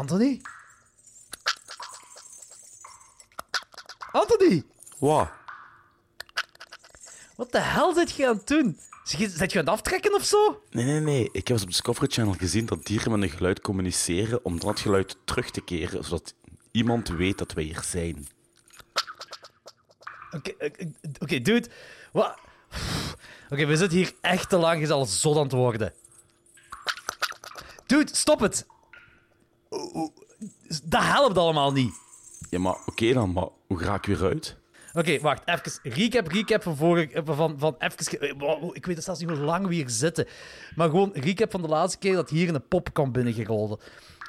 Anthony? Anthony! Wat? Wat de hel zit je aan het doen? Zit je, aan het aftrekken of zo? Nee, nee, nee. Ik heb eens op Discovery Channel gezien dat dieren met een geluid communiceren om dan het geluid terug te keren, zodat iemand weet dat wij hier zijn. Oké, oké, oké, dude. Wat? Oké, we zitten hier echt te lang. Je is al zot aan het worden. Dude, stop het. Dat helpt allemaal niet. Ja, maar oké dan, maar hoe ga ik weer uit? Oké, wacht. Even recap, recap van vorige... Van, van even, wow, ik weet zelfs niet hoe lang we hier zitten. Maar gewoon recap van de laatste keer dat hier een pop kwam binnengerollen.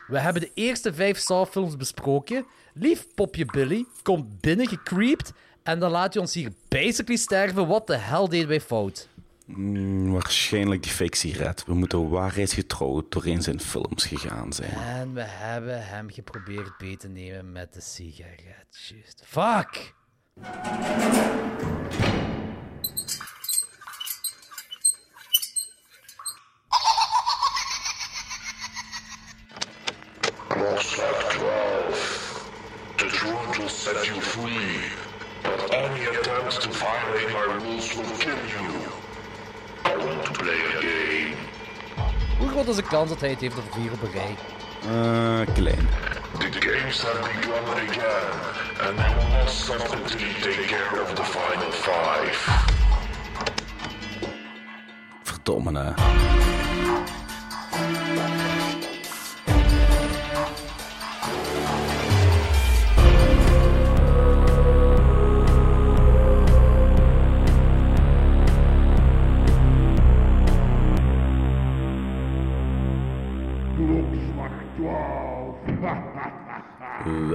We hebben de eerste vijf Saw-films besproken. Lief popje Billy komt binnengecreept. En dan laat je ons hier basically sterven. Wat de hel deden wij fout? Hmm, waarschijnlijk die fake sigaret. We moeten waarheidsgetrouw doorheen zijn films gegaan zijn. En we hebben hem geprobeerd beet te nemen met de sigaret. Juist. Fuck! Is de kans dat hij het heeft over vier op een rij? Eh, klein. The games have begun again, and they will not stop until you take care of the final five. Verdomme,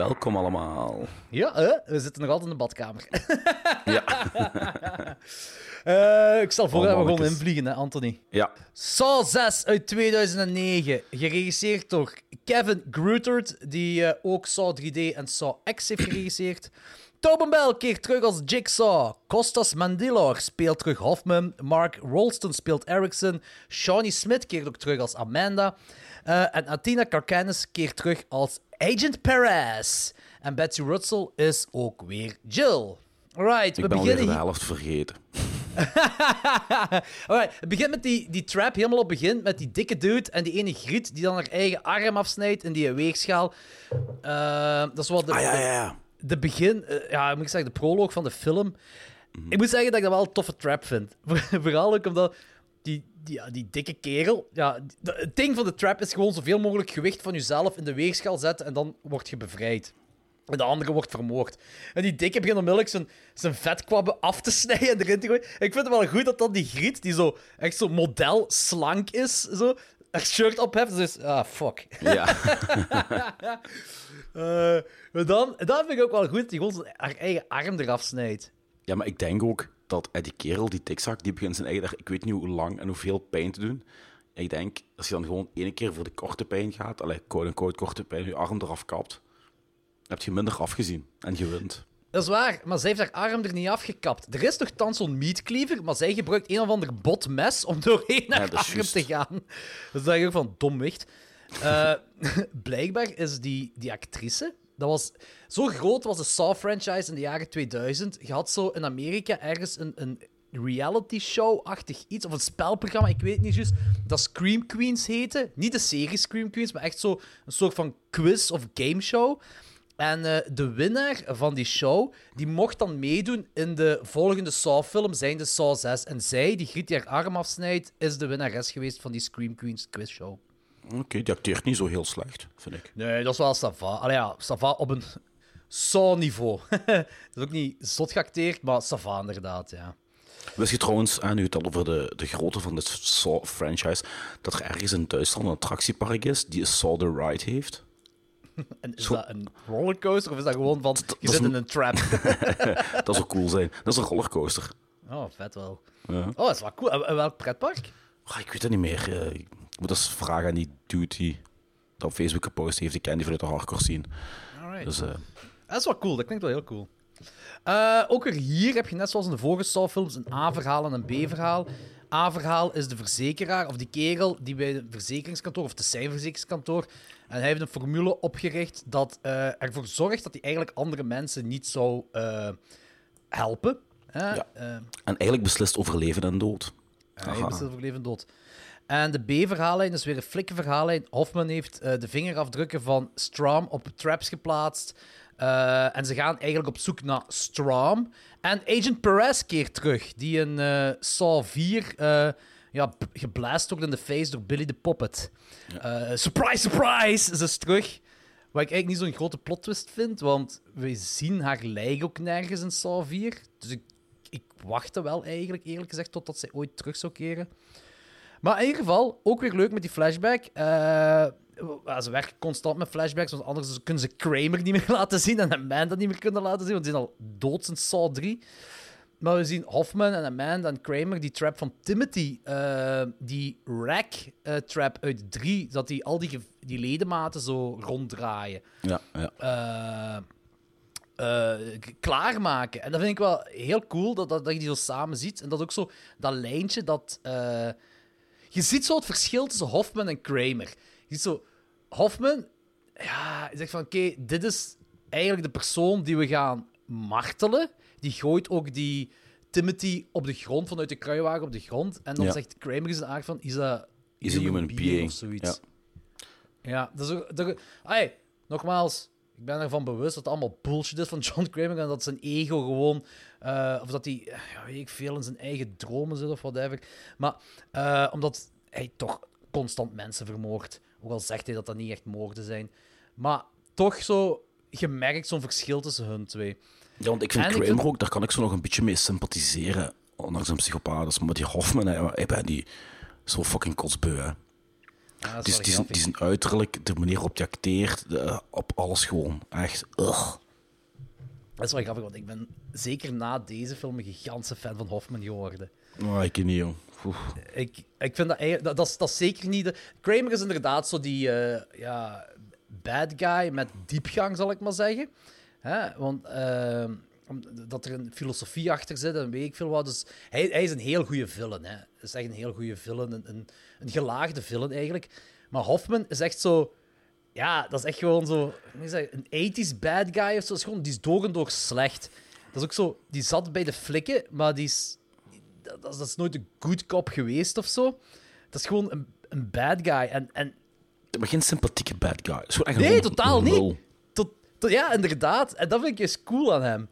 Welkom allemaal. Ja, eh, we zitten nog altijd in de badkamer. Ja. Eh, ik stel voor Oh, dat we gewoon invliegen, hè, Anthony. Ja. Saw 6 uit 2009, geregisseerd door Kevin Grutert, die eh, ook Saw 3D en Saw X heeft geregisseerd. Tobin Bell keert terug als Jigsaw. Costas Mandylor speelt terug Hoffman. Mark Rolston speelt Erickson. Shawnee Smith keert ook terug als Amanda. Eh, en Athena Karkanis keert terug als Agent Perez. En Betsy Russell is ook weer Jill. Alright, we Ik ben alweer beginnen de hier- helft vergeten. Alright, het begint met die, die trap, helemaal op het begin, met die dikke dude en die ene griet die dan haar eigen arm afsnijdt in die weegschaal. Eh, dat is wat de, Ah, ja, de, ja, ja. de begin, eh, ja, moet ik zeggen, de proloog van de film. Mhm. Ik moet zeggen dat ik dat wel een toffe trap vind. Vooral ook omdat ja, die dikke kerel, ja, de- het ding van de trap is gewoon zoveel mogelijk gewicht van jezelf in de weegschaal zetten en dan word je bevrijd. En de andere wordt vermoord. En die dikke begint onmiddellijk zijn, zijn vetkwabben af te snijden en erin te gooien. Ik vind het wel goed dat dan die griet, die zo echt zo model slank is, zo, haar shirt op heeft. Dus, ah, fuck. Ja. Eh, maar dan, dan vind ik ook wel goed dat hij gewoon zijn- haar eigen arm eraf snijdt. ja, maar ik denk ook dat eh, die kerel, die dikzak, die begint zijn eigen... Ik weet niet hoe lang en hoeveel pijn te doen. Ik denk, als je dan gewoon één keer voor de korte pijn gaat, allee, quote-unquote korte pijn, je arm eraf kapt, heb je minder afgezien en je wint. Dat is waar, maar zij heeft haar arm er niet afgekapt. Er is toch thans zo'n meatcleaver, maar zij gebruikt een of ander bot mes om doorheen dat is arm te gaan. Dat is ik ook van dom wicht. Eh, blijkbaar is die, die actrice... Dat was, zo groot was de Saw-franchise in de jaren 2000. Je had zo in Amerika ergens een, een reality show-achtig iets, of een spelprogramma, ik weet het niet juist, dat Scream Queens heette. Niet de serie Scream Queens, maar echt zo een soort van quiz of gameshow. En eh, de winnaar van die show, die mocht dan meedoen in de volgende Saw-film, zijn de Saw 6. En zij, die Griet haar arm afsnijdt, is de winnares geweest van die Scream Queens quizshow. Oké, die acteert niet zo heel slecht, vind ik. Nee, dat is wel Sava. Allee ja, Sava op een Saw-niveau. dat is ook niet zot geacteerd, maar Sava inderdaad, ja. Wist je trouwens, aan nu het al over de, de grootte van de Saw-franchise, dat er ergens in Duitsland een attractiepark is die een Saw the Ride heeft? En is Zo- dat een rollercoaster of is dat gewoon van, je is zit in een- een trap? Dat zou cool zijn. Dat is een rollercoaster. oh, vet wel. Ja. Oh, dat is wel cool. En- welk pretpark? Ah, ik weet het niet meer. Eh, Ik moet eens vragen aan die dude die dat op Facebook gepost heeft. Ik ken die vanuit de hardcore scene. Alright. Dus eh, Dat is wel cool, dat klinkt wel heel cool. Eh, ook weer hier heb je net zoals in de vorige Saw-films een A-verhaal en een B-verhaal. A-verhaal is de verzekeraar, of die kerel die bij een verzekeringskantoor, of het is zijn verzekeringskantoor, en hij heeft een formule opgericht dat eh, ervoor zorgt dat hij eigenlijk andere mensen niet zou helpen. Hè? Ja. En eigenlijk beslist over leven en dood. hij beslist over leven en dood. En de B-verhaallijn is weer een flikke verhaallijn. Hoffman heeft eh, de vingerafdrukken van Strom op traps geplaatst. Eh, en ze gaan eigenlijk op zoek naar Strom. En Agent Perez keert terug, die in eh, Saw 4 eh ja, geblaast wordt in de face door Billy the Puppet. Surprise, surprise! Ze is terug. Wat ik eigenlijk niet zo'n grote plot twist vind, want we zien haar lijk ook nergens in Saw 4. Dus ik, ik wachtte wel eigenlijk, eerlijk gezegd, totdat zij ooit terug zou keren. Maar in ieder geval, ook weer leuk met die flashback. Eh, ja, ze werken constant met flashbacks, want anders kunnen ze Kramer niet meer laten zien en Amanda niet meer kunnen laten zien, want die zijn al dood sinds Saw 3. Maar we zien Hoffman en Amanda en Kramer, die trap van Timothy, eh, die rack-trap uit 3, dat die al die, die ledematen zo ronddraaien Ja, ja. eh, eh, klaarmaken. En dat vind ik wel heel cool, dat, dat, dat je die zo samen ziet. En dat ook zo, dat lijntje, dat... je ziet zo het verschil tussen Hoffman en Kramer. Je ziet zo... Hoffman, ja, zegt van, oké, dit is eigenlijk de persoon die we gaan martelen. Die gooit ook die Timothy op de grond, vanuit de kruiwagen op de grond. En dan Ja. zegt Kramer in zijn aard van, is a, Is a human being. of zoiets. Ja. Ja, dat is ook... Dat, nogmaals, ik ben ervan bewust dat het allemaal bullshit is van John Kramer en dat zijn ego gewoon... eh, of dat hij, ja, weet ik veel, in zijn eigen dromen zit of whatever. Maar eh, omdat hij toch constant mensen vermoordt. Ook al zegt hij dat dat niet echt moorden zijn. Maar toch zo gemerkt zo'n verschil tussen hun twee. Ja, want ik vind En ik Kramer vind- ook, daar kan ik zo nog een beetje mee sympathiseren. Ondanks een psychopaat. Maar die Hoffman, ik ben die zo fucking kotsbeu, hè. Ja, dat Die, is is- een uiterlijk, de manier waarop hij acteert, de- op alles gewoon. Echt, ugh. Dat is wel grappig, want ik ben zeker na deze film een gigantische fan van Hoffman geworden. Oh, ik niet. Oeh. Ik, ik vind dat, eigenlijk- dat, dat, is, dat is zeker niet... De... Kramer is inderdaad zo die eh, ja, bad guy met diepgang, zal ik maar zeggen. Hè? Want eh, om- dat er een filosofie achter zit en weet ik veel wat. Dus hij, hij is een heel goede villain. Hè? Hij is echt een heel goede villain. Een, een, een gelaagde villain, eigenlijk. Maar Hoffman is echt zo... Ja, dat is echt gewoon zo... Een 80s bad guy of zo. Is gewoon, die is door en door slecht. Dat is ook zo... Die zat bij de flikken, maar die is dat, dat is- dat is nooit een good cop geweest of zo. Dat is gewoon een, een bad guy. En, en Maar geen sympathieke bad guy. Nee, totaal niet. Tot, tot, ja, inderdaad. En dat vind ik juist cool aan hem.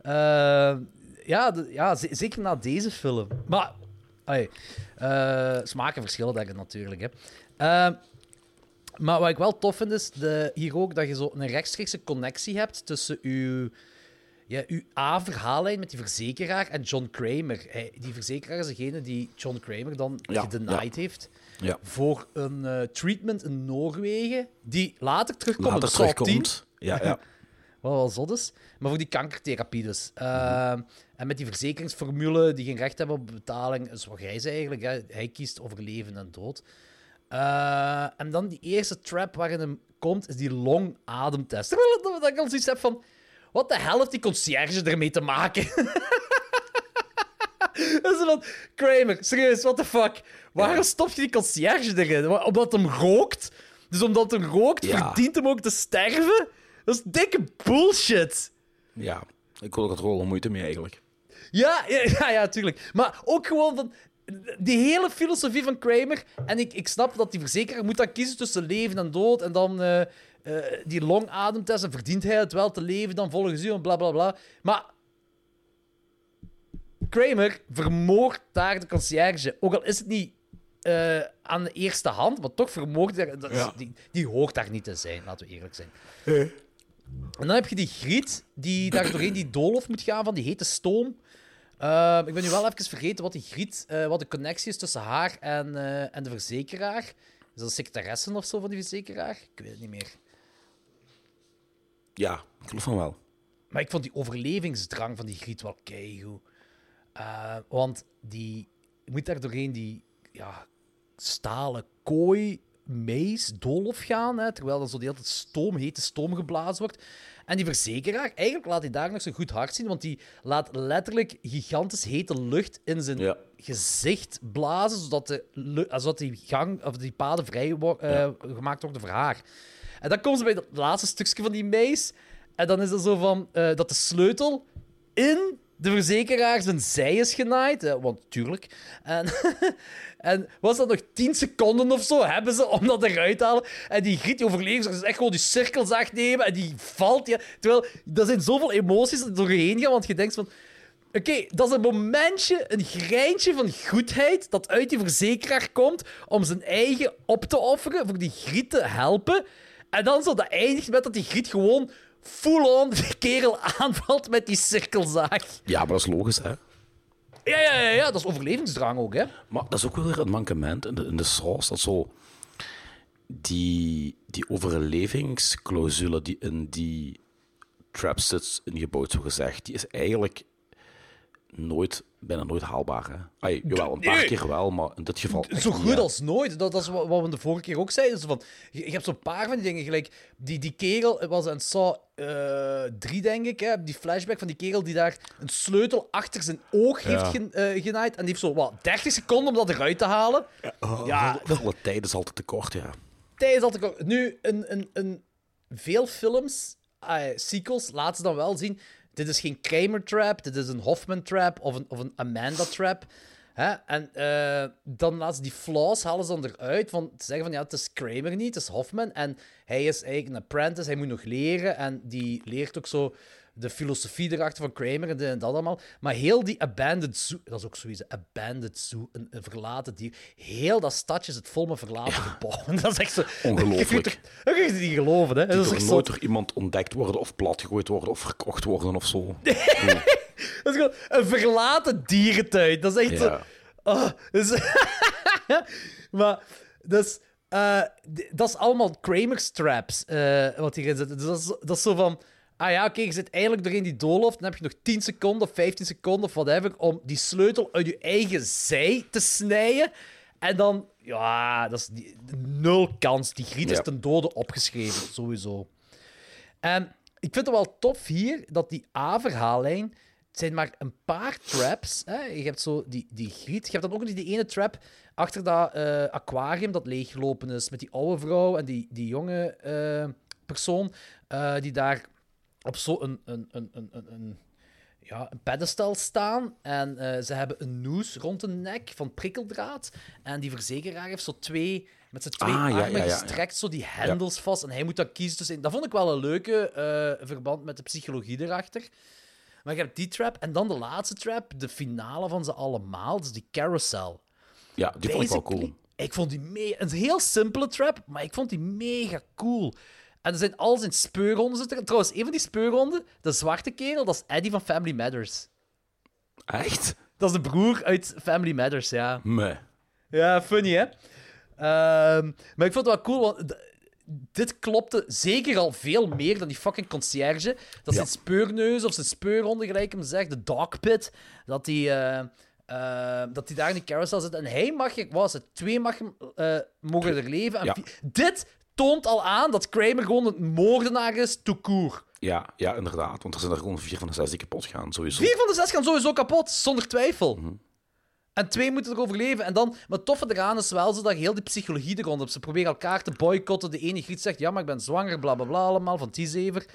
Eh, ja, de- ja, zeker na deze film. Maar, eh, smaken verschillen denk ik natuurlijk. Hè. Eh, maar wat ik wel tof vind, is de, hier ook dat je zo een rechtstreekse connectie hebt tussen uw, ja, uw A-verhaallijn met die verzekeraar en John Kramer. Hij, die verzekeraar is degene die John Kramer dan Ja, gedenied heeft Ja. voor een eh, treatment in Noorwegen, die later terugkomt Later 10, terugkomt. Ja, ja. wat wel zot is, maar voor die kankertherapie dus. Ehm, En met die verzekeringsformule die geen recht hebben op betaling, wat jij zei eigenlijk, hè. hij kiest over leven en dood. Eh, en dan die eerste trap waarin hem komt, is die long-ademtest. Terwijl dat- ik al zoiets heb van, wat de hel heeft die conciërge ermee te maken? Dat is van, Kramer, serieus, what the fuck? Waarom stop je die conciërge erin? Omdat hem rookt? Dus omdat hem rookt, Ja. verdient hem ook te sterven? Dat is dikke bullshit. ja. Ik wil er het wel moeite mee eigenlijk. Ja, ja, ja, ja, tuurlijk. Maar ook gewoon van die hele filosofie van Kramer. En ik, ik snap dat die verzekeraar moet dan kiezen tussen leven en dood. En dan eh, eh, die longademtest. En verdient hij het wel te leven dan volgens u en bla bla bla. Maar Kramer vermoordt daar de conciërge. Ook al is het niet eh, aan de eerste hand, maar toch vermoordt hij. Ja. Die, die hoort daar niet te zijn, laten we eerlijk zijn. En dan heb je die Griet, die daar doorheen die doolhof moet gaan van die hete stoom. Ehm, ik ben nu wel even vergeten wat die Griet, eh, wat de connectie is tussen haar en, eh, en de verzekeraar. Is dat een secretaresse of zo van die verzekeraar? Ik weet het niet meer. Ja, ik geloof van wel. Maar ik vond die overlevingsdrang van die Griet wel keigoed. Eh, want die je moet daar doorheen die ja, stalen kooi, mees, doolhof gaan, hè, terwijl er zo de hele tijd stoom, hete stoom geblazen wordt. En die verzekeraar, eigenlijk laat hij daar nog zo goed hard zien, want die laat letterlijk gigantisch hete lucht in zijn Ja. gezicht blazen, zodat, de, eh, zodat die, gang, of die paden vrij wo- eh, gemaakt worden voor haar. En dan komen ze bij het laatste stukje van die meis. En dan is het zo van eh, dat de sleutel in de verzekeraar zijn zij is genaaid. want tuurlijk. En, en was dat nog 10 seconden of zo hebben ze om dat eruit te halen. En die Griet, die overleving, is echt gewoon die cirkelzaag nemen en die valt. Ja. Terwijl, er zijn zoveel emoties er doorheen gaan, want je denkt van... Oké, dat is een momentje, een greintje van goedheid dat uit die verzekeraar komt om zijn eigen op te offeren voor die Griet te helpen. En dan zo dat eindigt met dat die Griet gewoon full-on de kerel aanvalt met die cirkelzaag. Ja, maar dat is logisch, hè. Ja, ja, ja, ja, dat is overlevingsdrang ook, hè. Maar dat is ook wel weer een mankement in de, in de saus. Dat zo... Die, die overlevingsclausule die in die trap zit ingebouwd, zo gezegd, die is eigenlijk nooit, bijna nooit haalbaar. Hè? Ay, jawel, een paar Nee. keer wel, maar in dit geval Zo goed als nooit. Dat, dat is wat, wat we de vorige keer ook zeiden. Zo van, je, je hebt zo'n paar van die dingen. Gelijk, die, die kerel het was een Saw 3, denk ik. Hè, die flashback van die kerel die daar een sleutel achter zijn oog heeft Ja. gen- eh, genaaid. En die heeft zo wat, 30 seconden om dat eruit te halen. Ja, Voor alle tijd is altijd te kort, ja. Tijdens dat ik ook... Nu, een, een, een, veel films, eh, sequels, laten ze dan wel zien... Dit is geen Kramer trap, dit is een Hoffman trap of een, of een Amanda trap. Hè? En eh, dan laten die flaws halen ze dan eruit. Van te zeggen van ja, het is Kramer niet, het is Hoffman. En hij is eigenlijk een apprentice, hij moet nog leren. En die leert ook zo de filosofie erachter van Kramer en dit en dat allemaal. Maar heel die abandoned zoo, dat is ook zoiets, een abandoned zoo, een, een verlaten dier. Heel dat stadje zit vol met verlaten gebouwen. Dat is echt zo... Ongelooflijk. Dat kun je niet geloven, hè? Die Dat is nooit zo... door iemand ontdekt worden of platgegooid worden of verkocht worden of zo. Dat is gewoon een verlaten dierentuin. Dat is echt zo... Ja. Oh, dus... maar, dus... d- dat is allemaal Kramer's traps, eh, wat hierin zit. Dus dat is, dat is zo van... Ah ja, oké, je zit eigenlijk doorheen die doolhof. Dan heb je nog 10 seconden of 15 seconden of whatever om die sleutel uit je eigen zij te snijden. En dan... Ja, dat is die, nul kans. Die griet is ten dode opgeschreven, sowieso. En ik vind het wel tof hier dat die A-verhaallijn. Het zijn maar een paar traps. Hè? Je hebt zo die, die griet. Je hebt dan ook nog die ene trap achter dat eh, aquarium dat leeggelopen is. Met die oude vrouw en die, die jonge eh, persoon. eh, die daar op zo'n een, een, een, een, een, ja, een pedestal staan. En eh, ze hebben een noes rond de nek van prikkeldraad. En die verzekeraar heeft zo twee. Met zijn twee Ah, armen ja, ja, ja. gestrekt, zo die hendels vast. En hij moet dan kiezen tussen. Dat vond ik wel een leuke eh, verband met de psychologie erachter. Maar je hebt die trap. En dan de laatste trap, de finale van ze allemaal. Dus die carousel. Ja, die vond ik wel cool. Ik vond die me een heel simpele trap, maar ik vond die mega cool. En er zijn al zijn er. Trouwens, een van die speurhonden, de zwarte kerel, dat is Eddie van Family Matters. Echt? Dat is de broer uit Family Matters, ja. Nee. Ja, funny, hè? Ehm, maar ik vond het wel cool, want dit klopte zeker al veel meer dan die fucking conciërge. Dat zijn speurneus of zijn speurhonden, gelijk hem zegt, de dogpit, dat die, eh, eh, dat die daar in die carousel zit. En hij mag, was het, twee mag, eh, mogen er leven. En Ja. vier- Dit toont al aan dat Kramer gewoon een moordenaar is, tout court. Ja, ja, inderdaad. Want er zijn er gewoon vier van de zes die kapot gaan, sowieso. Vier van de zes gaan sowieso kapot, zonder twijfel. Mhm. En twee moeten er overleven. En dan, maar het toffe eraan is wel zo dat je heel die psychologie er rond hebt. Ze proberen elkaar te boycotten. De ene griet zegt, ja, maar ik ben zwanger, bla bla bla, allemaal, van T-zever.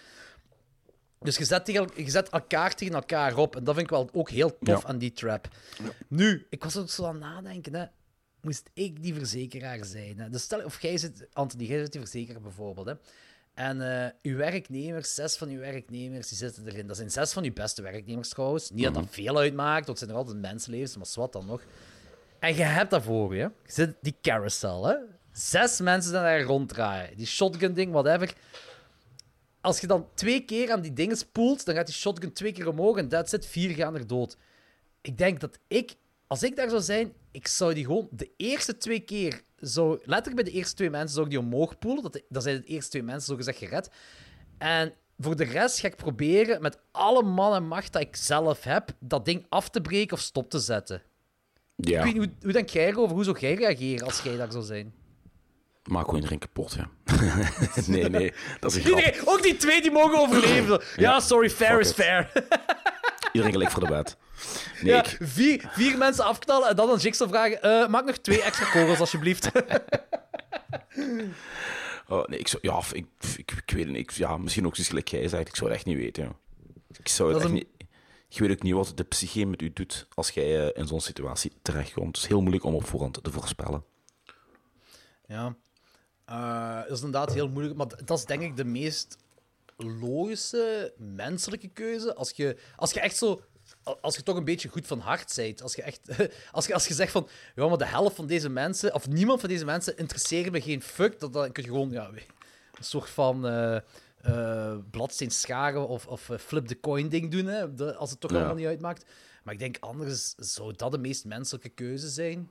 Dus je zet, tegen, je zet elkaar tegen elkaar op. En dat vind ik wel ook heel tof Ja. aan die trap. Nu, ik was ook zo aan het nadenken, hè. Moest ik die verzekeraar zijn? Hè? Dus stel, of jij zit, Anthony, jij zit die verzekeraar bijvoorbeeld, hè. En eh, uw werknemers, zes van uw werknemers, die zitten erin. Dat zijn zes van uw beste werknemers trouwens. Niet dat dat veel uitmaakt, want het zijn er altijd mensenlevens, maar wat dan nog. En je hebt dat voor je. Je zit die carousel, hè. Zes mensen die daar ronddraaien. Die shotgun-ding, whatever. Als je dan twee keer aan die dingen spoelt, dan gaat die shotgun twee keer omhoog en dat zit vier gaan er dood. Ik denk dat ik, als ik daar zou zijn, ik zou die gewoon de eerste twee keer, zou, letterlijk bij de eerste twee mensen, zou ik die omhoog poelen. Dat, dat zijn de eerste twee mensen, zo gezegd, gered. En voor de rest ga ik proberen, met alle man en macht dat ik zelf heb, dat ding af te breken of stop te zetten. Ja, Ik weet niet, hoe, hoe denk jij erover? Hoe zou jij reageren als jij daar zou zijn? maak gewoon iedereen kapot, ja. nee, nee, dat is een. Iedereen, ook die twee die mogen overleven. Ja, sorry, fair is it. fair. Iedereen gelijk voor de wet. Nee, Ja, ik- vier, vier mensen afknallen en dan een Jigsaw vragen. eh, maak nog twee extra kogels, alsjeblieft. oh, nee, ik zou, ja, ik, ik, ik weet het niet. Ik- ja, misschien ook zoals gelijk jij zegt. Ik zou het echt niet weten. joh. Ik zou het echt niet... Ik weet ook niet wat de psyche met u doet als jij eh, in zo'n situatie terechtkomt. Het is heel moeilijk om op voorhand te voorspellen. Ja. Eh, dat is inderdaad heel moeilijk, maar dat is denk ik de meest logische menselijke keuze. Als je, als je echt zo. Als je toch een beetje goed van hart bent. Als je, echt, als je, als je zegt van. Ja, maar de helft van deze mensen. Of niemand van deze mensen interesseert me geen fuck. Dat, dan kun je gewoon. Ja, een soort van. eh eh, bladsteen scharen of, of eh, flip the coin ding doen. Hè, de- als het toch Ja. allemaal niet uitmaakt. Maar ik denk anders zou dat de meest menselijke keuze zijn.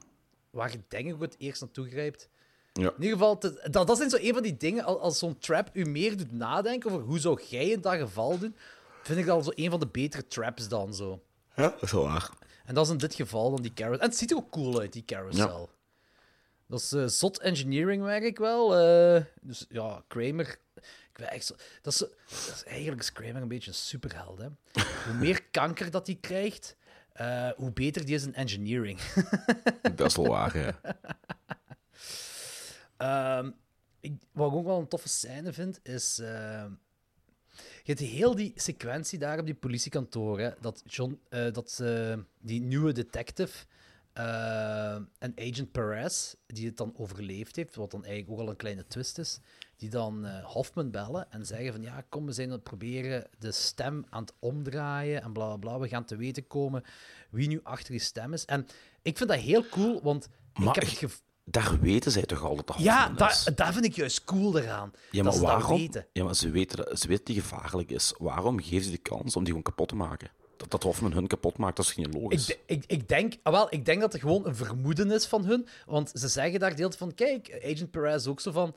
Waar je denk ik het eerst naartoe grijpt. Ja. In ieder geval, te- dat, dat zijn zo een van die dingen, al- als zo'n trap u meer doet nadenken over hoe zou jij in dat geval doen, vind ik dat al zo een van de betere traps dan zo. Ja, dat is wel waar. En dat is in dit geval dan die carousel. En het ziet er ook cool uit, die carousel. Dat is eh, zot engineering werk wel. eh. dus ja, Kramer... Ik weet echt zo, dat, is, dat is eigenlijk is Kramer een beetje een superheld. Hè? Hoe meer kanker dat hij krijgt, eh, hoe beter die is in engineering. Dat is wel waar, ja. Ehm, ik, wat ik ook wel een toffe scène vind, is... je hebt heel die sequentie daar op die politiekantoor, hè, dat, John, eh, dat eh, die nieuwe detective eh, en agent Perez, die het dan overleefd heeft, wat dan eigenlijk ook al een kleine twist is, die dan Hoffman bellen en zeggen van ja, kom, we zijn aan het proberen de stem aan het omdraaien en bla bla bla, we gaan te weten komen wie nu achter die stem is. En ik vind dat heel cool, want Maar ik heb ik- het gevoel... Daar weten zij toch al dat dat Ja, daar, vind ik juist cool eraan. Ja, dat maar ze dat waarom? weten. Ja, maar ze weten, dat, ze weten die gevaarlijk is. Waarom geven ze de kans om die gewoon kapot te maken? Dat, dat Hoffman hun kapot maakt, dat is geen logisch. Ik, ik, ik, denk, ah, wel, ik denk dat het gewoon een vermoeden is van hun. Want ze zeggen daar deelt van: kijk, Agent Perez ook zo van.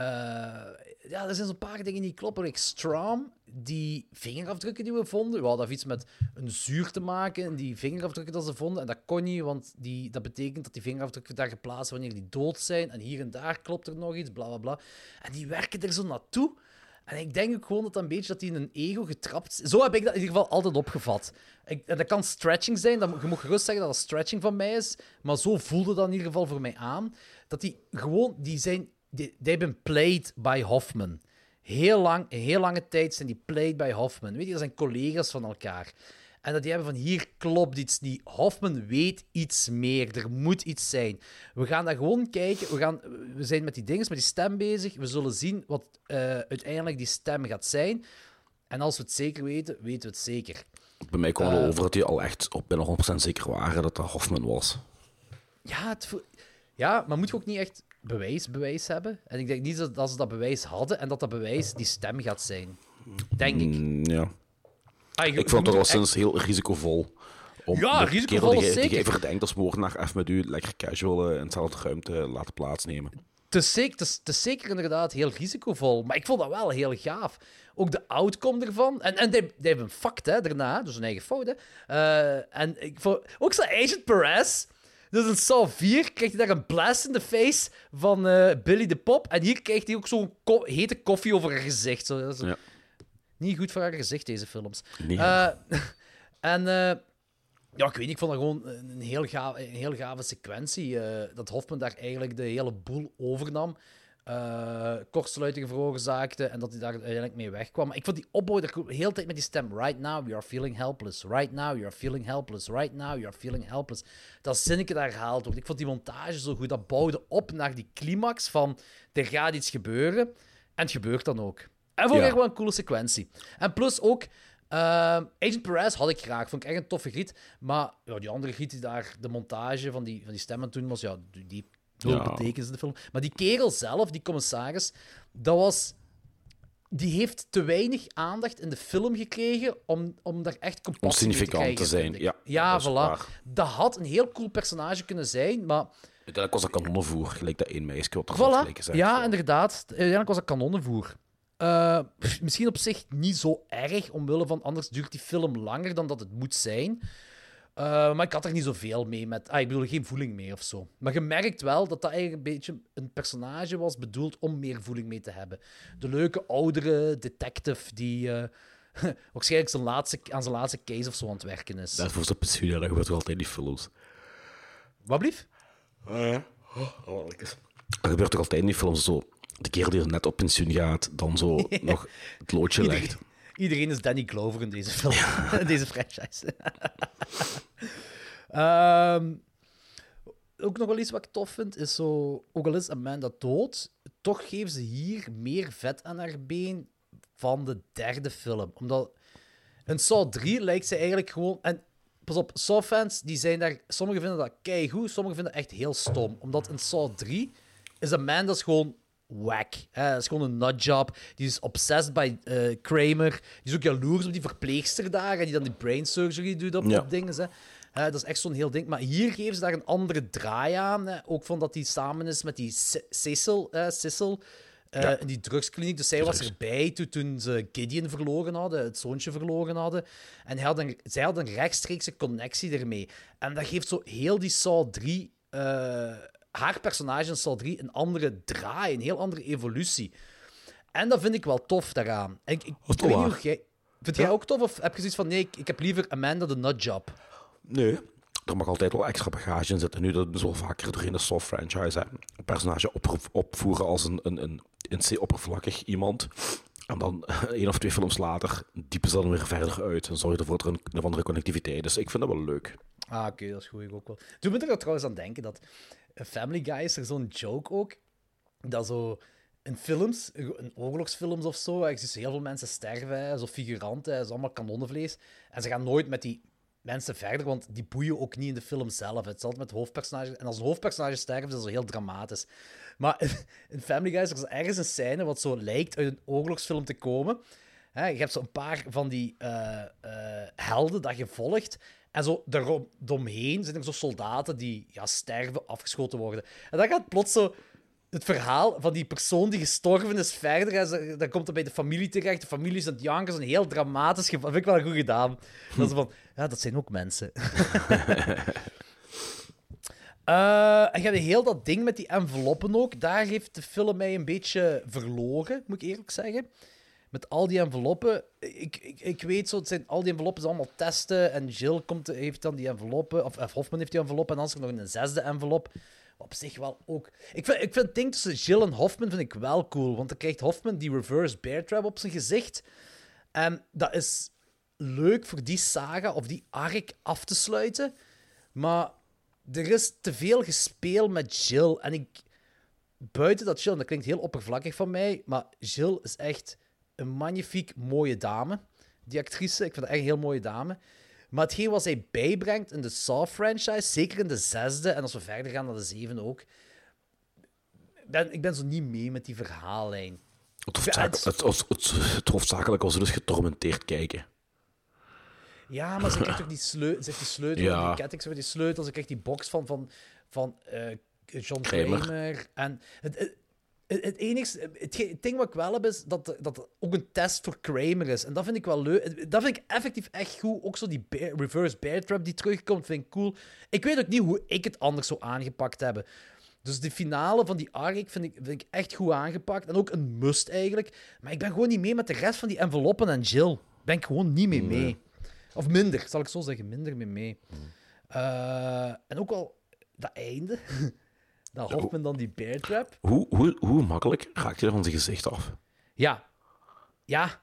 Eh, ja, er zijn zo'n paar dingen die kloppen. Strom, die vingerafdrukken die we vonden. Dat heeft iets met een zuur te maken. En die vingerafdrukken dat ze vonden. En dat kon niet, want die, dat betekent dat die vingerafdrukken daar geplaatst wanneer die dood zijn. En hier en daar klopt er nog iets, bla bla bla. En die werken er zo naartoe. En ik denk ook gewoon dat dat een beetje dat die in een ego getrapt. Zo heb ik dat in ieder geval altijd opgevat. Ik, dat kan stretching zijn, je mag gerust zeggen dat dat stretching van mij is, maar zo voelde dat in ieder geval voor mij aan. Dat die gewoon, die zijn, die, been played by Hoffman. Heel lang, een heel lange tijd zijn die played by Hoffman. Weet je, dat zijn collega's van elkaar. En dat die hebben van hier klopt iets niet. Hoffman weet iets meer. Er moet iets zijn. We gaan daar gewoon kijken. We, gaan, we zijn met die dingen, met die stem bezig. We zullen zien wat eh, uiteindelijk die stem gaat zijn. En als we het zeker weten, weten we het zeker. Bij mij kwam Eh. wel over dat die al echt op bijna 100% zeker waren dat dat Hoffman was. Ja, het ja, maar moet je ook niet echt bewijs, bewijs hebben? En ik denk niet dat, dat ze dat bewijs hadden en dat dat bewijs die stem gaat zijn. Denk ik. Mm, ja. Ah, je- je Ik vond het wel sinds heel risicovol. Om Ja, de risicovol kerel die, jij verdenkt als moordenaar even met u lekker casual eh, in dezelfde ruimte laten plaatsnemen. Het is, zeker, het, is, het is zeker inderdaad heel risicovol, maar ik vond dat wel heel gaaf. Ook de outcome ervan. En, en die, die hebben een fact, hè, daarna, dus een eigen fout. Hè. Eh, en ik vond, ook zo Agent Perez. Dus in Saw 4 krijgt hij daar een blast in de face van eh, Billy de Pop. En hier krijgt hij ook zo'n ko- hete koffie over haar gezicht. Zo, dat is Ja. Niet goed voor haar gezicht, deze films. Nee. Eh, en eh, ja, ik weet niet, ik vond dat gewoon een heel, gaaf, een heel gave sequentie. dat Hofman daar eigenlijk de hele boel overnam. Eh kortsluitingen veroorzaakte en dat hij daar uiteindelijk mee wegkwam. Maar ik vond die opbouw de hele tijd met die stem. Right now, you are feeling helpless. Right now, you are feeling helpless. Right now, you are feeling helpless. Dat zinnetje daar herhaald wordt. Ik vond die montage zo goed. Dat bouwde op naar die climax van er gaat iets gebeuren. En het gebeurt dan ook. En vond ik Ja. echt wel een coole sequentie. En plus ook, eh, Agent Perez had ik graag. Vond ik echt een toffe griet. Maar ja, die andere griet die daar de montage van die, van die stemmen toen was, ja, die, nul Ja. betekenis in de film. Maar die kerel zelf, die commissaris, dat was... Die heeft te weinig aandacht in de film gekregen om, om daar echt Om compassie te krijgen. te zijn. Ja, ja dat voilà. waar. Dat had een heel cool personage kunnen zijn, maar... Uiteindelijk was dat kanonnenvoer, gelijk dat één meisje wat er Voilà. gezegd. Ja, inderdaad. Uiteindelijk was dat kanonnenvoer. Eh, misschien op zich niet zo erg, omwille van anders duurt die film langer dan dat het moet zijn. Eh, maar ik had er niet zoveel mee met. Ah, ik bedoel, geen voeling mee of zo. Maar je merkt wel dat dat eigenlijk een beetje een personage was bedoeld om meer voeling mee te hebben. De leuke oudere detective die. eh, waarschijnlijk zijn laatste, aan zijn laatste case of zo aan het werken is. Dat is voor zijn pensioen, ja, dat gebeurt toch altijd in die films. Wat blief? Dat gebeurt toch altijd in die films zo. De kerel die er net op pensioen gaat, dan zo nog het loodje legt. Iedereen, iedereen is Danny Glover in deze film, in deze franchise. Ehm, ook nog wel iets wat ik tof vind, is zo... Ook al is Amanda dood, toch geven ze hier meer vet aan haar been van de derde film. Omdat in Saw 3 lijkt ze eigenlijk gewoon... En pas op, Saw-fans, die zijn daar... Sommigen vinden dat keigoed, sommigen vinden dat echt heel stom. Omdat in Saw 3 is Amanda's gewoon whack. Hè? Dat is gewoon een nutjob. Die is obsessed bij eh, Kramer. Die is ook jaloers op die verpleegster daar, en die dan die brain surgery doet op, Ja. op dingen. Hè? Eh, dat is echt zo'n heel ding. Maar hier geven ze daar een andere draai aan. Hè? Ook van dat hij samen is met die Cecil, Cecil Ja. in die drugskliniek. Dus zij was erbij toen, toen ze Gideon verloren hadden, het zoontje verloren hadden. En hij had een, zij had een rechtstreekse connectie ermee. En dat geeft zo heel die Saw 3... eh, haar personage in Saw 3 een andere draai, een heel andere evolutie. En dat vind ik wel tof daaraan. En ik, ik, weet niet jij... Vind jij ook tof? Of heb je zoiets van, nee, ik, ik heb liever Amanda de Nutjob? Nee, er mag altijd wel extra bagage in zitten. Nu, dat is wel vaker doorheen de soft franchise. Hè. Een personage op, opvoeren als een, een, een, een oppervlakkig iemand. En dan één of twee films later diepen ze dan weer verder uit. En zorgen ervoor dat er een, andere connectiviteit is. Ik vind dat wel leuk. Ah, oké, dat is goed. Ik ook wel. Toen moet ik er trouwens aan denken dat in Family Guy is er zo'n joke ook. Dat zo in films, in oorlogsfilms of zo, je ziet heel veel mensen sterven, zo figuranten, zo allemaal kanonnenvlees. En ze gaan nooit met die mensen verder, want die boeien ook niet in de film zelf. Het altijd met hoofdpersonages. En als een hoofdpersonage sterft, is dat heel dramatisch. Maar in Family Guy is er ergens een scène wat zo lijkt uit een oorlogsfilm te komen. Je hebt zo een paar van die eh, eh, helden dat je volgt. En zo daaromheen zijn er zo soldaten die ja, sterven, afgeschoten worden. En dan gaat plots zo het verhaal van die persoon die gestorven is verder. Dan komt er bij de familie terecht. De familie is aan het janken. Dat is een heel dramatisch geval. Dat vind ik wel goed gedaan. Dat is van, ja, dat zijn ook mensen. Eh, en heel dat ding met die enveloppen ook. Daar heeft de film mij een beetje verloren, moet ik eerlijk zeggen. Met al die enveloppen. Ik, ik, ik weet zo, het zijn, al die enveloppen zijn allemaal testen. En Jill komt, heeft dan die enveloppen. Of, of Hofman heeft die enveloppen. En dan is er nog een zesde envelop. Op zich wel ook. Ik vind, ik vind het ding tussen Jill en Hoffman vind ik wel cool. Want dan krijgt Hoffman die reverse bear trap op zijn gezicht. En dat is leuk voor die saga of die arc af te sluiten. Maar er is te veel gespeel met Jill. En ik. Buiten dat Jill, en dat klinkt heel oppervlakkig van mij. Maar Jill is echt een magnifiek mooie dame. Die actrice, ik vind haar echt een heel mooie dame. Maar hetgeen wat zij bijbrengt in de Saw-franchise, zeker in de zesde, en als we verder gaan naar de zevende ook, ben, ik ben zo niet mee met die verhaallijn. Het, hoofdzaak, het- het, het, hoofdzakelijk was dus getormenteerd kijken. Ja, maar ze krijgt toch die sleutel, ze heeft die sleutel, Ja. die ketting, ze die sleutel, ze krijgt die box van, van, van eh, John Kramer. Kramer. En het, het, het, het ding wat ik wel heb, is dat, dat het ook een test voor Kramer is. En dat vind ik wel leuk. Dat vind ik effectief echt goed. Ook zo die bear- reverse bear trap die terugkomt, vind ik cool. Ik weet ook niet hoe ik het anders zou aangepakt hebben. Dus de finale van die arc vind ik, vind ik echt goed aangepakt. En ook een must eigenlijk. Maar ik ben gewoon niet mee met de rest van die enveloppen en Jill. Ben ik gewoon niet mee mee. Of minder, zal ik zo zeggen. Minder mee mee. Eh, en ook al dat einde. dat Hoffman dan die bear trap. Hoe, hoe, hoe makkelijk raakt je er van zijn gezicht af? Ja. Ja.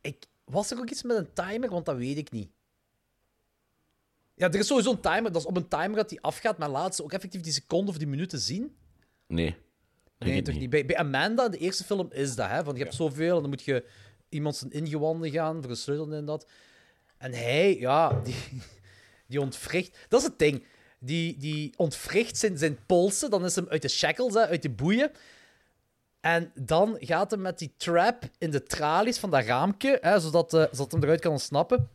Ik, was er ook iets met een timer? Want dat weet ik niet. Ja, er is sowieso een timer. Dat is op een timer dat die afgaat, maar laat ze ook effectief die seconden of die minuten zien. Nee. Nee, toch niet. Bij, bij Amanda, de eerste film, is dat. Hè? Van, je hebt zoveel en dan moet je iemand zijn ingewanden gaan voor een sleutel en dat. En hij, ja, die, die ontwricht... Dat is het ding. Die, die ontwricht zijn, zijn polsen, dan is hem uit de shackles, hè, uit de boeien. En dan gaat hij met die trap in de tralies van dat raamje, hè, zodat, eh, zodat hem eruit kan ontsnappen.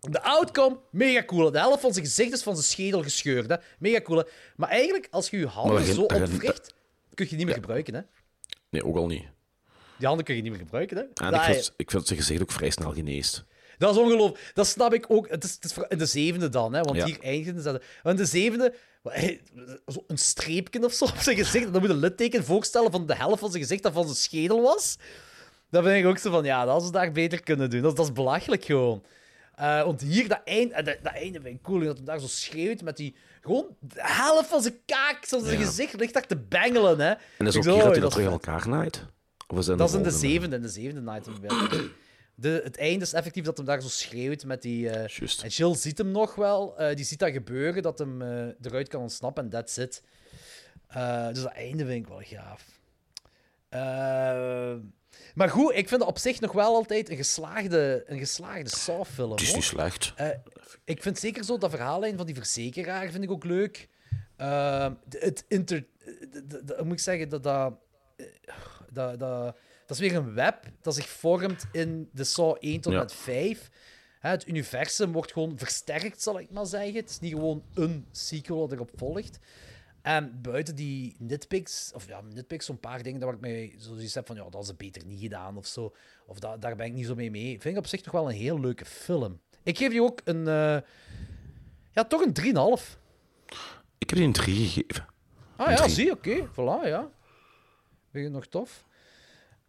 De outcome, mega cool. De helft van zijn gezicht is van zijn schedel gescheurd. Hè. Mega cool. hè. Maar eigenlijk, als je je handen zo ontwricht, kun je niet meer gebruiken. Hè. Nee, ook al niet. Die handen kun je niet meer gebruiken. Hè. En ik, vind, ik vind dat zijn gezicht ook vrij snel geneest. Dat is ongelooflijk. Dat snap ik ook. Het is, het is in de zevende dan, hè, want Ja. hier eindigen ze. Want in de zevende, een streepje of zo op zijn gezicht. Dan moet je een litteken voorstellen van de helft van zijn gezicht dat van zijn schedel was. Dat vind ik ook zo van, ja, dat ze daar beter kunnen doen. Dat, dat is belachelijk gewoon. Eh, want hier, dat einde, eh, dat, dat einde vind ik cool, dat hij daar zo schreeuwt met die... Gewoon de helft van zijn kaak, zo zijn Ja. gezicht ligt daar te bengelen, hè. En is Ik ook zo, hier dat hij dat is terug vet. elkaar naait? Of is dat, Dat is in de zevende, in de zevende Night de, Het einde is effectief dat hem daar zo schreeuwt met die... eh, en Jill ziet hem nog wel. eh, die ziet dat gebeuren, dat hem eh, eruit kan ontsnappen en that's it. Dus dat einde vind ik wel gaaf. Maar goed, ik vind het op zich nog wel altijd een geslaagde, een geslaagde Saw-film. Het is niet slecht. Ik vind zeker zo dat verhaallijn van die verzekeraar vind ik ook leuk. Het inter... moet ik zeggen? Dat, dat, dat, dat, is weer een web dat zich vormt in de Saw 1 tot Ja. met 5. Hè, het universum wordt gewoon versterkt, zal ik maar zeggen. Het is niet gewoon een sequel dat erop volgt. En buiten die nitpicks, of ja, nitpicks, zo'n paar dingen waar ik mij zoiets heb van, ja, dat is het beter niet gedaan of zo. Of da- daar ben ik niet zo mee mee. Vind ik op zich toch wel een heel leuke film. Ik geef je ook een, eh, ja, toch een 3,5. Ik heb die een 3 gegeven. Ah Een ja, drie. zie, oké, voilà, ja. Vind je het nog tof?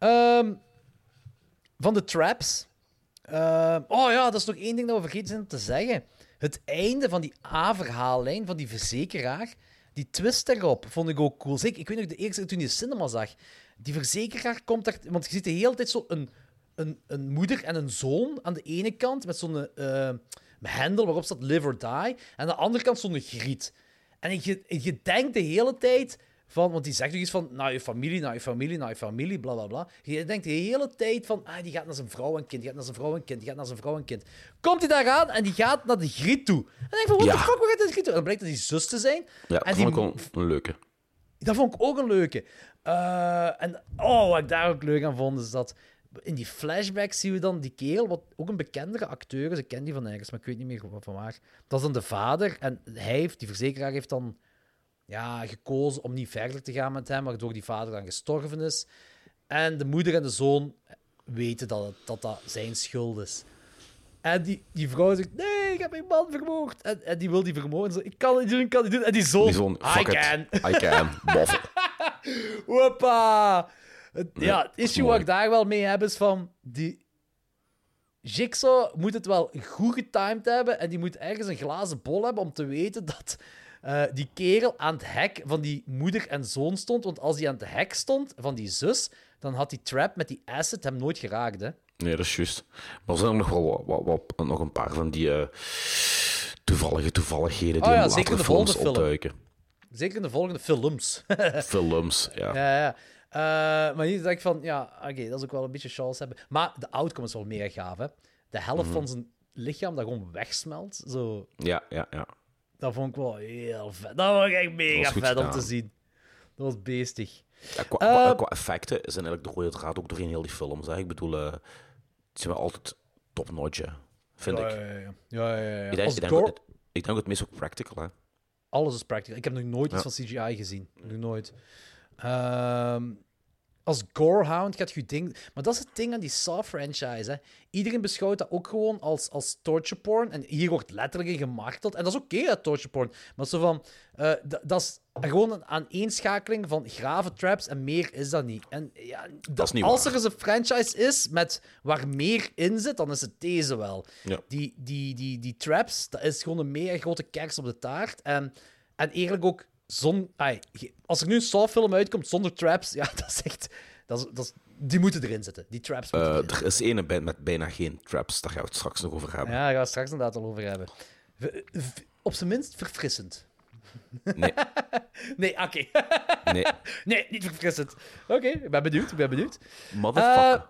Ehm, van de traps. Ehm, oh ja, dat is nog één ding dat we vergeten zijn te zeggen. Het einde van die A-verhaallijn van die verzekeraar, die twist daarop, vond ik ook cool. Zeker, ik weet nog de eerste keer toen je cinema zag. Die verzekeraar komt daar... Want je ziet de hele tijd zo een, een, een moeder en een zoon aan de ene kant, met zo'n eh hendel waarop staat live or die. En aan de andere kant zo'n griet. En je, je denkt de hele tijd van, want die zegt nog iets van naar je familie, naar je familie, naar je familie, bla bla bla. Je denkt de hele tijd van, ah, die gaat naar zijn vrouw en kind, die gaat naar zijn vrouw en kind, die gaat naar zijn vrouw en kind. Komt hij daar aan en die gaat naar de griet toe. En dan denk van, Ja. the fuck, waar gaat de griet toe? En dan blijkt dat die zus te zijn. Ja, dat die, vond ik wel een leuke. dat vond ik ook een leuke. Eh, en oh, wat ik daar ook leuk aan vond, is dat in die flashbacks zien we dan die kerel, wat ook een bekendere acteur is. Ik ken die van ergens, maar ik weet niet meer van waar. Dat is dan de vader. En hij heeft, die verzekeraar heeft dan ja, gekozen om niet verder te gaan met hem, waardoor die vader dan gestorven is. En de moeder en de zoon weten dat het, dat, dat zijn schuld is. En die, die vrouw zegt, nee, ik heb mijn man vermoord. En, en die wil die vermoorden. Zo, Ik kan het niet doen, ik kan het doen. En die zoon, Die I can. I can. Hoppa! Het, ja, het issue wat ik daar wel mee heb is van... Die Jigsaw moet het wel goed getimed hebben en die moet ergens een glazen bol hebben om te weten dat eh, die kerel aan het hek van die moeder en zoon stond. Want als hij aan het hek stond van die zus, dan had die trap met die acid hem nooit geraakt. Hè? Nee, dat is juist. Maar er zijn nog wel wat, wat, wat- nog een paar van die eh, toevallige toevalligheden die Oh ja, in zeker latere de films film. opduiken. Zeker in de volgende films. Films, ja. Ja, ja. Eh, maar hier denk ik van, ja, oké, dat is ook wel een beetje chance hebben. Maar de outcome is wel mega gaaf, hè. De helft Mhm. van zijn lichaam dat gewoon wegsmelt. Zo, Ja, ja, ja. Dat vond ik wel heel vet. Dat ik echt mega was vet om te zien. Dat was beestig. Ja, qua, Eh, qua, qua effecten is eigenlijk de rode draad ook doorheen heel die films. Hè. Ik bedoel, eh, het zijn wel altijd top-notch, hè, vind ja, ik. Ja, ja, ja. ja, ja, ja. Ik denk, ik, denk ook, ik denk ook het meest ook practical, hè. Alles is practical. Ik heb nog nooit iets van CGI gezien. Nog nooit. Ehm, als Gorehound gaat je ding... Maar dat is het ding aan die Saw-franchise. hè. Iedereen beschouwt dat ook gewoon als, als torture porn. En hier wordt letterlijk in gemarteld. En dat is oké, hè, torture porn. Maar zo van... eh, dat is gewoon een aaneenschakeling van grave traps en meer is dat niet. En ja, Dat is niet als waar. er eens een franchise is met waar meer in zit, dan is het deze wel. Ja. Die, die, die, die traps, dat is gewoon een mega grote kers op de taart. En, en eerlijk ook, zon, ai, ge- als er nu een Saw-film uitkomt zonder traps, ja, dat is echt... Dat is, dat is, die moeten erin zitten. Die traps moeten Eh, er is ene bij- met bijna geen traps, daar gaan we het straks nog over hebben. Ja, daar gaan we het straks inderdaad al over hebben. V- op zijn minst verfrissend. Nee, Nee, oké. nee. nee, niet verfrissend. Oké, ik ben benieuwd, ik ben benieuwd. Motherfucker.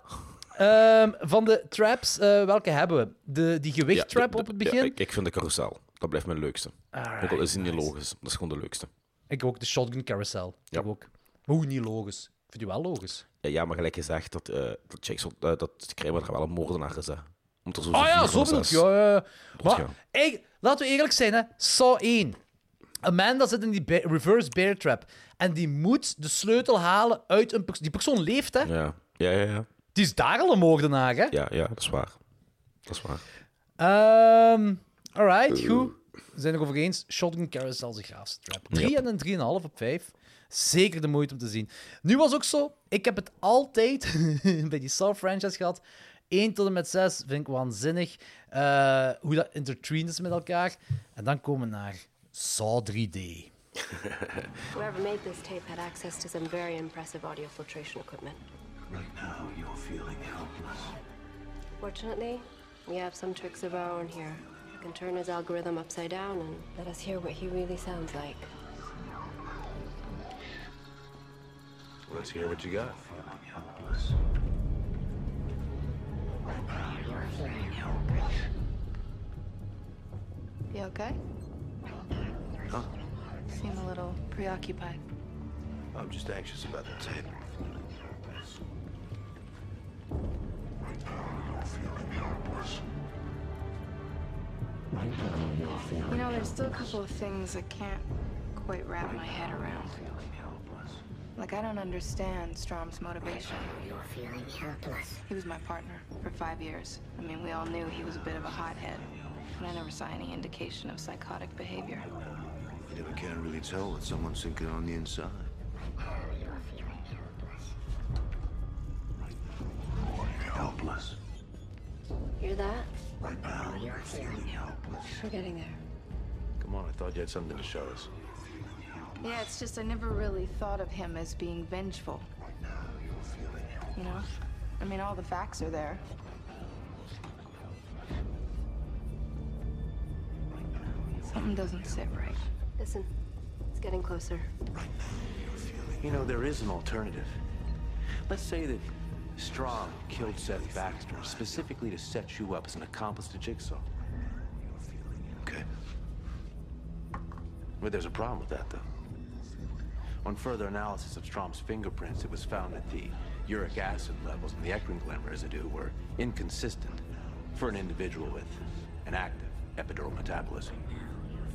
Ehm, van de traps, eh, welke hebben we? De, die gewichttrap op het begin? ja, ik, ik vind de carousel. Dat blijft mijn leukste. Alright, Ook al is het niet logisch. Dat is gewoon de leukste. Ik ook, de shotgun carousel. Ja. Ik ook. Maar hoe niet logisch? Ik vind die wel logisch. Ja, ja maar gelijk gezegd, dat, eh dat, Jackson, eh, dat Kramer wel een moordenaar is. Hè. Omdat er zo Oh ja, zo bedoel ik. Ja. Maar laten we eerlijk zijn, hè. Saw 1. Amanda zit in die be- reverse bear trap. En die moet de sleutel halen uit een persoon. Die persoon leeft, hè. Ja, ja, ja. Ja, Die is daar al een moordenaar, hè. ja, ja dat is waar. Dat is waar. Ehm alright, goed. We zijn er over eens. Shotgun Carousel is de gaafste trap. 3 Yep. en een 3,5 op 5. Zeker de moeite om te zien. Nu was ook zo, ik heb het altijd bij die Saw franchise gehad. 1 tot en met 6 vind ik waanzinnig. eh, hoe dat intertwined is met elkaar. En dan komen we naar Saw 3D. Whoever made this tape had access to some very impressive audio filtration equipment. Right now, you're feeling helpless. Fortunately, we have some tricks of our own here. We can turn his algorithm upside down and let us hear what he really sounds like. Let's hear what you got. Feeling helpless. You okay? Huh? Seem a little preoccupied. I'm just anxious about the tape. You know, there's still a couple of things I can't quite wrap my head around. Like, I don't understand Strom's motivation. You're feeling helpless. He was my partner for five years. I mean, we all knew he was a bit of a hothead, but I never saw any indication of psychotic behavior. You never can really tell what someone's thinking on the inside. You're feeling helpless. Helpless. Hear that? Right now, You're feeling helpless. We're getting there. Come on, I thought you had something to show us. Yeah, it's just I never really thought of him as being vengeful. You know? I mean, all the facts are there. Something doesn't sit right. Listen, it's getting closer. You know, there is an alternative. Let's say that Strom killed Seth Baxter specifically to set you up as an accomplice to Jigsaw. Okay. But there's a problem with that, though. On further analysis of Strom's fingerprints, it was found that the uric acid levels in the eccrine gland residue were inconsistent for an individual with an active epidural metabolism.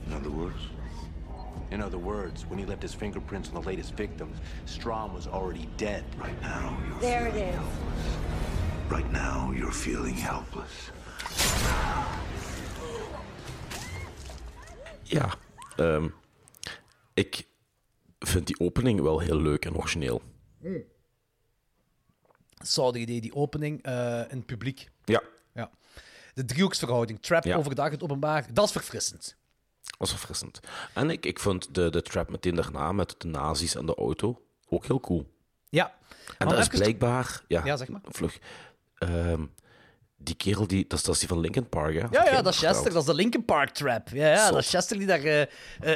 In other words, In other words, when he left his fingerprints on the latest victim, Strom was already dead. right now, you're There it feeling is. helpless. Right now, you're feeling helpless. Ja, ehm, ik vind die opening wel heel leuk en origineel. Saw 3D, die opening eh, in het publiek. Ja, Ja. De driehoeksverhouding, trap Ja. overdag in het openbaar, dat is verfrissend. Was verfrissend. En ik, ik vond de, de trap meteen daarna met de nazi's en de auto ook heel cool. Ja. En dat is blijkbaar... Ja, Ja, zeg maar. Vlug. Ehm, die kerel, die, dat, is, dat is die van Linkin Park, hè? Ja, ja, dat is. Chester. Dat is de Linkin Park trap. Ja, ja Zot. dat is Chester die daar eh, eh,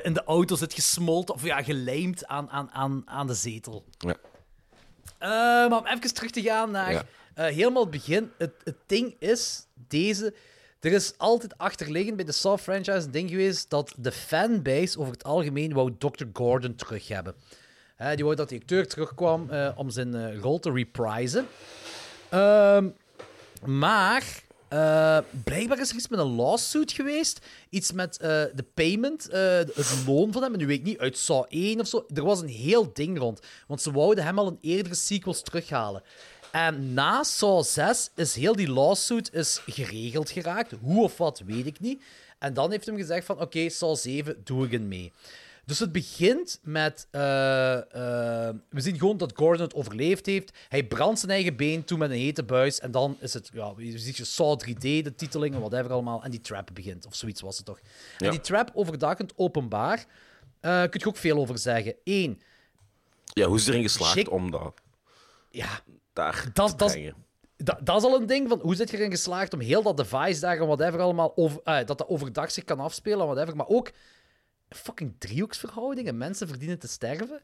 in de auto zit gesmolten, of ja, gelijmd aan, aan, aan, aan de zetel. Ja. Eh, maar om even terug te gaan naar Ja. eh, helemaal het begin. Het, het ding is, deze... Er is altijd achterliggend bij de Saw franchise een ding geweest dat de fanbase over het algemeen wou Dr. Gordon terug hebben. Die wou dat die acteur terugkwam eh, om zijn eh, rol te reprisen. Ehm, maar eh, blijkbaar is er iets met een lawsuit geweest. Iets met de payment, het loon van hem. En nu weet ik niet, uit Saw 1 of zo. Er was een heel ding rond. Want ze wouden hem al in eerdere sequels terughalen. En na Saw 6 is heel die lawsuit is geregeld geraakt. Hoe of wat, weet ik niet. En dan heeft hem gezegd van, oké, Saw 7 doe ik in mee. Dus het begint met... eh, eh, we zien gewoon dat Gordon het overleefd heeft. Hij brandt zijn eigen been toe met een hete buis. En dan is het... Ja, je ziet je Saw 3D, de titeling en whatever allemaal. En die trap begint. Of zoiets was het toch. En die trap overdag in het openbaar... eh kun je ook veel over zeggen. Eén, Ja, hoe is het erin geslaagd om dat ja, daar Dat- te dat- brengen? dat, dat is al een ding van hoe zit je erin geslaagd om heel dat device daar en whatever allemaal over, eh, dat dat overdag zich kan afspelen en whatever, maar ook fucking driehoeksverhoudingen. Mensen verdienen te sterven.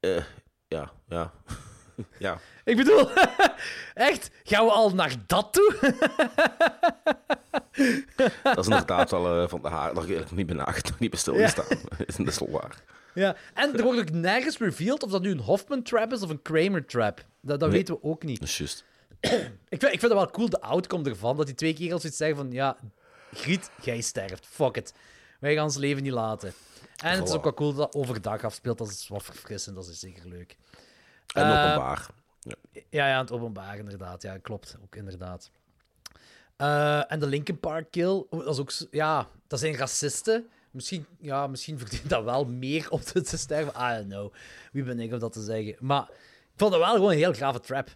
Eh, ja, ja. ja. Ik bedoel, echt, gaan we al naar dat toe? Dat is inderdaad wel eh, van de haar. Ik niet bij nagedacht, nog niet bij stilgestaan. dat is wel waar. Ja. En er wordt ook nergens revealed of dat nu een Hoffman trap is of een Kramer trap. Dat, dat Nee. weten we ook niet. Dat is juist. Ik vind, ik vind het wel cool, de outcome ervan, dat die twee kerels iets zeggen van, ja, Griet, jij sterft, fuck it. Wij gaan ons leven niet laten. En het is ook wel cool dat dat overdag afspeelt, dat is wat verfrissend, dat is zeker leuk. En Eh, openbaar. Ja. Ja, ja, het openbaar, inderdaad. Ja, klopt, ook inderdaad. Eh, en de Linkin Park kill, dat is ook... Ja, dat zijn racisten, Misschien, ja, misschien verdient dat wel meer om te, te sterven. I don't know. Wie ben ik om dat te zeggen? Maar ik vond dat wel gewoon een heel grave trap.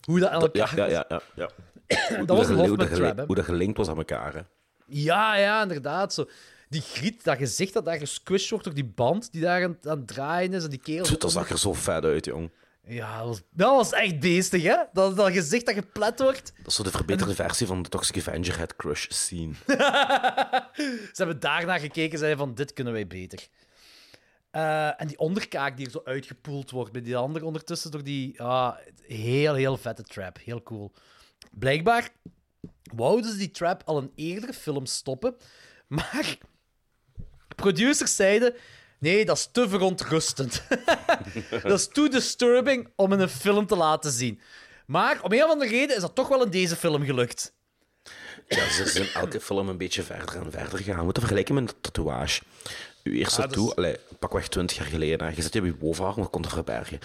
Hoe dat aan ja, elkaar... ja, ja, ja, ja. Dat was een Hoffman trap, hè? hoe dat gelinkt was aan elkaar. Hè. Ja, ja, inderdaad. Zo. Die griet, dat gezicht dat daar gesquished wordt door die band die daar aan, aan het draaien is en die kerel... Dat zag er zo vet uit, jong. Ja, dat was, dat was echt beestig, hè? Dat, dat gezicht dat geplet wordt. Dat is zo de verbeterde versie van de Toxic Avenger Head Crush scene. Ze hebben daarna gekeken en zeiden van, dit kunnen wij beter. Eh, en die onderkaak die er zo uitgepoeld wordt bij die ander ondertussen door die... ah, heel, heel vette trap. Heel cool. Blijkbaar wouden ze die trap al een eerdere film stoppen, maar producers zeiden... Nee, dat is te verontrustend. dat is too disturbing om in een film te laten zien. Maar om een of andere reden is dat toch wel in deze film gelukt. Ja, ze zijn elke film een beetje verder en verder gegaan. We moeten vergelijken met een tatoeage. Uw eerste Ah, tattoo, allee, pakweg 20 jaar geleden, hè. je zet je op je bovenarm, dat kon te verbergen.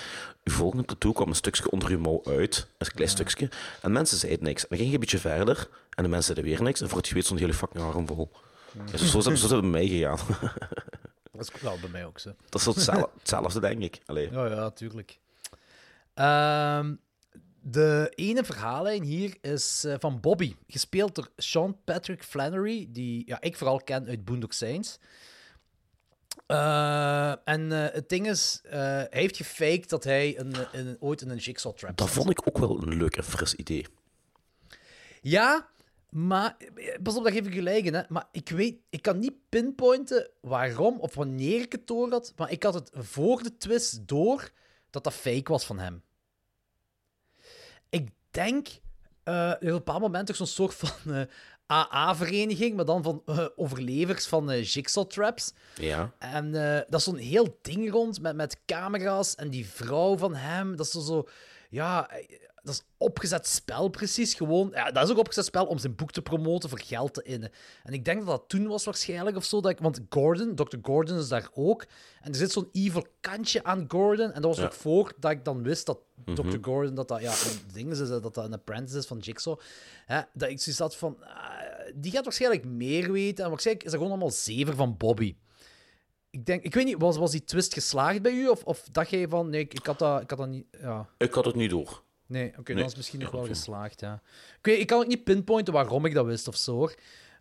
Uw volgende tattoo kwam een stukje onder uw mouw uit, een klein stukje, en mensen zeiden niks. En dan ging je een beetje verder, en de mensen zeiden weer niks, en voor het je weet stond je hele fucking arm vol. Ja, zo, zo, zo is het bij mij gegaan. Dat is wel bij mij ook zo. dat is hetzelfde, hetzelfde, denk ik. Allee. Ja, ja, tuurlijk. Ehm, de ene verhaallijn hier is eh, van Bobby, gespeeld door Sean Patrick Flannery, die ja, ik vooral ken uit Boondock Saints. Eh, en eh, het ding is, hij heeft gefaked dat hij een, een, ooit in een jigsaw trap Dat vond ik ook wel een leuk en fris idee. Ja, maar eh, pas op, dat geef ik gelijk in. Hè. Maar ik weet, ik kan niet pinpointen waarom of wanneer ik het door had. Maar ik had het voor de twist door dat dat fake was van hem. Ik denk eh op een bepaald moment toch zo'n soort van eh, AA-vereniging, maar dan van overlevers van eh, jigsaw traps. Ja. En dat is zo'n heel ding rond met, met camera's en die vrouw van hem. Dat is zo, zo ja, dat is opgezet spel precies. Gewoon, ja, dat is ook opgezet spel om zijn boek te promoten voor geld te innen. En ik denk dat dat toen was waarschijnlijk of zo. Dat ik, want Gordon, Dr. Gordon is daar ook. En er zit zo'n evil kantje aan Gordon. En dat was Ja. ook voor dat ik dan wist dat Dr. Gordon, dat dat ja, een ding is, dat dat een apprentice is van Jigsaw. Hè, dat ik zoiets had van, ah, die gaat waarschijnlijk meer weten. En waarschijnlijk is dat gewoon allemaal zever van Bobby. Ik denk, ik weet niet, was, was die twist geslaagd bij u? Of, of dacht jij van, nee, ik, ik, had, dat, ik had dat niet... Ja. Ik had het niet door. Nee, oké, Nee, dan is misschien nog wel geslaagd, ja. Ik, weet, ik kan ook niet pinpointen waarom ik dat wist of zo, hoor.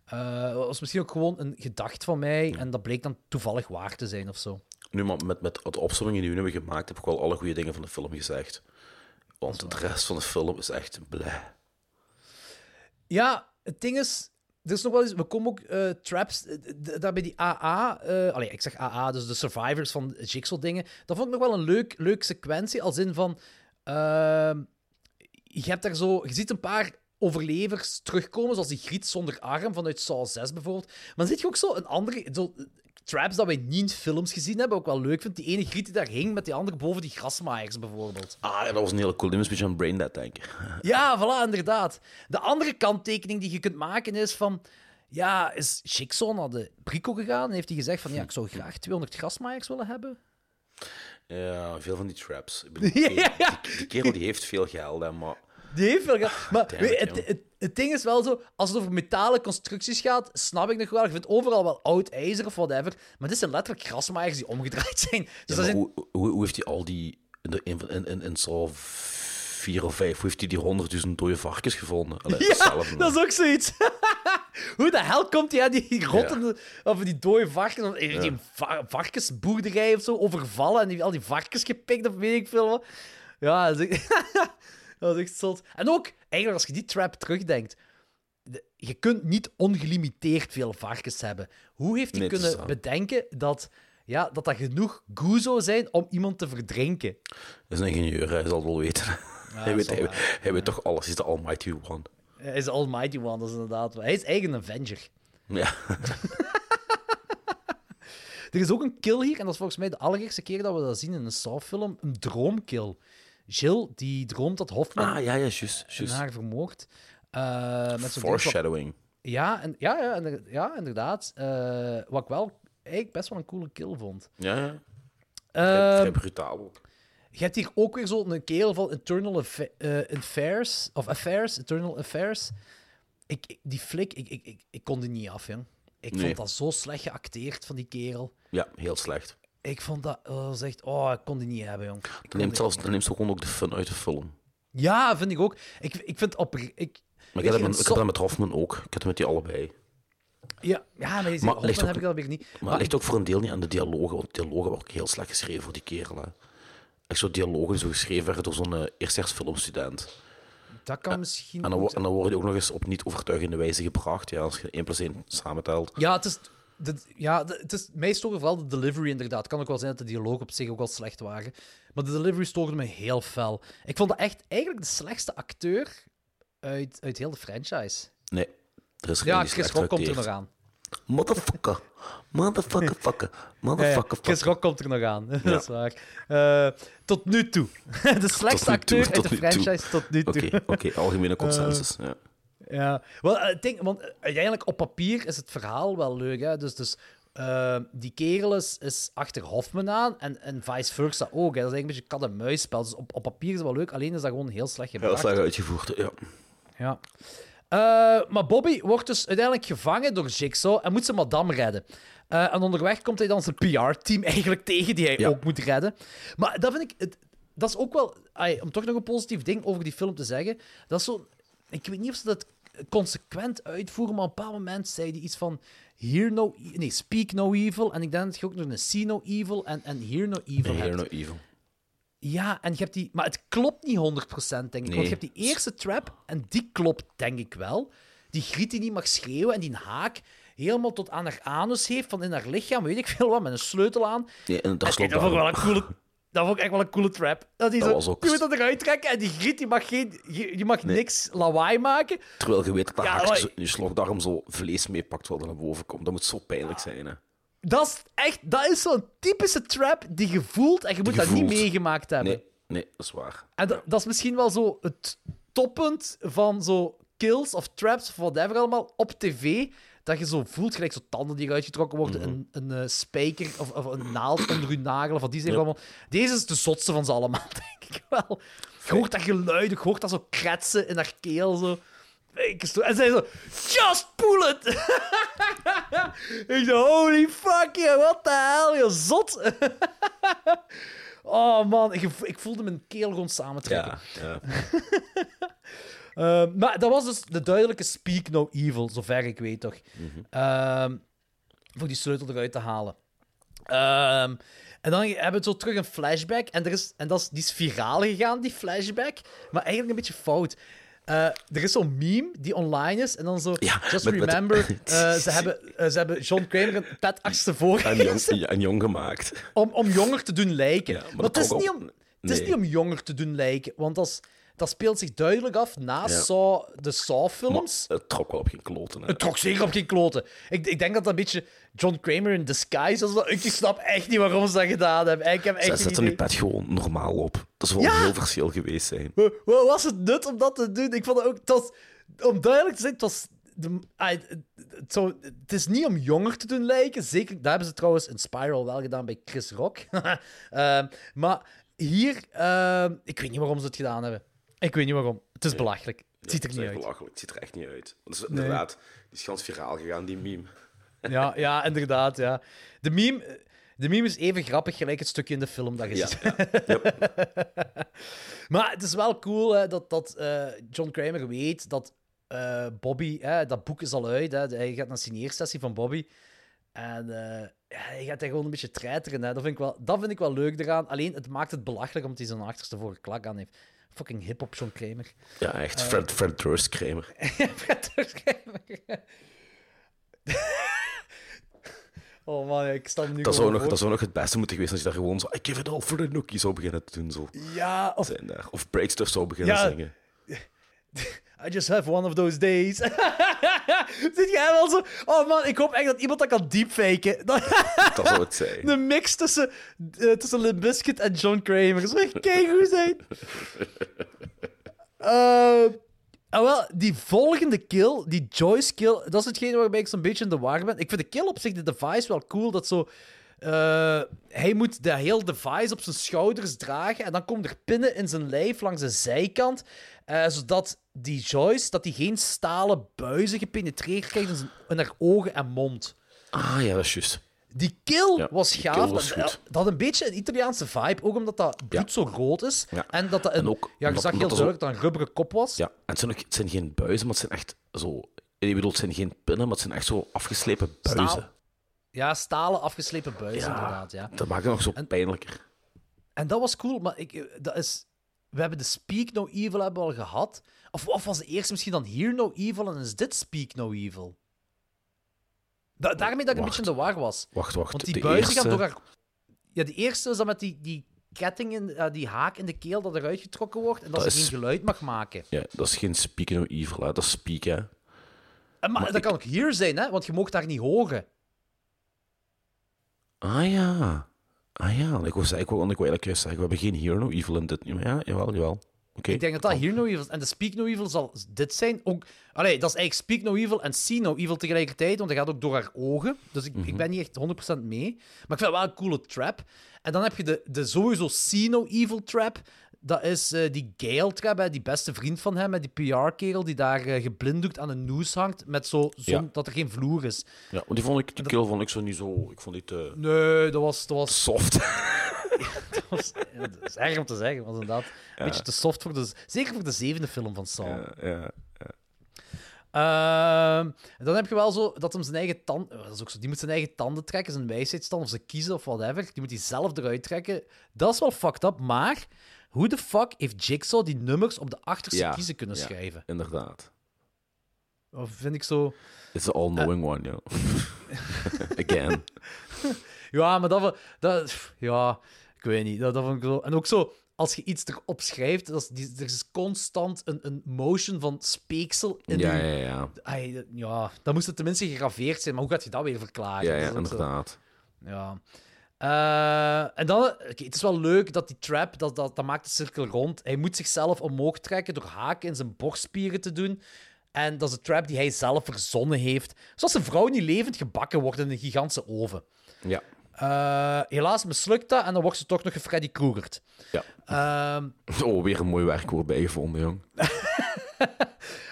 Eh, Het was misschien ook gewoon een gedacht van mij en dat bleek dan toevallig waar te zijn of zo. Nu, maar met, met de opzommingen die we nu hebben gemaakt, heb ik wel alle goede dingen van de film gezegd. Want de rest van de film is echt bleh. Ja, het ding is, er is nog wel eens, we komen ook eh, traps, eh, daar bij die AA, eh allee, ik zeg AA, dus de survivors van Jigsaw dingen, dat vond ik nog wel een leuk, leuk sequentie, als in van, ehm, je hebt daar zo, je ziet een paar overlevers terugkomen, zoals die Griet zonder arm vanuit Saw 6 bijvoorbeeld, maar dan zit je ook zo een andere, zo, traps dat wij niet in films gezien hebben, ook wel leuk vind, die ene Griet die daar hing met die andere boven die grasmaaiers bijvoorbeeld. Ah, dat was een hele cool. Die moest een beetje aan Braindead denken. Ja, voilà, inderdaad. De andere kanttekening die je kunt maken is van... Ja, is Jigsaw naar de Brico gegaan en heeft hij gezegd van... Ja, ik zou graag 200 grasmaaiers willen hebben. Ja, veel van die traps. Ik bedoel, Ja, die, ja, ja. Die, die kerel die heeft veel geld, hè, maar... Die heeft veel geld. Maar Damn weet het, het, het ding is wel zo... Als het over metalen constructies gaat, snap ik nog wel. Je vindt overal wel oud ijzer of whatever. Maar dit zijn letterlijk grasmaaiers die omgedraaid zijn. Dus Ja, zijn... hoe, hoe, hoe heeft hij al die... In, in, in, in, in Saw 4 of 5, hoe heeft hij die honderdduizend dode varkens gevonden? Allee, Ja, zelf, dat is ook zoiets. Hoe de hel komt hij aan die rottende, of die dode varkens, hij een va- varkensboerderij of zo overvallen en die, al die varkens gepikt of weet ik veel wat. Ja, dat dat is echt zot. En ook, eigenlijk als je die trap terugdenkt, de- je kunt niet ongelimiteerd veel varkens hebben. Hoe heeft hij Nee, kunnen bedenken dat, ja, dat dat genoeg goe zou zijn om iemand te verdrinken? Dat is een ingenieur, hij zal het wel weten. hij, weet, hij, weet toch alles, hij is de almighty one. Hij is de Almighty One, dat is inderdaad. Hij is een Avenger. Ja. Er is ook een kill hier, en dat is volgens mij de allereerste keer dat we dat zien in een Saw-film. Een droomkill. Jill, die droomt dat Hoffman Ah, ja, ja, juist. en juist. haar vermoordt. Eh, met Foreshadowing. Ja, en, ja, ja, inder- ja, inderdaad. Eh, wat ik wel eigenlijk best wel een coole kill vond. Ja, ja. Vrij, Ehm, vrij brutaal ook. je hebt hier ook weer zo'n kerel van Eternal Affa- eh, Affairs, of Affairs, Eternal Affairs. Ik, ik- die flik, ik, ik, ik, ik kon die niet af, jong. Ik Nee. vond dat zo slecht geacteerd van die kerel. Ja, heel slecht. Ik vond dat, dat was echt, oh, ik kon die niet hebben, jong. Ik neemt, zelfs, dan neemt ze gewoon ook de fun uit de film. Ja, vind ik ook. Ik, ik vind op. Ik, Maar ik heb, dat een ik heb dat met Hoffman ook. Ik heb het met die allebei. Ja, ja maar, Maar Hoffman ligt ook- heb ik dat weer niet. Maar het ligt ook voor een deel niet aan de dialogen, want de dialogen waren ook heel slecht geschreven voor die kerel. Hè. Echt zo dialogen die zo geschreven werden door zo'n uh, eerstejaars filmstudent. dat kan misschien. En dan, en dan worden die ook nog eens op niet overtuigende wijze gebracht, ja, als je 1 plus 1 samentelt. Ja, het is. De, ja, de- het is, mij stoorde vooral de delivery inderdaad. Het kan ook wel zijn dat de dialoog op zich ook wel slecht waren. Maar de delivery stoorde me heel fel. Ik vond dat echt eigenlijk de slechtste acteur uit, uit heel de franchise. Nee, er is er Ja, Chris Rock komt er nog aan. Motherfucker. Motherfucker, fucker. Motherfucker, Chris fucker. Rock komt er nog aan. dat is waar. Eh, tot nu toe. de slechtste toe, acteur uit de toe. franchise tot nu toe. Oké, algemene consensus. ja. Ja, wel, eh, ik denk, want eh, uiteindelijk op papier is het verhaal wel leuk. Hè? Dus, dus eh, die kerel is, is achter Hoffman aan en, en vice versa ook. Hè? Dat is eigenlijk een beetje kat-en-muisspel. Dus op, op papier is het wel leuk, alleen is dat gewoon heel slecht Heel gebracht. slecht uitgevoerd, ja. Ja. Maar Bobby wordt dus uiteindelijk gevangen door Jigsaw en moet zijn madame redden. En onderweg komt hij dan zijn PR-team eigenlijk tegen, die hij Ja. ook moet redden. Maar dat vind ik... Het, dat is ook wel... ai, om toch nog een positief ding over die film te zeggen. Dat is zo... Ik weet niet of ze dat consequent uitvoeren, maar op een bepaald moment zei hij iets van... Hear no... e- Nee, speak no evil. En ik denk dat je ook nog een see no evil en, en hear no evil Hear hebt. no evil. Ja, en je hebt die... Maar het klopt niet 100%, denk ik. Nee. Want je hebt die eerste trap, en die klopt, denk ik wel. Die griet die niet mag schreeuwen en die haak helemaal tot aan haar anus heeft, van in haar lichaam, weet ik veel wat, met een sleutel aan. Nee, en dat En ik wel een coole... Dat vond ik echt wel een coole trap. Dat die Dat zo, was ook- Je moet dat eruit trekken en die griet die mag, geen, je, je mag niks lawaai maken. Terwijl je weet dat dat Ja, maar- je slokdarm zo vlees meepakt wat er naar boven komt. Dat moet zo pijnlijk zijn, hè. Dat is echt... Dat is zo'n typische trap die je voelt en je moet je dat niet meegemaakt hebben. Nee, nee, dat is waar. En dat, dat is misschien wel zo het toppunt van zo kills of traps of whatever allemaal op tv. Dat je zo voelt, gelijk zo tanden die eruit getrokken worden, een, een eh, spijker of, of een naald onder je nagel, of wat die zijn Ja. allemaal. Deze is de zotste van ze allemaal, denk ik wel. Je hoort dat geluid, je hoort dat zo kretsen in haar keel, zo. Ik En zij zo, just pull it! ik dacht, holy fuck, yeah, what the hell, je zot! oh man, ik, ik voelde mijn keel gewoon samentrekken. Ja, ja. Ehm, maar dat was dus de duidelijke speak no evil, zover ik weet toch. Ehm, voor die sleutel eruit te halen. Ehm, en dan hebben we zo terug een flashback. En, er is, en dat is, die is viraal gegaan, die flashback. Maar eigenlijk een beetje fout. Eh, er is zo'n meme die online is. En dan zo. Ja, just met- met- remember. eh, ze, hebben, eh, ze hebben John Kramer een pet achterstevoren En jong, en jong gemaakt. om, om jonger te doen lijken. Ja, maar maar dat het is, niet om, het is niet om jonger te doen lijken. Want is, dat speelt zich duidelijk af na Ja. De Saw-films. het trok wel op geen kloten. Hè. Het trok zeker op geen kloten. Ik, ik denk dat dat een beetje John Kramer in disguise was. Ik snap echt niet waarom ze dat gedaan hebben. Ik heb echt Zet, geen zet er nu pet gewoon normaal op. Dat zou wel een heel verschil geweest zijn. Wa- Wat was het nut om dat te doen? Ik vond het ook... Om duidelijk te zijn, het was... De, ah, het, het is niet om jonger te doen lijken. Zeker, daar hebben ze trouwens in Spiral wel gedaan bij Chris Rock. Ehm, maar hier... ehm, ik weet niet waarom ze het gedaan hebben. Ik weet niet waarom. Het is belachelijk. Het ziet er Het niet uit. belachelijk. Het ziet er echt niet uit. Dat is inderdaad, die is gans viraal gegaan, die meme. Ja, ja, inderdaad, ja. De meme, de meme is even grappig gelijk het stukje in de film dat je Ja. ziet. Yep. Maar het is wel cool hè, dat, dat eh, John Kramer weet dat eh, Bobby... Hè, dat boek is al uit. Hè, hij gaat naar een signeersessie van Bobby. En eh, ja, hij gaat daar gewoon een beetje treiteren. Hè. Dat, vind ik wel, dat vind ik wel leuk eraan. Alleen, het maakt het belachelijk omdat hij zijn achterste vorige klak aan heeft. Fucking hip-hop John Kramer. Ja, echt. Fred, Fred Durst Kramer. Fred Durst Kramer. oh man, ik sta nu Dat zou, nog, dat zou nog het beste moeten geweest als je daar gewoon zo I give it all for the nookie zou beginnen te doen. Zo. Ja, of Zijn daar. Of zou beginnen Ja. zingen. I just have one of those days. Zit jij wel zo... Oh man, ik hoop echt dat iemand dat kan deepfaken. Dat- zou het zijn. De mix tussen, eh, tussen Limp Bizkit en John Kramer. Dat zou echt keigoed zijn. Eh, ah, wel, die volgende kill, die Joyce kill, dat is hetgene waarbij ik zo'n beetje in de war ben. Ik vind de kill op zich, de device, wel cool. Dat zo... eh, hij moet de hele device op zijn schouders dragen en dan komen er pinnen in zijn lijf langs de zijkant, eh, zodat die Joyce dat die geen stalen buizen gepenetreerd krijgt in, zijn, in haar ogen en mond. Ah, ja, dat is juist. Die kill Ja, was gaaf. kill was dat, goed. dat had een beetje een Italiaanse vibe, ook omdat dat bloed Ja. zo rood is. Ja. En dat dat een, En ook ja, je zag heel duidelijk dat een rubberen kop was. Ja, en het zijn, ook, het zijn geen buizen, maar het zijn echt zo... Ik bedoel, het zijn geen pinnen, maar het zijn echt zo afgeslepen buizen. Staal. Ja, stalen afgeslepen buizen, Ja. inderdaad. Ja. Dat maakt het nog zo pijnlijker. En dat was cool, maar ik, eh, dat is... We hebben de Speak No Evil hebben we al gehad. Of, of was de eerste misschien dan Hear No Evil en is dit Speak No Evil? Da- daarmee dat ik een beetje in de war was. Wacht, wacht. Want die buizen eerste... gaan door haar... Ja, de eerste is dat met die, die ketting, in, eh, die haak in de keel, dat eruit getrokken wordt en dat, Dat ze is- geen geluid mag maken. Ja, dat is geen speak no evil, hè. dat is speak, hè. En, maar, Maar dat ik- kan ook hier zijn, hè? want je mocht daar niet horen. Ah ja. Ah ja, ik zeggen- ik ik wou eigenlijk zeggen, we hebben geen Hear No Evil in dit. Ja, jawel, jawel. Ik denk dat dat hier No Evil is. En de Speak No Evil zal dit zijn. Ook, allee, dat is eigenlijk Speak No Evil en See No Evil tegelijkertijd, want dat gaat ook door haar ogen. Dus ik, Mhm. ik ben niet echt 100% mee. Maar ik vind het wel een coole trap. En dan heb je de, de sowieso See No Evil trap. Dat is eh, die Gale trap, hè, die beste vriend van hem, hè, die PR-kerel die daar eh, geblinddoekt aan een noes hangt, met zo, zon, Ja. dat er geen vloer is. Ja, want die, vond ik, die kill vond ik zo niet zo... Ik vond die te Nee, dat was... Dat was soft. dat was, ja, dat is erg om te zeggen, was inderdaad een beetje te soft voor de... Zeker voor de zevende film van Saw. ja, ja. En dan heb je wel zo dat hem zijn eigen tanden... Dat is ook zo, die moet zijn eigen tanden trekken, zijn wijsheidstand, of ze kiezen of whatever. Die moet hij zelf eruit trekken. Dat is wel fucked up, maar... Hoe de fuck heeft Jigsaw die nummers op de achterste Ja, kiezen kunnen ja. schrijven? Inderdaad. Of vind ik zo... It's the all-knowing Eh. one, ja. Again. Ja, maar dat... dat ja, ik weet niet. Dat, dat vond ik zo... En ook zo, als je iets erop schrijft, dat is, die, er is constant een, een motion van speeksel in Ja, je- ja, ja. Ai, dat- ja, dan moest het tenminste gegraveerd zijn, maar hoe gaat je dat weer verklaren? Ja, ja, ook zo- inderdaad. Ja. Eh, en dan, het is wel leuk dat die trap, dat, dat, dat maakt de cirkel rond. Hij moet zichzelf omhoog trekken door haken in zijn borstspieren te doen. En dat is een trap die hij zelf verzonnen heeft. Zoals een vrouw niet levend gebakken wordt in een gigantische oven. Ja. Eh, helaas mislukt dat en dan wordt ze toch nog gefreddy Kruegerd. Ja. Ehm, Oh, weer een mooi werkwoord bijgevonden, jong.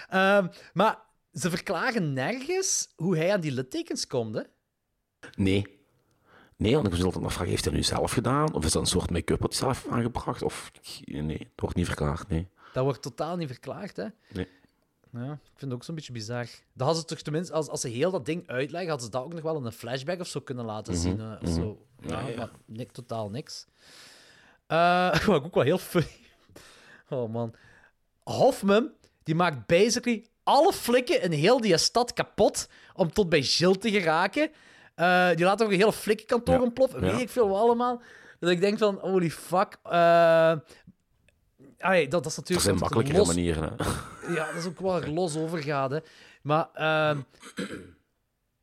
ehm, maar ze verklaren nergens hoe hij aan die littekens komt, hè? Nee. Nee, want ik was altijd afvragen, heeft hij nu zelf gedaan? Of is dat een soort make-up wat hij zelf aangebracht? Of, nee, dat wordt niet verklaard, nee. Dat wordt totaal niet verklaard, hè? Nee. Ja, ik vind het ook zo'n beetje bizar. Dat hadden ze toch tenminste, als, als ze heel dat ding uitleggen, hadden ze dat ook nog wel in een flashback of zo kunnen laten zien. eh, of zo. Ja, Ja, ja. maar nik, totaal niks. Eh wat ik ook wel heel funny. Oh man. Hoffman, die maakt basically alle flikken in heel die stad kapot om tot bij Jill te geraken. Eh, die laat ook een hele flikkenkantoor ontploffen. Weet ik veel wat allemaal. Dat ik denk van, holy fuck. Allee, dat, dat is natuurlijk... zijn dat het makkelijkere los- manieren, hè. ja, dat is ook wel er los over. Hè. Maar ehm,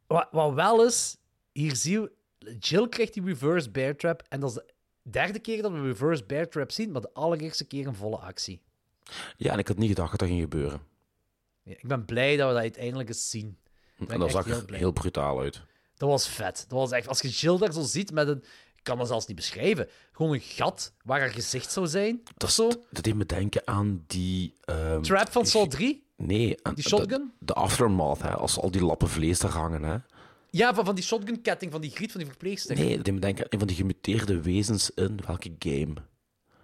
wat, wat wel is, hier zie je, Jill krijgt die reverse bear trap. En dat is de derde keer dat we reverse bear trap zien, maar de allereerste keer een volle actie. Ja, en ik had niet gedacht dat dat ging gebeuren. Ja, ik ben blij dat we dat uiteindelijk eens zien. En dat zag heel er blij. heel brutaal uit. Dat was vet. Dat was echt, als je Jill daar zo ziet met een... Ik kan dat zelfs niet beschrijven. Gewoon een gat waar haar gezicht zou zijn. Dat, zo. dat deed me denken aan die... ehm, Trap van Saw 3. Nee, aan Die shotgun? De, aftermath, hè, als al die lappen vlees daar hangen. Hè. Ja, van, van die shotgun-ketting van die griet van die verpleegster. Nee, dat deed me denken aan een van die gemuteerde wezens in welke game?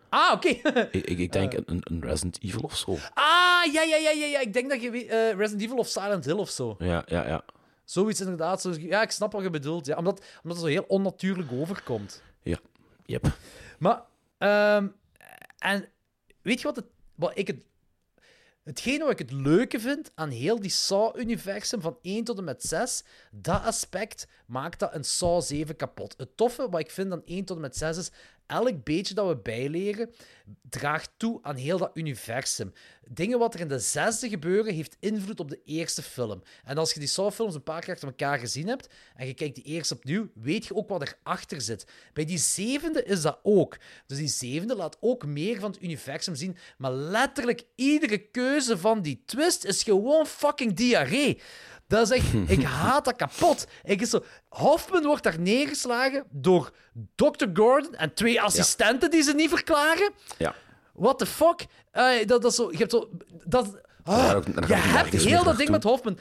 Ah, oké. Ik, ik, ik Eh. denk een, een Resident Evil of zo. Ah, ja, ja, ja, ja, ja. Ik denk dat je eh, Resident Evil of Silent Hill of zo. Ja, ja, ja. Zoiets inderdaad. Zo, ja, ik snap wat je bedoelt. Ja, omdat, omdat het zo heel onnatuurlijk overkomt. Ja, yep. Maar, ehm, en weet je wat, het, wat ik het... Hetgene wat ik het leuke vind aan heel die Saw-universum van 1 tot en met 6, dat aspect maakt dat een Saw 7 kapot. Het toffe wat ik vind aan 1 tot en met 6 is, elk beetje dat we bijleren draagt toe aan heel dat universum. Dingen wat er in de zesde gebeuren, heeft invloed op de eerste film. En als je die Saw-films een paar keer achter elkaar gezien hebt, en je kijkt die eerst opnieuw, weet je ook wat erachter zit. Bij die zevende is dat ook. Dus die zevende laat ook meer van het universum zien, maar letterlijk iedere keuze van die twist is gewoon fucking diarree. Dat is echt... Ik haat dat kapot. Ik is zo... Hoffman wordt daar neergeslagen door Dr. Gordon en twee assistenten die ze niet verklaren. Ja. What the fuck? Eh, dat, dat is zo... Je hebt zo... Dat, ook- je hebt heel dat ding met. Hoffman.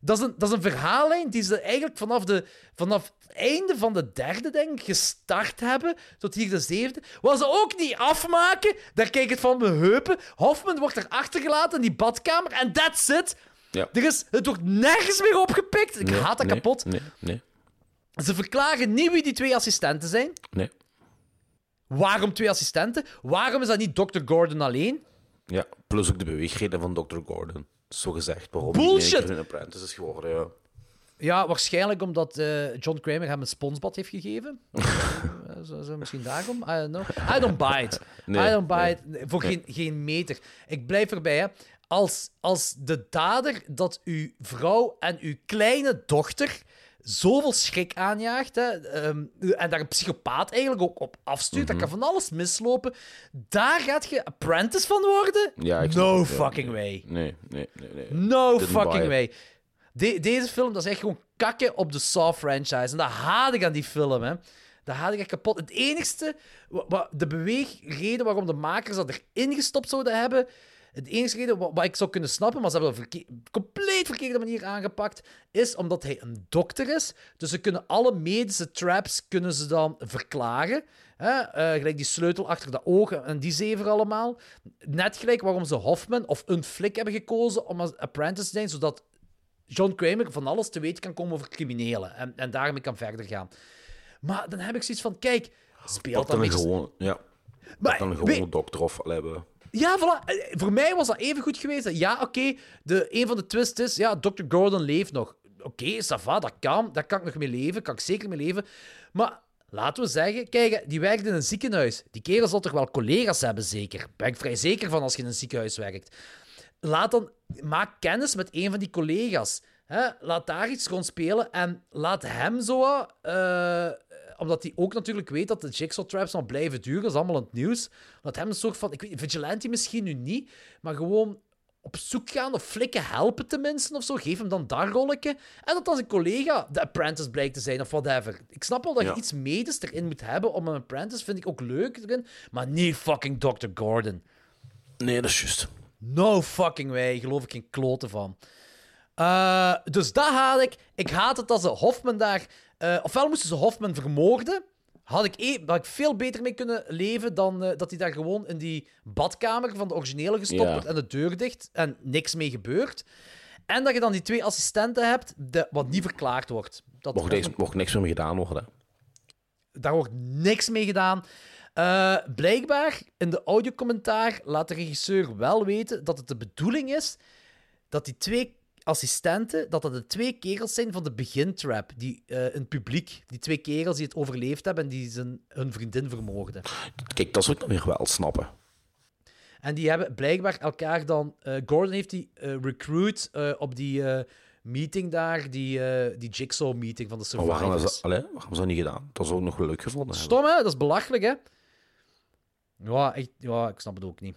Dat is, een, dat is een verhaallijn die ze eigenlijk vanaf, de, vanaf het einde van de derde, denk ik, gestart hebben, tot hier de zevende. Wat ze ook niet afmaken, daar kijk ik het van mijn heupen. Hoffman wordt er achtergelaten in die badkamer en that's it. Ja. Er is, het wordt nergens meer opgepikt. Ik Nee, haat dat nee, kapot. Nee, nee, Ze verklaren niet wie die twee assistenten zijn. nee. Waarom twee assistenten? Waarom is dat niet Dr. Gordon alleen? Ja, plus ook de beweegreden van Dr. Gordon. Zo gezegd. Waarom Bullshit! in één keer een apprentice is geworden, ja. Ja, waarschijnlijk omdat eh, John Kramer hem een sponsbad heeft gegeven. Eh, zo, zo misschien daarom. I don't know. I don't buy it. Nee, I don't buy nee. it. Nee, Voor geen, geen meter. Ik blijf erbij, hè. Als, als de dader dat uw vrouw en uw kleine dochter zoveel schrik aanjaagt, hè, ehm, en daar een psychopaat eigenlijk ook op afstuurt, Mhm. dat kan van alles mislopen, daar gaat je apprentice van worden? Ja, no het, ja. fucking way. Nee, nee, nee. nee. No Didn't fucking way. De- deze film, dat is echt gewoon kakken op de Saw-franchise. En dat haat ik aan die film, hè. Dat haat ik echt kapot. Het enigste, de beweegreden waarom de makers dat erin gestopt zouden hebben, het enige reden wa- wat ik zou kunnen snappen, maar ze hebben het op een verke- compleet verkeerde manier aangepakt, is omdat hij een dokter is. Dus ze kunnen alle medische traps kunnen ze dan verklaren. Hè? Eh, gelijk die sleutel achter de ogen en die zeven allemaal. Net gelijk waarom ze Hoffman of een flik hebben gekozen om als apprentice te zijn, zodat John Kramer van alles te weten kan komen over criminelen. En, en daarmee kan verder gaan. Maar dan heb ik zoiets van, kijk, speelt Dat dan dan een beetje... gewoon, ja. Maar, Dat dan een gewone dokter of we- ja, voilà. Eh, Voor mij was dat even goed geweest. Ja, oké, de een van de twists is, ja, Dr. Gordon leeft nog. Oké, va, dat kan. Daar kan ik nog mee leven. Kan ik zeker mee leven. Maar laten we zeggen, kijk, die werkt in een ziekenhuis. Die kerel zal toch wel collega's hebben, zeker? Ben ik vrij zeker van als je in een ziekenhuis werkt. Laat dan, maak kennis met een van die collega's. Hè? Laat daar iets rond spelen en laat hem zo, eh, omdat hij ook natuurlijk weet dat de jigsaw traps nog blijven duren, dat is allemaal het nieuws. Laat hem een soort van, ik weet, vigilante misschien nu niet, maar gewoon op zoek gaan of flikken helpen tenminste of zo. Geef hem dan dat rolletje. En dat dan zijn collega de apprentice blijkt te zijn of whatever. Ik snap wel dat Ja. je iets medisch erin moet hebben om een apprentice, vind ik ook leuk erin, maar niet fucking Dr. Gordon. Nee, dat is juist. No fucking way, geloof ik geen kloten van. Eh, dus dat haat ik. Ik haat het dat ze Hoffman daar... eh, ofwel moesten ze Hoffman vermoorden. Had ik, e- had ik veel beter mee kunnen leven dan eh, dat hij daar gewoon in die badkamer van de originele gestopt Ja. wordt en de deur dicht en niks mee gebeurt. En dat je dan die twee assistenten hebt, de, wat niet verklaard wordt. Dat Mocht, deze, mocht niks meer mee gedaan worden. daar wordt niks mee gedaan. Eh, blijkbaar, in de audiocommentaar laat de regisseur wel weten dat het de bedoeling is dat die twee assistenten, dat dat de twee kerels zijn van de begintrap, die eh, het publiek, die twee kerels die het overleefd hebben en die zijn, hun vriendin vermoorden. Kijk, dat zou ik dan weer wel snappen. En die hebben blijkbaar elkaar dan... eh, Gordon heeft die eh, recruit op die meeting daar, die, die jigsaw-meeting van de Maar waarom, survivors. is dat, allee, waarom is dat niet gedaan? Dat zou ik nog wel leuk gevonden hebben. Stom, hè? Dat is belachelijk, hè? Ja, echt, ja ik snap het ook niet.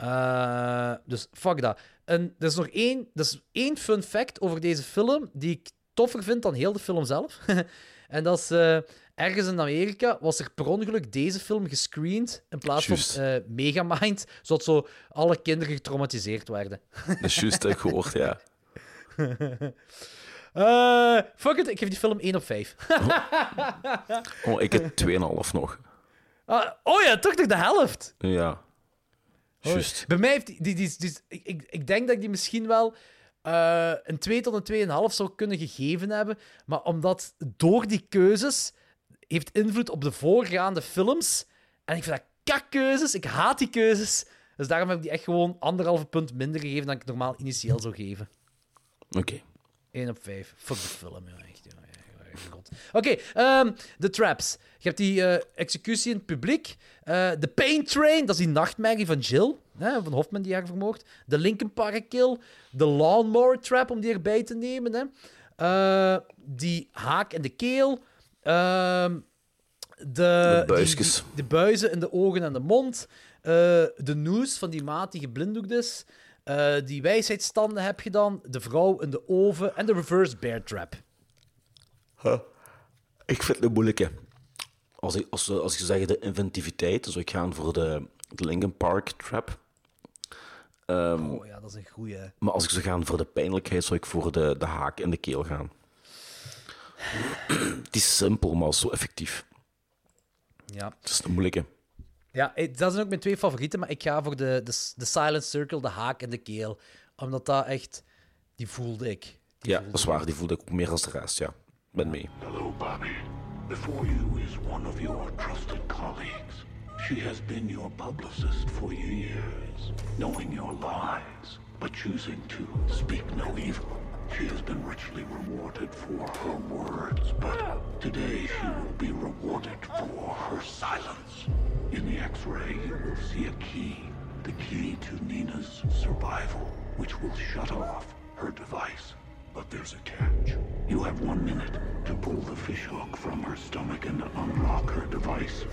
Eh, dus fuck dat. En er is nog één, er is één fun fact over deze film die ik toffer vind dan heel de film zelf. en dat is eh, ergens in Amerika was er per ongeluk deze film gescreend in plaats van eh, Megamind, zodat zo alle kinderen getraumatiseerd werden. Dat is juist dat ik gehoord, ja. Fuck it, ik geef die film 1 op 5. Oh, ik heb 2,5 nog. Ah, oh ja, toch nog de helft. Ja. Juist. Bij mij heeft die... die, die, die- ik, ik, denk dat ik die misschien wel eh, een 2 tot een 2,5 zou kunnen gegeven hebben. Maar omdat door die keuzes heeft invloed op de voorgaande films. En ik vind dat kakkeuzes. Ik haat die keuzes. Dus daarom heb ik die echt gewoon anderhalve punt minder gegeven dan ik normaal initieel zou geven. Oké. 1 op 5. Fuck de film, ja, echt. Ja, god. Oké, ehm, de traps. Je hebt die eh, executie in het publiek. Eh, de Pain Train, dat is die nachtmerrie van Jill. Hè, van Hoffman die haar vermoord. De Linkin Park Kill. De Lawnmower Trap, om die erbij te nemen. Hè. Eh, die haak in de keel. Ehm, de, De die- buisjes. die- de buizen in de ogen en de mond. De noes van die maat die geblinddoekt is. Die wijsheidsstanden heb je dan, de vrouw in de oven en de reverse bear trap. Ik vind het een moeilijke. Als ik, als, als je zegt de inventiviteit, dan zou ik gaan voor de, de Linkin Park trap. Ehm, Oh ja, dat is een goeie. Maar als ik zou gaan voor de pijnlijkheid, zou ik voor de, de haak in de keel gaan. Het is simpel, maar zo effectief. Ja. Het is een moeilijke. Ja, eh, dat zijn ook mijn twee favorieten, maar ik ga voor de, de, de Silent Circle, de haak in de keel. Omdat dat echt... Die voelde ik. Die Ja, voelde dat is waar. Die voelde ik ook meer als de rest, ja. Ben mee. Hello, Bobby. Before you is one of your trusted colleagues. She has been your publicist for years, knowing your lies, but choosing to speak no evil. She has been richly rewarded for her words, but today she will be rewarded for her silence. In the X-ray, you will see a key, the key to Nina's survival, which will shut off her device. But there's a catch. You have one minute to pull the fishhook from her stomach and unlock her device.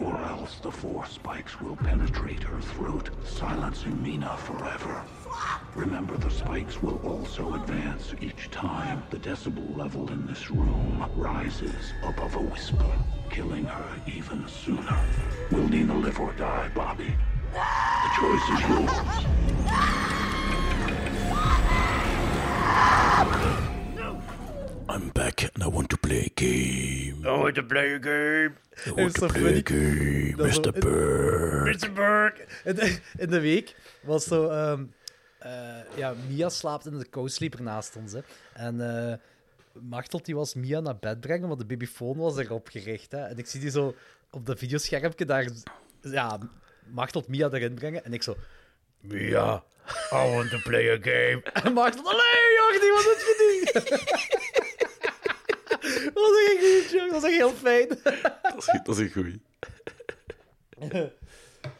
Or else the four spikes will penetrate her throat, silencing Mina forever. Remember, the spikes will also advance each time the decibel level in this room rises above a whisper, killing her even sooner. Will Nina live or die, Bobby? The choice is yours. I'm back and I want to play a game. I want to play a game. I want to play a game, Mr. Bird. Mr. Burke. In de, in de week was zo... ehm, eh, ja, Mia slaapt in de co-sleeper naast ons. Hè. En eh Machtel die was Mia naar bed brengen, want de babyfoon was erop gericht. Hè. En ik zie die zo op dat videoschermpje daar... Ja, Machtel Mia erin brengen. En ik zo... Mia, I want to play a game. En Machtel... Allee, Jordi, wat doet je nu? dat was echt goed, joh. Dat was echt heel fijn. Dat is, dat is een goeie.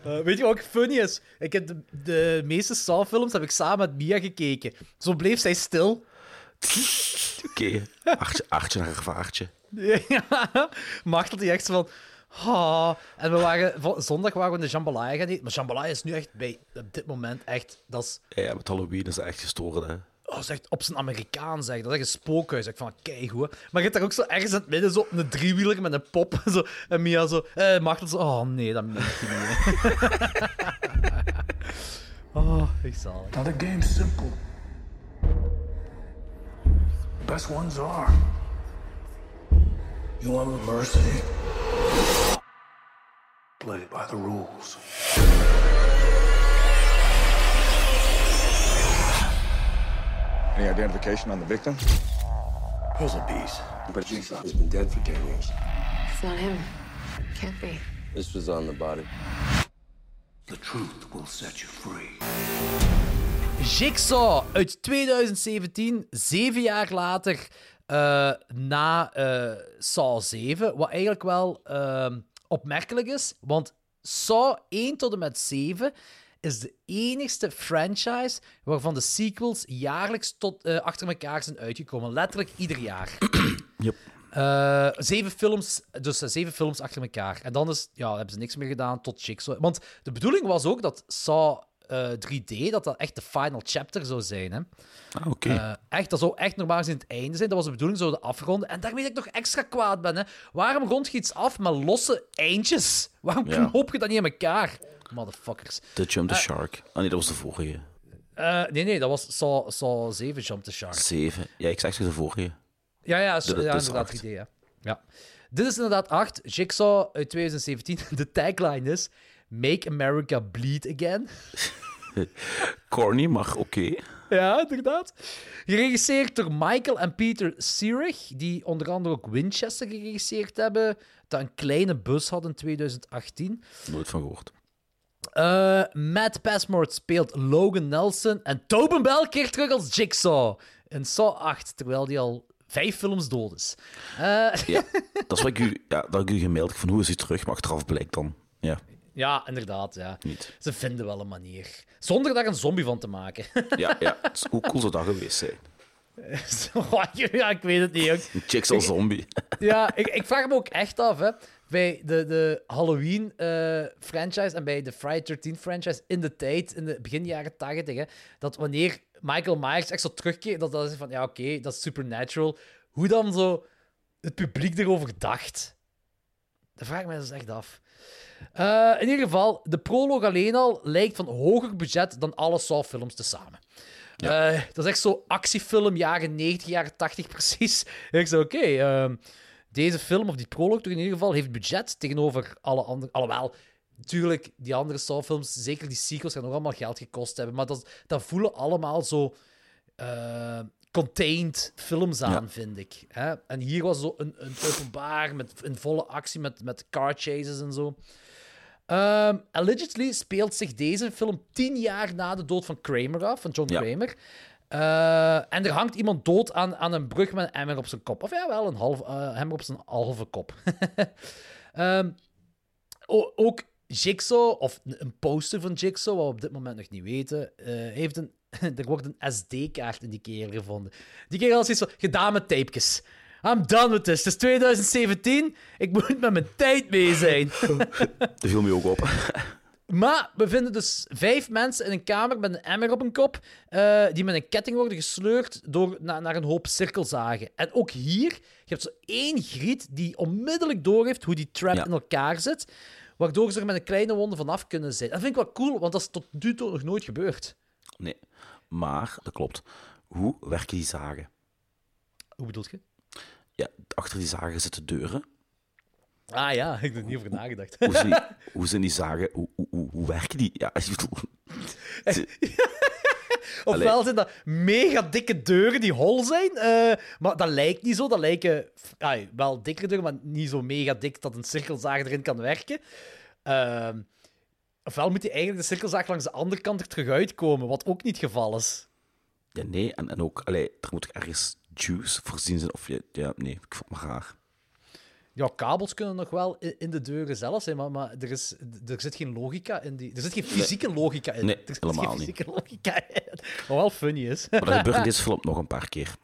Eh, weet je wat ook funny is? Ik heb de, de meeste Saw-films heb ik samen met Mia gekeken. Zo bleef zij stil. Oké, achtje, achtje naar een vaartje. ja, Machtel die echt zo van... "Ah." En we waren, zondag waren we in de Jambalaya gaan eten. Maar Jambalaya is nu echt bij, op dit moment echt... Dat is, Ja, met Halloween is dat echt gestoord, hè. oh, dat is echt op zijn Amerikaans, zeg. Dat is echt een spookhuis. Ik van, kijk hoe. Maar je hebt daar ook zo ergens in het midden zo een driewieler met een pop. Zo, en Mia zo... Eh, Machtel zo... Oh nee, dat meen je niet. oh, ik zal het. Now the game's simple. Best ones are. You want mercy? Play by the rules. Any identification on the victim? Puzzle piece. But Jigsaw's been dead for 10 years. It's not him. Can't be. This was on the body. The truth will set you free. Jigsaw uit 2017, zeven jaar later eh, na eh, Saw 7. Wat eigenlijk wel ehm, opmerkelijk is, want Saw 1 tot en met 7 is de enigste franchise waarvan de sequels jaarlijks tot, eh, achter elkaar zijn uitgekomen. Letterlijk ieder jaar. Yep. Eh, zeven films, dus eh, zeven films achter elkaar. En dan is, ja, hebben ze niks meer gedaan tot Jigsaw. Want de bedoeling was ook dat Saw eh, 3D, dat dat echt de final chapter zou zijn. Hè. Ah, oké. Eh, echt, dat zou echt normaal gezien het einde zijn. Dat was de bedoeling, zo de afronden. En daarmee dat ik nog extra kwaad ben. Hè. Waarom rond je iets af met losse eindjes? Waarom Ja. knoop je dat niet in elkaar? Motherfuckers. The Jump the Shark. Ah nee, dat was de vorige. Eh, nee, nee, dat was Saw, Saw 7 Jump the Shark. Zeven. Ja, ik zeg ze de vorige. Ja, ja, so, ja is inderdaad, acht. 3D, ja. ja. Dit is inderdaad 8. Jigsaw uit 2017. De tagline is... Make America Bleed Again. Corny, maar oké. Ja, inderdaad. Geregisseerd door Michael en Peter Sirich, die onder andere ook Winchester geregisseerd hebben, dat een kleine bus had in 2018. Nooit van gehoord. Eh, Matt Passmore speelt Logan Nelson en Tobin Bell keert terug als Jigsaw in Saw 8, terwijl hij al vijf films dood is. Eh, Ja, dat is wat ik u, ja, dat ik u gemaild heb van hoe is hij terug, maar achteraf blijkt dan. Ja, ja, inderdaad. Ja. niet. Ze vinden wel een manier. Zonder daar een zombie van te maken. Ja, ja. Het is- Hoe cool zou dat geweest zijn? ja, ik weet het niet. ook. Een Jigsaw zombie. Ja, ik, ik vraag me ook echt af, hè. bij de, de Halloween-franchise en bij de Friday 13 franchise in de tijd, in de begin jaren 80, hè, dat wanneer Michael Myers echt zo terugkeert, dat dat is van, ja, oké, dat is supernatural. Hoe dan zo het publiek erover dacht, dat vraag ik me dus echt af. Eh, in ieder geval, de proloog alleen al lijkt van hoger budget dan alle Saw-films tezamen. Eh, dat is echt zo actiefilm, jaren 90, jaren 80 precies. En ik zei, oké, ehm, deze film, of die proloog toch in ieder geval, heeft budget tegenover alle andere... Alhoewel, natuurlijk, die andere Saw-films, zeker die sequels, gaan nog allemaal geld gekost hebben. Maar dat, dat voelen allemaal zo eh, contained films aan, vind ik. Hè? En hier was zo een, een openbaar, met een volle actie, met, met car chases en zo. Ehm, allegedly speelt zich deze film tien jaar na de dood van Kramer af, van John Ja. Kramer. Eh, en er hangt iemand dood aan, aan een brug met een emmer op zijn kop. Of ja, wel een half, eh emmer op zijn halve kop. Ehm, ook Jigsaw, of een poster van Jigsaw, wat we op dit moment nog niet weten, eh, heeft een, er wordt een SD-kaart in die kerel gevonden. Die kerel is iets van, gedaan met tapejes. I'm done with this. Het is 2017. Ik moet met mijn tijd mee zijn. Dat viel me ook op. Maar we vinden dus vijf mensen in een kamer met een emmer op een kop, eh, die met een ketting worden gesleurd door, na- naar een hoop cirkelzagen. En ook hier, je hebt zo één griet die onmiddellijk doorheeft hoe die trap Ja. in elkaar zit, waardoor ze er met een kleine wonde vanaf kunnen zijn. Dat vind ik wel cool, want dat is tot nu toe nog nooit gebeurd. Nee. Maar, dat klopt. Hoe werken die zagen? Hoe bedoelt je? Ja, achter die zagen zitten deuren. Ah ja, ik heb er niet over nagedacht. Hoe zijn die, hoe zijn die zagen? Hoe, hoe, werken die? Ja. Ofwel zijn dat mega dikke deuren die hol zijn, eh, maar dat lijkt niet zo. Dat lijken wel dikkere deuren, maar niet zo mega dik dat een cirkelzaag erin kan werken. Ehm, ofwel moet hij eigenlijk de cirkelzaag langs de andere kant er terug uitkomen, wat ook niet het geval is. Ja, nee, en, en ook, allee, er moet ergens juice voorzien zijn. Of je, ja, nee, ik vond het maar raar. Ja, kabels kunnen nog wel in de deuren zelf zijn, maar, maar er, is, er zit geen logica in die... Er zit geen fysieke logica in. Nee, er zit helemaal geen niet. fysieke logica in. Wat wel funny is. Maar dat gebeurt in deze film nog een paar keer.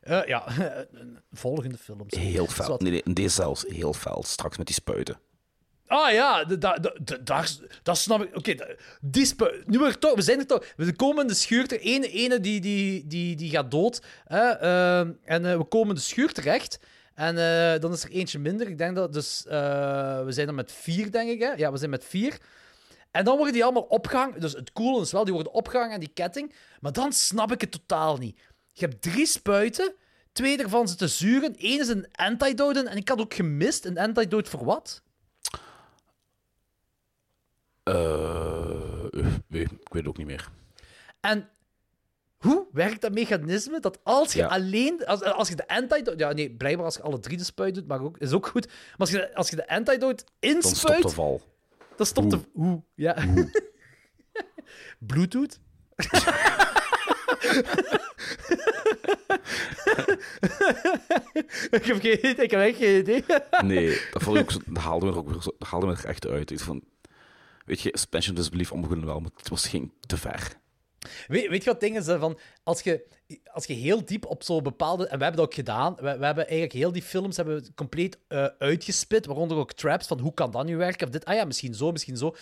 Eh, ja, volgende films. Heel fel. Nee, nee, in deze zelfs heel fel. Straks met die spuiten. Ah ja, da- da- da- da- daar- dat snap ik. Oké, spu- nu we, toch, we zijn er toch. We komen de schuur. De ene, ene die, die, die, die gaat dood. Hè, ehm, en eh, we komen de schuur terecht. En eh, dan is er eentje minder. Ik denk dat dus. eh, we zijn er met vier, denk ik. Hè? Ja, we zijn met vier. En dan worden die allemaal opgehangen. Dus het coole is wel, die worden opgehangen aan die ketting. Maar dan snap ik het totaal niet. Je hebt drie spuiten. Twee daarvan zitten zuren. Eén is een antidote. En ik had ook gemist. Een antidote voor wat? Eh, nee, ik weet ook niet meer. En hoe werkt dat mechanisme dat als je Ja. alleen, als, als je de antidote, ja nee, blijkbaar als je alle drie de spuit doet, maar ook, is ook goed. Maar als je, als je de antidote Dan stopt inspuit, de val. dan stopt de, hoe, ja. Bluetooth? ik heb geen idee, ik heb echt geen idee. Nee, dat, vond ik ook dat, haalde me er ook weer zo, dat haalde me er echt uit. Ik van, weet je, suspension disbelief ombegonnen wel, maar het was ging te ver. Weet, weet je wat dingen van als je, als je heel diep op zo'n bepaalde en we hebben dat ook gedaan, we, we hebben eigenlijk heel die films hebben we compleet eh, uitgespit, waaronder ook traps van hoe kan dat nu werken of dit, ah ja, misschien zo, misschien zo.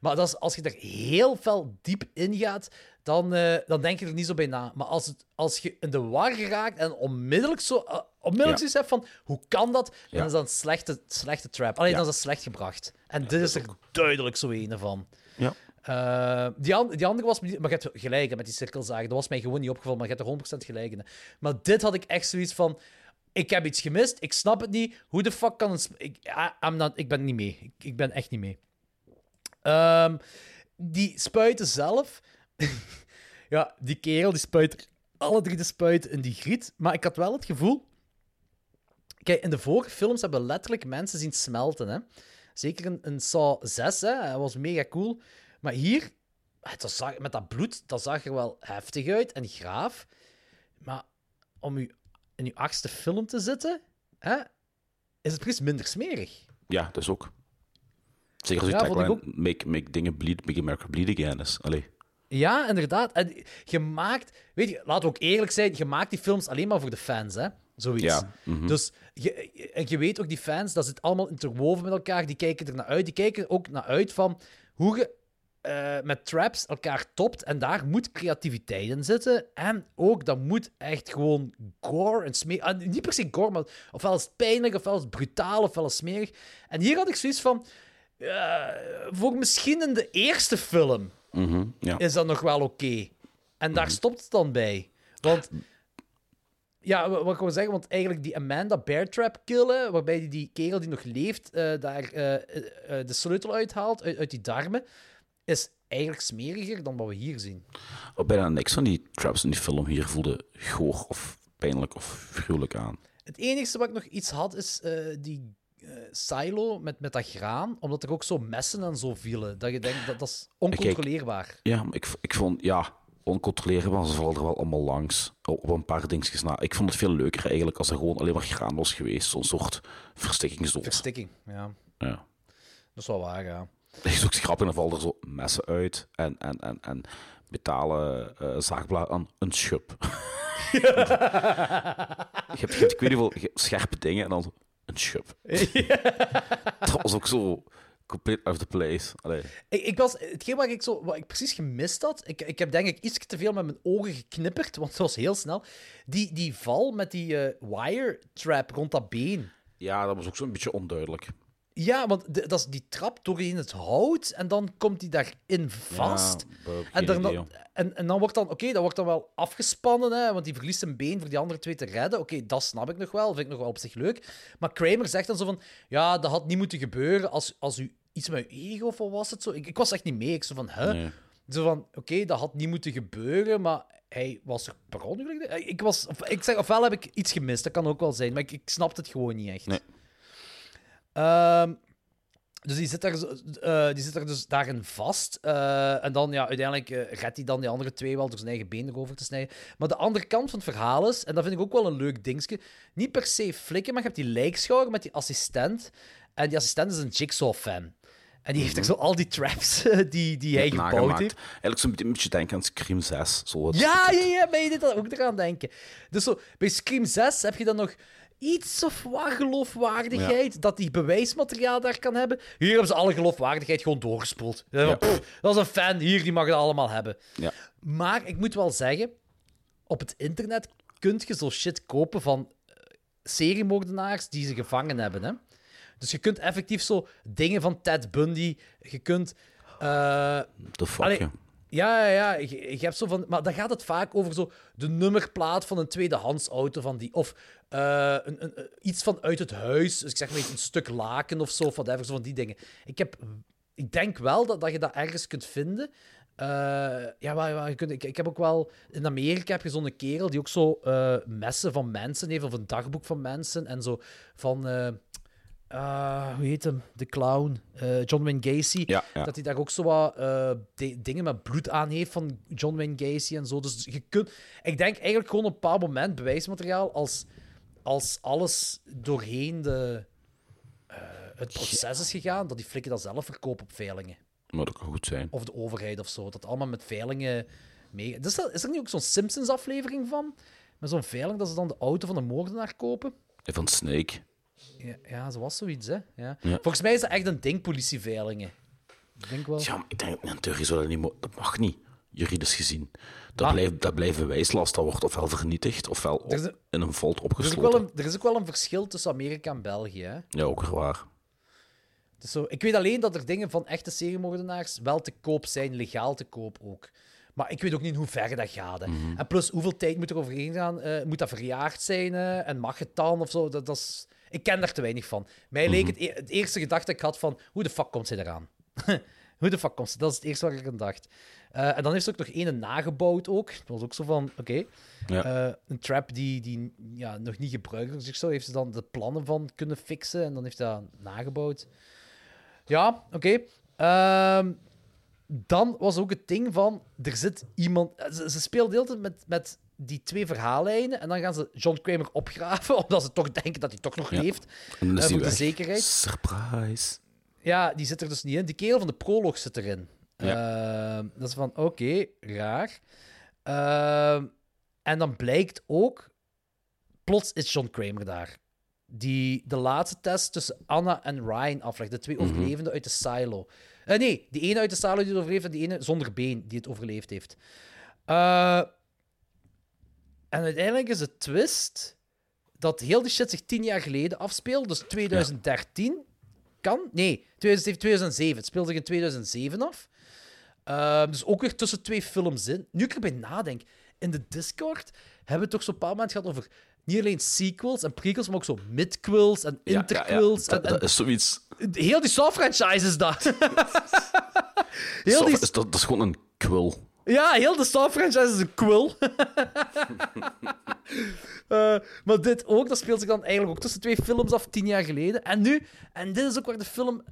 Maar dat als je er heel veel diep in gaat, dan, eh, dan denk je er niet zo bij na. Maar als, het, als je in de war geraakt en onmiddellijk zo, eh, onmiddellijk Ja. zoiets hebt van hoe kan dat, dan is dat een slechte, slechte trap. Alleen Ja. dan is dat slecht gebracht. En dit is er duidelijk zo een van. Ja. Eh, die, an- die andere was... Maar je hebt gelijk hè, met die cirkelzagen. Dat was mij gewoon niet opgevallen, maar je hebt er 100% gelijk in. Maar dit had ik echt zoiets van... Ik heb iets gemist, ik snap het niet. Hoe de fuck kan een... Ik, I'm not, ik ben niet mee. Ik, ik ben echt niet mee. Ehm, die spuiten zelf... ja, die kerel die spuit er alle drie de spuiten in die griet. Maar ik had wel het gevoel... Kijk, in de vorige films hebben we letterlijk mensen zien smelten. Hè? Zeker in, in Saw 6, hè? dat was mega cool. Maar hier, dat zag, met dat bloed, dat zag er wel heftig uit en graaf. Maar om u in uw achtste film te zitten, hè, is het precies minder smerig. Ja, dat is ook. Zeker als je Ja, ik tagline make, make dingen bleed, make America bleed again is. Allee. Ja, inderdaad. En je maakt, weet je, laten we ook eerlijk zijn, je maakt die films alleen maar voor de fans. Hè? Zoiets. Ja, mhm. Dus je, en je weet ook, die fans, dat zit allemaal interwoven met elkaar. Die kijken er naar uit. Die kijken ook naar uit van hoe je eh, met traps elkaar topt. En daar moet creativiteit in zitten. En ook, dat moet echt gewoon gore en smerig... ah, niet per se gore, maar ofwel is het pijnlijk, ofwel is het brutaal, ofwel is het smerig. En hier had ik zoiets van... eh, voor misschien in de eerste film Mhm, ja. is dat nog wel oké. En daar stopt het dan bij. Want... Ja, wa- wat ik wil zeggen, want eigenlijk die Amanda Beartrap killen, waarbij die, die kerel die nog leeft, eh, daar eh, eh, de sleutel uithaalt uit, uit die darmen, is eigenlijk smeriger dan wat we hier zien. Oh, bijna niks van die traps in die film hier voelde goor of pijnlijk of gruwelijk aan. Het enige wat ik nog iets had, is die silo met, met dat graan, omdat er ook zo messen en zo vielen. Dat je denkt, dat, dat is oncontroleerbaar. Ja, maar ik, ik vond, ja, oncontroleerbaar, ze vallen er wel allemaal langs. Op een paar dingetjes na. Ik vond het veel leuker eigenlijk als er gewoon alleen maar graan was geweest. Zo'n soort verstikkingsdoos. Verstikking, ja. Ja. Dat is wel waar, ja. Dat is ook grappig, dan vallen er zo messen uit en, en, en, en metalen eh zaagbladen aan een schub. je, hebt, je hebt, ik weet niet veel, scherpe dingen en dan een schub. Dat was ook zo compleet out of the place. Allee. Ik, ik was, hetgeen wat ik, zo, wat ik precies gemist had, ik, ik heb denk ik iets te veel met mijn ogen geknipperd, want het was heel snel. Die, die val met die eh, wire trap rond dat been. Ja, dat was ook zo'n beetje onduidelijk. Ja, want de- dat is die trap doorheen het hout en dan komt hij daarin vast. Ja, en, daarna- en, en dan wordt dan, oké, dat wordt dan wel afgespannen, hè, want die verliest zijn been voor die andere twee te redden. Oké, dat snap ik nog wel, vind ik nog wel op zich leuk. Maar Kramer zegt dan zo van, ja, dat had niet moeten gebeuren als, als u iets met uw ego, of wat was het zo? Ik, ik was echt niet mee. Ik zo van, hè? Nee. Zo van, oké, dat had niet moeten gebeuren, maar hij was er per ongeluk. Ik, was, of, ik zeg, ofwel heb ik iets gemist, dat kan ook wel zijn, maar ik, ik snapte het gewoon niet echt. Nee. Ehm, dus die zit, daar, zo- eh, die zit er dus daarin vast. Eh, en dan, ja, uiteindelijk eh, redt hij dan die andere twee wel door zijn eigen been erover te snijden. Maar de andere kant van het verhaal is, en dat vind ik ook wel een leuk dingetje, niet per se flikken, maar je hebt die lijkschouwer met die assistent. En die assistent is een Jigsaw-fan. En die heeft er zo al die traps die, die hij gebouwd Nagemaakt. heeft. Eigenlijk zo'n beetje- denken aan Scream 6. Zo Ja, ja, ja, ben je dit ook eraan denken? Dus zo, bij Scream 6 heb je dan nog iets of wat geloofwaardigheid, dat die bewijsmateriaal daar kan hebben. Hier hebben ze alle geloofwaardigheid gewoon doorgespoeld. Ja, Ja. pff, dat is een fan, hier, die mag het allemaal hebben. Ja. Maar ik moet wel zeggen, op het internet kun je zo shit kopen van eh, seriemoordenaars die ze gevangen hebben. Hè? Dus je kunt effectief zo dingen van Ted Bundy, je kunt... The fuck, Allee, ja. ja, ja, je hebt zo van... Maar dan gaat het vaak over zo de nummerplaat van een tweedehands auto van die... Of eh, een, een, een- iets van uit het huis. Dus ik zeg maar iets, een stuk laken of zo, of whatever, zo van die dingen. Ik, heb, ik denk wel dat, dat je dat ergens kunt vinden. Eh, ja, maar, je kunt, ik, ik heb ook wel... In Amerika heb je zo'n kerel die ook zo eh, messen van mensen heeft, of een dagboek van mensen, en zo van... ah, hoe heet hem? De clown. eh, John Wayne Gacy. Ja, ja. Dat hij daar ook zo wat eh, di- dingen met bloed aan heeft van John Wayne Gacy en zo. Dus je kunt... Ik denk eigenlijk gewoon op een bepaald moment bewijsmateriaal als, als alles doorheen de, eh, het proces is gegaan, dat die flikken dat zelf verkopen op veilingen. Maar dat kan goed zijn. Of de overheid of zo. Dat allemaal met veilingen mee... Dus dat- is er niet ook zo'n Simpsons-aflevering van? Met zo'n veiling dat ze dan de auto van de moordenaar kopen? Van Snake. Ja, ja zo was zoiets, hè. Ja. Ja. Volgens mij is dat echt een ding, politieveilingen. Ik denk wel. Ja, maar ik denk, in theorie zou dat niet mo- Dat mag niet, juridisch gezien. Dat, Maar- blijft, dat blijft bewijslast. Dat wordt ofwel vernietigd, ofwel op- Er is een- in een vault Er is, ook opgesloten. wel een, er is ook wel een verschil tussen Amerika en België. Hè? Ja, ook weer waar. Dus zo, ik weet alleen dat er dingen van echte seriemoordenaars wel te koop zijn, legaal te koop ook. Maar ik weet ook niet in hoeverre dat gaat. Hè. Mhm. En plus, hoeveel tijd moet er overheen gaan? Eh, moet dat verjaagd zijn? en mag het dan? Of zo? Dat, dat is... Ik ken daar te weinig van. Mij leek Mhm. het, e- het eerste gedachte dat ik had van, hoe de fuck komt zij eraan? hoe de fuck komt ze? Dat is het eerste waar ik aan dacht. Eh, en dan heeft ze ook nog ene nagebouwd ook. Dat was ook zo van, oké. Ja. Eh, een trap die, die ja, nog niet gebruikt is. Zo heeft ze dan de plannen van kunnen fixen. En dan heeft ze dat nagebouwd. Ja, oké. Ehm, dan was ook het ding van, er zit iemand... Ze, ze speelt de hele tijd met, met die twee verhaallijnen en dan gaan ze John Kramer opgraven, omdat ze toch denken dat hij toch nog Ja. leeft. En eh, die voor de weg. zekerheid. Surprise. Ja, die zit er dus niet in. Die kerel van de prolog zit erin. Ehm, dat is van, oké, raar. Ehm, en dan blijkt ook plots is John Kramer daar. Die de laatste test tussen Anna en Ryan aflegt. De twee overlevenden uit de silo. Eh, nee, die ene uit de silo die het overleeft en die ene zonder been die het overleefd heeft. Eh, en uiteindelijk is de twist dat heel die shit zich tien jaar geleden afspeelt. Dus 2013 kan. Nee, 2007, 2007. Het speelt zich in 2007 af. Ehm, dus ook weer tussen twee films in. Nu ik erbij nadenk, in de Discord hebben we het toch zo'n paar moment gehad over niet alleen sequels en prequels, maar ook zo midquels en Ja, ja, ja. interquels. Dat, en, en dat is zoiets. Heel die Saw-franchise is dat. heel die, is dat, dat is gewoon een quill. ja, heel de Saw-franchise is een quill. Eh, maar dit ook, dat speelt zich dan eigenlijk ook tussen twee films af, tien jaar geleden. En nu, en dit is ook waar de film...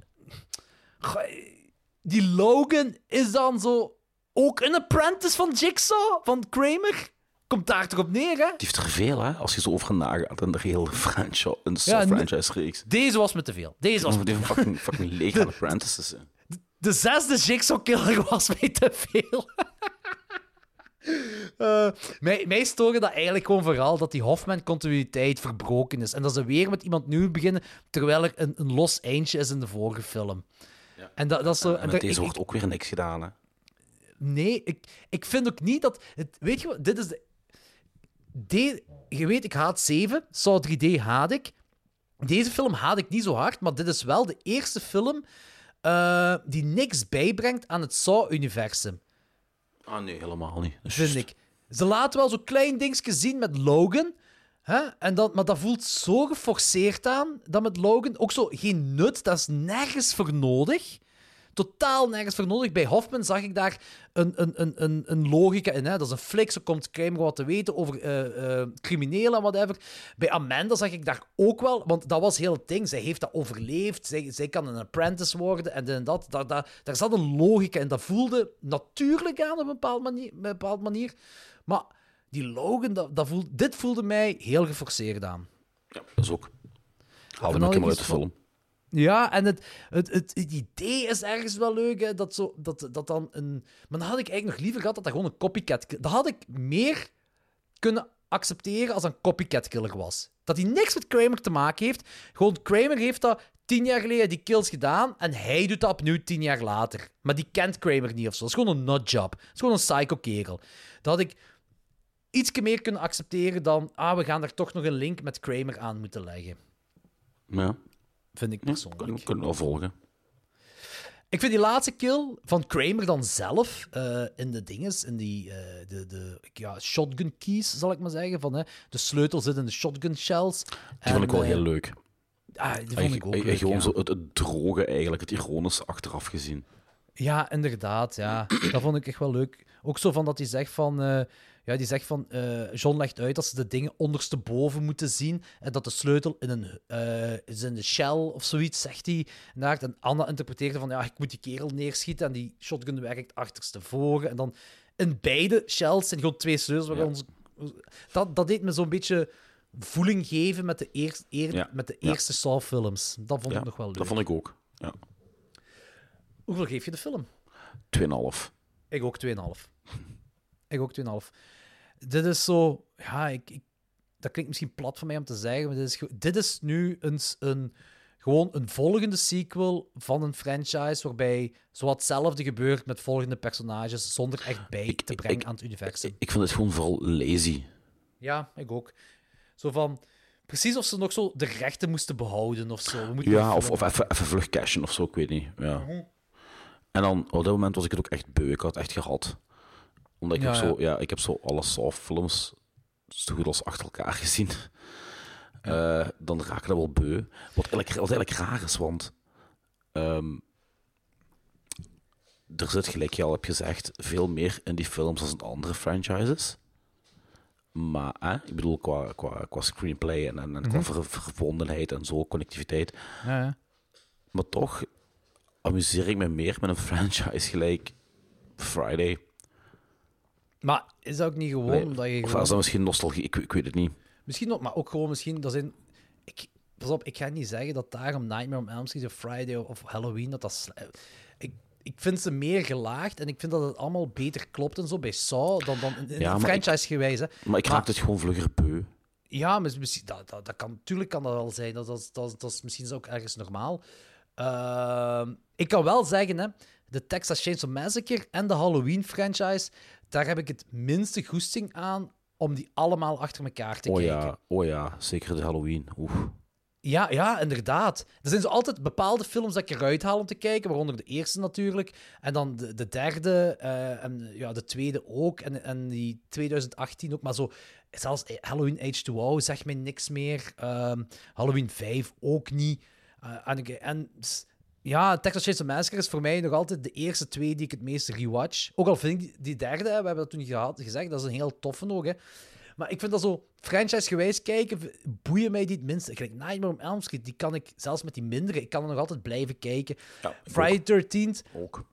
Die Logan is dan zo ook een apprentice van Jigsaw, van Kramer. Komt daar toch op neer, hè? Die heeft er veel, hè? Als je zo over nagaat in de hele franchise, de Ja, en- franchise-reeks. Deze was me te veel. Deze was me Die fucking, fucking leeg aan apprentices. hè. De zesde Jigsaw-killer was mij te veel. Eh, mij, mij stoorde dat eigenlijk gewoon vooral dat die Hoffman-continuïteit verbroken is. En dat ze weer met iemand nieuw beginnen, terwijl er een, een los eindje is in de vorige film. En dat, dat is zo... En met deze wordt ook weer niks gedaan, hè? Nee, ik, ik vind ook niet dat... Het, weet je wat? Dit is de... de- je weet, ik haat 7. Saw 3D haat ik. Deze film haat ik niet zo hard, maar dit is wel de eerste film eh, die niks bijbrengt aan het Saw-universum, Ah, nee, helemaal niet. Vind ik. Ze laten wel zo'n klein dingetje zien met Logan, hè? En dat, maar dat voelt zo geforceerd aan, dat met Logan. Ook zo geen nut, dat is nergens voor nodig. Totaal nergens voor nodig. Bij Hoffman zag ik daar een, een, een, een, een logica in. Hè? Dat is een flik, zo komt Kramer wat te weten over eh, eh, criminelen en whatever. Bij Amanda zag ik daar ook wel, want dat was heel het ding. Zij heeft dat overleefd, zij, zij kan een apprentice worden en en dat. Daar, daar, daar zat een logica in. Dat voelde natuurlijk aan op een bepaalde manier. Op een bepaalde manier. Maar die Logan, dat, dat voelde, dit voelde mij heel geforceerd aan. Ja, dat is ook. Haal hem Van ook alle maar uit de film. Ja, en het, het, het, idee is ergens wel leuk, hè, dat, zo, dat, dat dan een... Maar dan had ik eigenlijk nog liever gehad dat dat gewoon een copycat... Dat had ik meer kunnen accepteren als een copycat killer was. Dat hij niks met Kramer te maken heeft. Gewoon, Kramer heeft dat tien jaar geleden die kills gedaan en hij doet dat opnieuw tien jaar later. Maar die kent Kramer niet of zo. Dat is gewoon een nutjob. Dat is gewoon een psycho-kerel. Dat had ik iets meer kunnen accepteren dan... Ah, we gaan er toch nog een link met Kramer aan moeten leggen. Ja, Vind ik persoonlijk. kunnen kunnen wel volgen. Ik vind die laatste kill van Kramer dan zelf eh, in de dinges, in die eh, de, de ja, shotgun keys, zal ik maar zeggen. Van, hè, de sleutel zit in de shotgun shells. Die vond ik wel En, heel eh, leuk. Ah, die vond ik ook eh, leuk, Gewoon ja. zo het, het droge eigenlijk, het ironische achteraf gezien. Ja, inderdaad. Ja. dat vond ik echt wel leuk. Ook zo van dat hij zegt van... ja, die zegt van... eh, John legt uit dat ze de dingen ondersteboven moeten zien. En dat de sleutel in een... eh, is in de shell of zoiets, zegt hij. En Anna interpreteerde van... Ja, ik moet die kerel neerschieten. En die shotgun werkt achterstevoren. En dan... In beide shells zijn gewoon twee sleutels. Ja. ons, dat, dat deed me zo'n beetje voeling geven met de, eerst, eer- Ja. met de Ja. eerste Saw-films. Dat vond Ja, ik nog wel leuk. dat vond ik ook. Ja. Hoeveel geef je de film? 2,5. Ik ook 2,5. Ik ook 2,5. Dit is zo... Ja, ik, ik, dat klinkt misschien plat van mij om te zeggen, maar dit is, dit is nu een, gewoon een volgende sequel van een franchise waarbij zo hetzelfde gebeurt met volgende personages zonder echt bij te brengen aan het universum. Ik vind het gewoon vooral lazy. Ja, ik ook. Zo van... Precies of ze nog zo de rechten moesten behouden of zo. We Ja, of, of even, even vlug cashen of zo, ik weet niet. Ja. En dan, op dat moment was ik het ook echt beu. Ik had het echt gehad. Omdat ik Ja, heb ja. zo, ja, ik heb zo alle Saw-films zo goed als achter elkaar gezien. Eh, dan raak ik dat wel beu. Wat eigenlijk, wat eigenlijk raar is, want ehm, er zit, gelijk je al hebt gezegd, veel meer in die films dan in andere franchises. Maar, hè, ik bedoel, qua, qua, qua screenplay en, en, en qua ver- verbondenheid en zo, connectiviteit. Ja, ja. Maar toch amuseer ik me meer met een franchise gelijk Friday. Maar is dat ook niet gewoon Nee, omdat je Of gewoon... is dat misschien nostalgie? Ik, ik weet het niet. Misschien ook, maar ook gewoon misschien... Dat zijn, ik, pas op, ik ga niet zeggen dat daarom Nightmare on Elm Street of Friday of Halloween... Dat dat ik, ik vind ze meer gelaagd en ik vind dat het allemaal beter klopt en zo bij Saw dan, dan in, in Ja, een maar franchise. Maar ik raak het gewoon vlugger beu. Ja, mis- misschien, dat, dat, dat kan, natuurlijk kan dat wel zijn. Dat, dat, dat, dat is misschien ook ergens normaal. Ehm, ik kan wel zeggen, hè, de Texas Chainsaw Massacre en de Halloween-franchise, daar heb ik het minste goesting aan om die allemaal achter elkaar te Oh kijken. ja, oh ja, zeker de Halloween. Oeh. Ja, ja, inderdaad. Er zijn zo altijd bepaalde films dat ik eruit haal om te kijken, waaronder de eerste natuurlijk. En dan de, de derde, eh, en ja, de tweede ook. En, en die 2018 ook. Maar zo, zelfs Halloween H2O zegt mij niks meer. Ehm, Halloween 5 ook niet. Eh, en, ja, Texas Chainsaw Massacre is voor mij nog altijd de eerste twee die ik het meest rewatch. Ook al vind ik die, derde, we hebben dat toen gehad, gezegd, dat is een heel toffe nog. Hè. Maar ik vind dat zo franchise-gewijs kijken, boeien mij die het minste. Ik denk, Nightmare on Elm Street, die kan ik, zelfs met die mindere, ik kan er nog altijd blijven kijken. Friday 13th, Ook.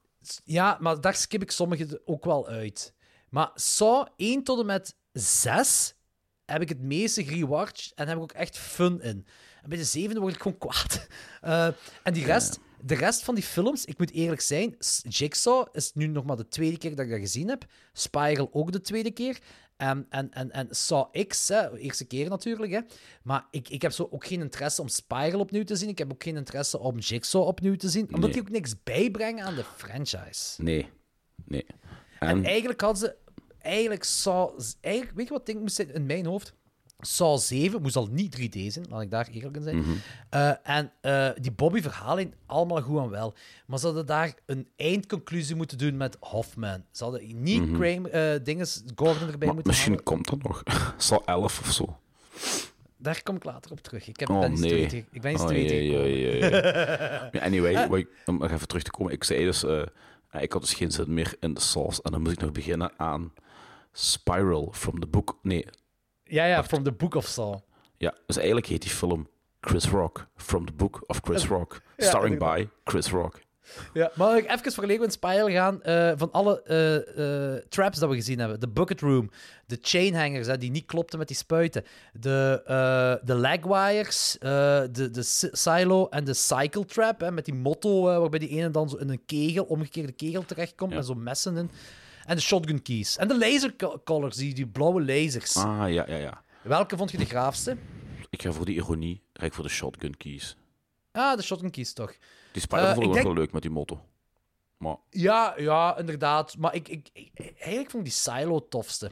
ja, maar daar skip ik sommige ook wel uit. Maar Saw 1 tot en met 6 heb ik het meeste gerewatcht en heb ik ook echt fun in. En bij de zevende word ik gewoon kwaad. Eh, en die rest, de rest van die films, ik moet eerlijk zijn, Jigsaw is nu nog maar de tweede keer dat ik dat gezien heb. Spiral ook de tweede keer. En, en, en, en Saw X, hè, eerste keer natuurlijk. Hè. Maar ik, ik heb zo ook geen interesse om Spiral opnieuw te zien. Ik heb ook geen interesse om Jigsaw opnieuw te zien. Omdat Nee. die ook niks bijbrengen aan de franchise. Nee. Nee. En, En, eigenlijk hadden ze... Eigenlijk Saw... Eigenlijk, weet je wat ding moest zijn in mijn hoofd? Saw 7 moest al niet 3D zijn, laat ik daar eerlijk in zijn. Mhm. Eh, en eh, die Bobby-verhaling, allemaal goed en wel. Maar ze hadden daar een eindconclusie moeten doen met Hoffman. Ze hadden niet. Graham, eh, dinges, Gordon erbij maar moeten misschien halen. komt dat nog. Zal 11 of zo. Daar kom ik later op terug. Ik, heb, Oh ben nee. weten- ik ben iets Oh. Ja, Anyway, ik- om nog even terug te komen. Ik zei dus, eh, eh, ik had dus geen zin meer in de sauce. En dan moet ik nog beginnen aan Spiral from the Book. Nee, Ja, ja, from the Book of Saw. ja, dus eigenlijk heet die film Chris Rock, From the Book of Chris Rock. Ja, Starring by Chris Rock. Ja, maar ik even vergeleken met Spiral gaan. eh, van alle eh, eh, traps dat we gezien hebben. De bucket room, de chainhangers hè, die niet klopten met die spuiten. De, de lagwires, de, de si- silo en de cycle trap. Hè, met die motto waarbij die ene dan zo in een kegel, omgekeerde kegel terechtkomt. Ja. Met zo'n messen in. En de shotgun keys. En de laser co- collars, die, die blauwe lasers. Ah, ja, ja, ja. Welke vond je de graafste? Ik ga voor die ironie, ga ik voor de shotgun keys. Ah, de shotgun keys toch. Die vond ik ook denk- wel leuk met die motto. Maar Ja, ja, inderdaad. Maar ik, ik, ik- eigenlijk vond ik die silo het tofste.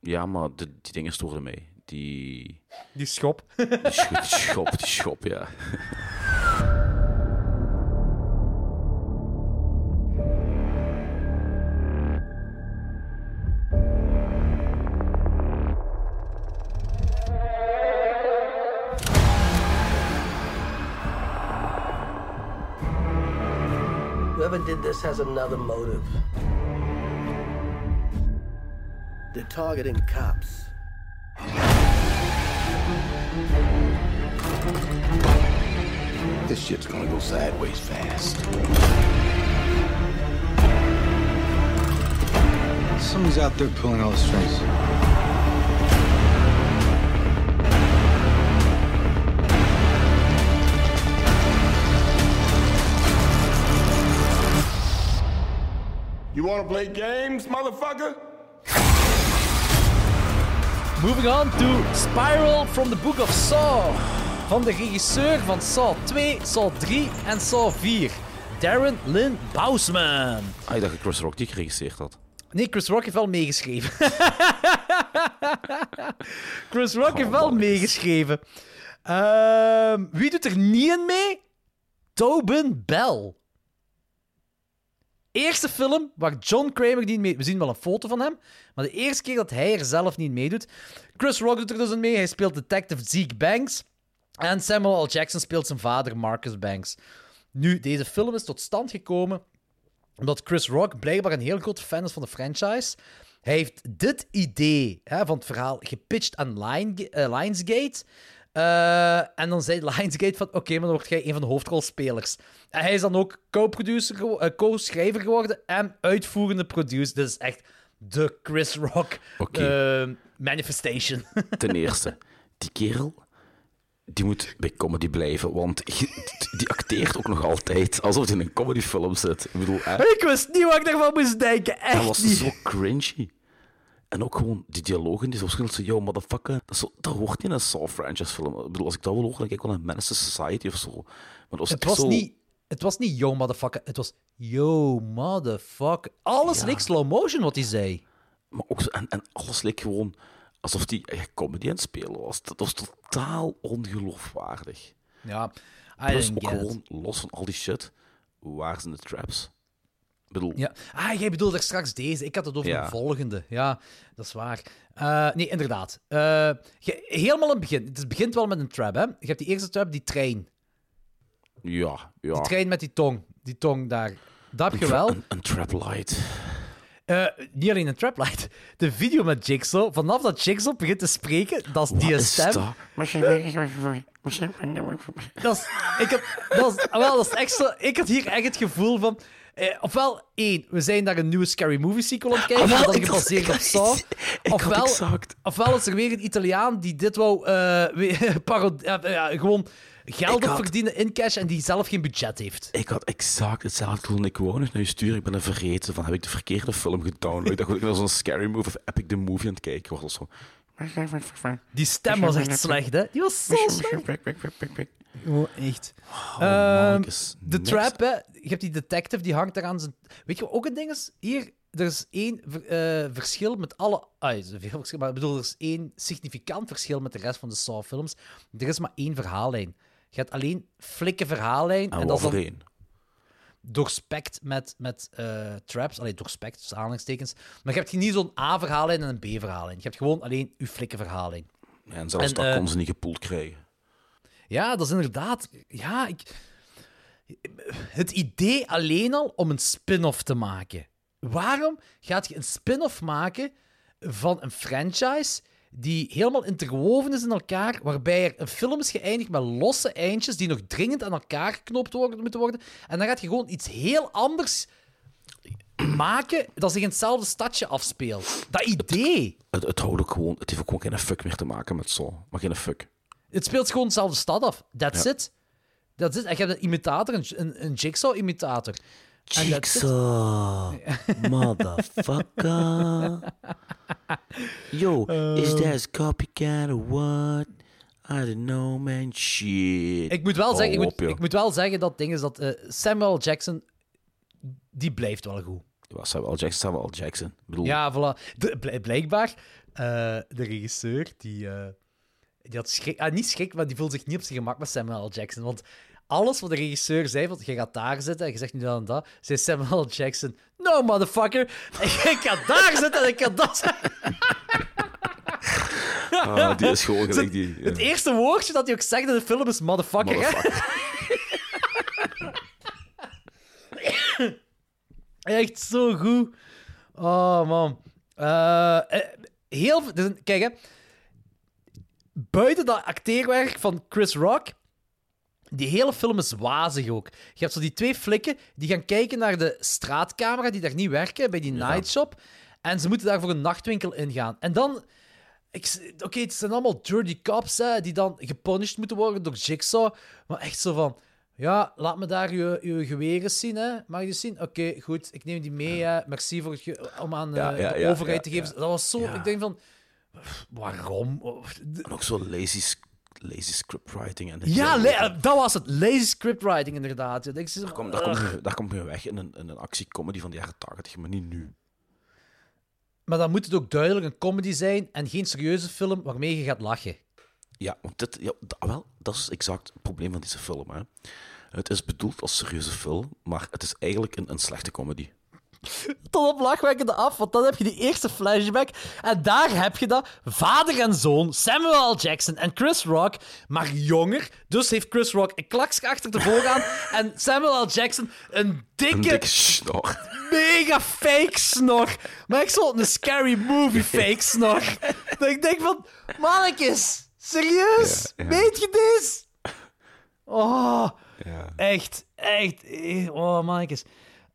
ja, maar de, die dingen stoorden mij. Die, Die schop. die, sch- die schop, die schop, ja. Whoever did this has another motive. They're targeting cops. This shit's gonna go sideways fast. Someone's out there pulling all the strings. You wanna play games, motherfucker? Moving on to Spiral from the Book of Saw. Van de regisseur van Saw 2, Saw 3 en Saw 4. Darren Lynn Bousman. Ah, ik dacht dat Chris Rock die geregisseerd had. Nee, Chris Rock heeft wel meegeschreven. Chris Rock heeft wel meegeschreven. Ehm, wie doet er niet in mee? Tobin Bell. Eerste film waar John Kramer niet mee... We zien wel een foto van hem, maar de eerste keer dat hij er zelf niet meedoet. Chris Rock doet er dus mee. Hij speelt detective Zeke Banks. En Samuel L. Jackson speelt zijn vader Marcus Banks. Nu, deze film is tot stand gekomen omdat Chris Rock blijkbaar een heel grote fan is van de franchise. Hij heeft dit idee hè, van het verhaal gepitcht aan eh, Lionsgate. Eh, en dan zei Lionsgate van, oké, maar dan word jij een van de hoofdrolspelers. En hij is dan ook co-producer, eh, co-schrijver geworden en uitvoerende producer. Dit is echt de Chris Rock eh, manifestation. Ten eerste, die kerel, die moet bij comedy blijven, want die acteert ook nog altijd alsof hij in een comedyfilm zit. Ik bedoel, ik wist niet wat ik daarvan moest denken. Echt dat was niet. zo cringy. En ook gewoon die dialogen, die zo verschillend yo, motherfucker. Dat, zo, dat hoort niet in een Saw-franchise film. Ik bedoel, als ik dat wil horen, dan kijk ik wel naar Menace Society of zo. Maar dat was Het was, zo... niet, het was niet yo, motherfucker. Het was yo, motherfucker. Alles leek slow motion wat hij zei. Maar ook en, en alles leek gewoon alsof die echt comedy aan het spelen was. Dat was totaal ongeloofwaardig. Ja, I Plus ook gewoon, los van al die shit, waar zijn de traps? Bedoel, Ja. Ah, jij bedoelde er straks deze. Ik had het over Ja. de volgende. Ja, dat is waar. Eh, nee, inderdaad. Eh, je- helemaal in het begin. Het begint wel met een trap, hè. Je hebt die eerste trap, die trein. ja, ja. Die trein met die tong. Die tong daar. Dat heb je Een wel. Een, een trap light. Eh, niet alleen een traplight. De video met Jigsaw. Vanaf dat Jigsaw begint te spreken, dat is die is stem. dat? Dat is, ik had, dat is, wel, dat is echt zo, ik had hier echt het gevoel van... Eh, ofwel, één, we zijn naar een nieuwe Scary Movie sequel aan het kijken, Ah, wel, dan ik dacht- gebaseerd op Saw. Ofwel, ofwel is er weer een Italiaan die dit wou eh, weer parod- ja, ja, gewoon geld op had- verdienen in cash en die zelf geen budget heeft. Ik had exact hetzelfde toen ik wou nog naar je sturen. Ik ben er vergeten van, heb ik de verkeerde film gedownload? Ik dacht dat ik naar zo'n scary movie of Epic the Movie aan het kijken was. of Zo. Die stem was echt slecht, hè? Die was zo slecht. Oh, echt. Oh, de trap, hè. Je hebt die detective, die hangt daar aan zijn... Weet je wat ook een ding is? Hier, er is één eh, verschil met alle... Ah, er is veel verschil, maar ik bedoel, er is één significant verschil met de rest van de Saw-films. Er is maar één verhaallijn. Je hebt alleen flikke verhaallijn. En en dat is dan. Doorspekt met, met eh, traps. Allee, doorspekt, tussen aanhalingstekens. Maar je hebt niet zo'n A-verhaallijn en een B-verhaallijn. Je hebt gewoon alleen je verhaallijn. Ja, en zelfs En, dat eh, kon ze niet gepoeld krijgen. Ja, dat is inderdaad. Ja, ik. Het idee alleen al om een spin-off te maken. Waarom gaat je een spin-off maken van een franchise die helemaal interwoven is in elkaar, waarbij er een film is geëindigd met losse eindjes die nog dringend aan elkaar geknoopt worden, moeten worden, en dan gaat je gewoon iets heel anders maken dat zich in hetzelfde stadje afspeelt. Dat idee. Het, het, houdt ook gewoon, het heeft ook gewoon geen fuck meer te maken met Saw. Maar geen fuck. Het speelt gewoon dezelfde stad af. That's Ja. it. That's it. En je hebt een imitator, een, een, een Jigsaw-imitator. Jigsaw, motherfucker. Yo, is Eh. that a copycat or what? I don't know, man. Shit. Ik moet wel, Oh, zeggen, ik, moet, op, ik moet wel zeggen dat ding is dat eh, Samuel Jackson, die blijft wel goed. Ja, Samuel Jackson, Samuel Jackson. Bedoel, Ja, voilà. De, bl- blijkbaar, eh, de regisseur, die, die had schrik... Ah, niet schrik, maar die voelde zich niet op zijn gemak met Samuel Jackson. Want alles wat de regisseur zei, van je gaat daar zitten en je zegt nu dat en dat, zei Samuel Jackson, no, motherfucker, ik ga daar zitten en ik ga dat zeggen. Ah, die is gewoon gelijk die... ja. Het eerste woordje dat hij ook zegt in de film is motherfucker. hè? Echt zo goed. Oh, man. Eh, heel dus, Kijk, hè. Buiten dat acteerwerk van Chris Rock... Die hele film is wazig ook. Je hebt zo die twee flikken die gaan kijken naar de straatcamera die daar niet werken, bij die nightshop. En ze moeten daar voor een nachtwinkel ingaan. En dan... Oké, het zijn allemaal dirty cops hè, die dan gepunished moeten worden door Jigsaw. Maar echt zo van... Ja, laat me daar je, je geweer eens zien. Hè. Mag je zien? Oké, goed. Ik neem die mee. Hè. Merci voor het om aan eh, Ja, ja, de overheid te geven. Dat was zo... Ik denk van... Waarom? En ook zo lazy, lazy scriptwriting. En Ja, dat was het. Lazy scriptwriting, inderdaad. Ja, Daar kom, daar, kom je, daar weg in een, in een actiecomedy van de jaren 80, maar niet nu. Maar dan moet het ook duidelijk een comedy zijn en geen serieuze film waarmee je gaat lachen. Ja, want dit, ja, dat, wel, dat is exact het probleem van deze film. Hè. Het is bedoeld als serieuze film, maar het is eigenlijk een, een slechte comedy. Tot op lachwekkende af, want dan heb je die eerste flashback. En daar heb je dat. Vader en zoon, Samuel L. Jackson en Chris Rock, maar jonger. Dus heeft Chris Rock een klakske achter de vooraan. en Samuel L. Jackson een dikke, Een dikke snor. mega fake snor. Maar echt zo een scary movie fake snor. dat ik denk van, mannetjes, serieus? Ja, ja. Weet je dit? Oh, Ja. echt, echt. eh, Oh, mannetjes.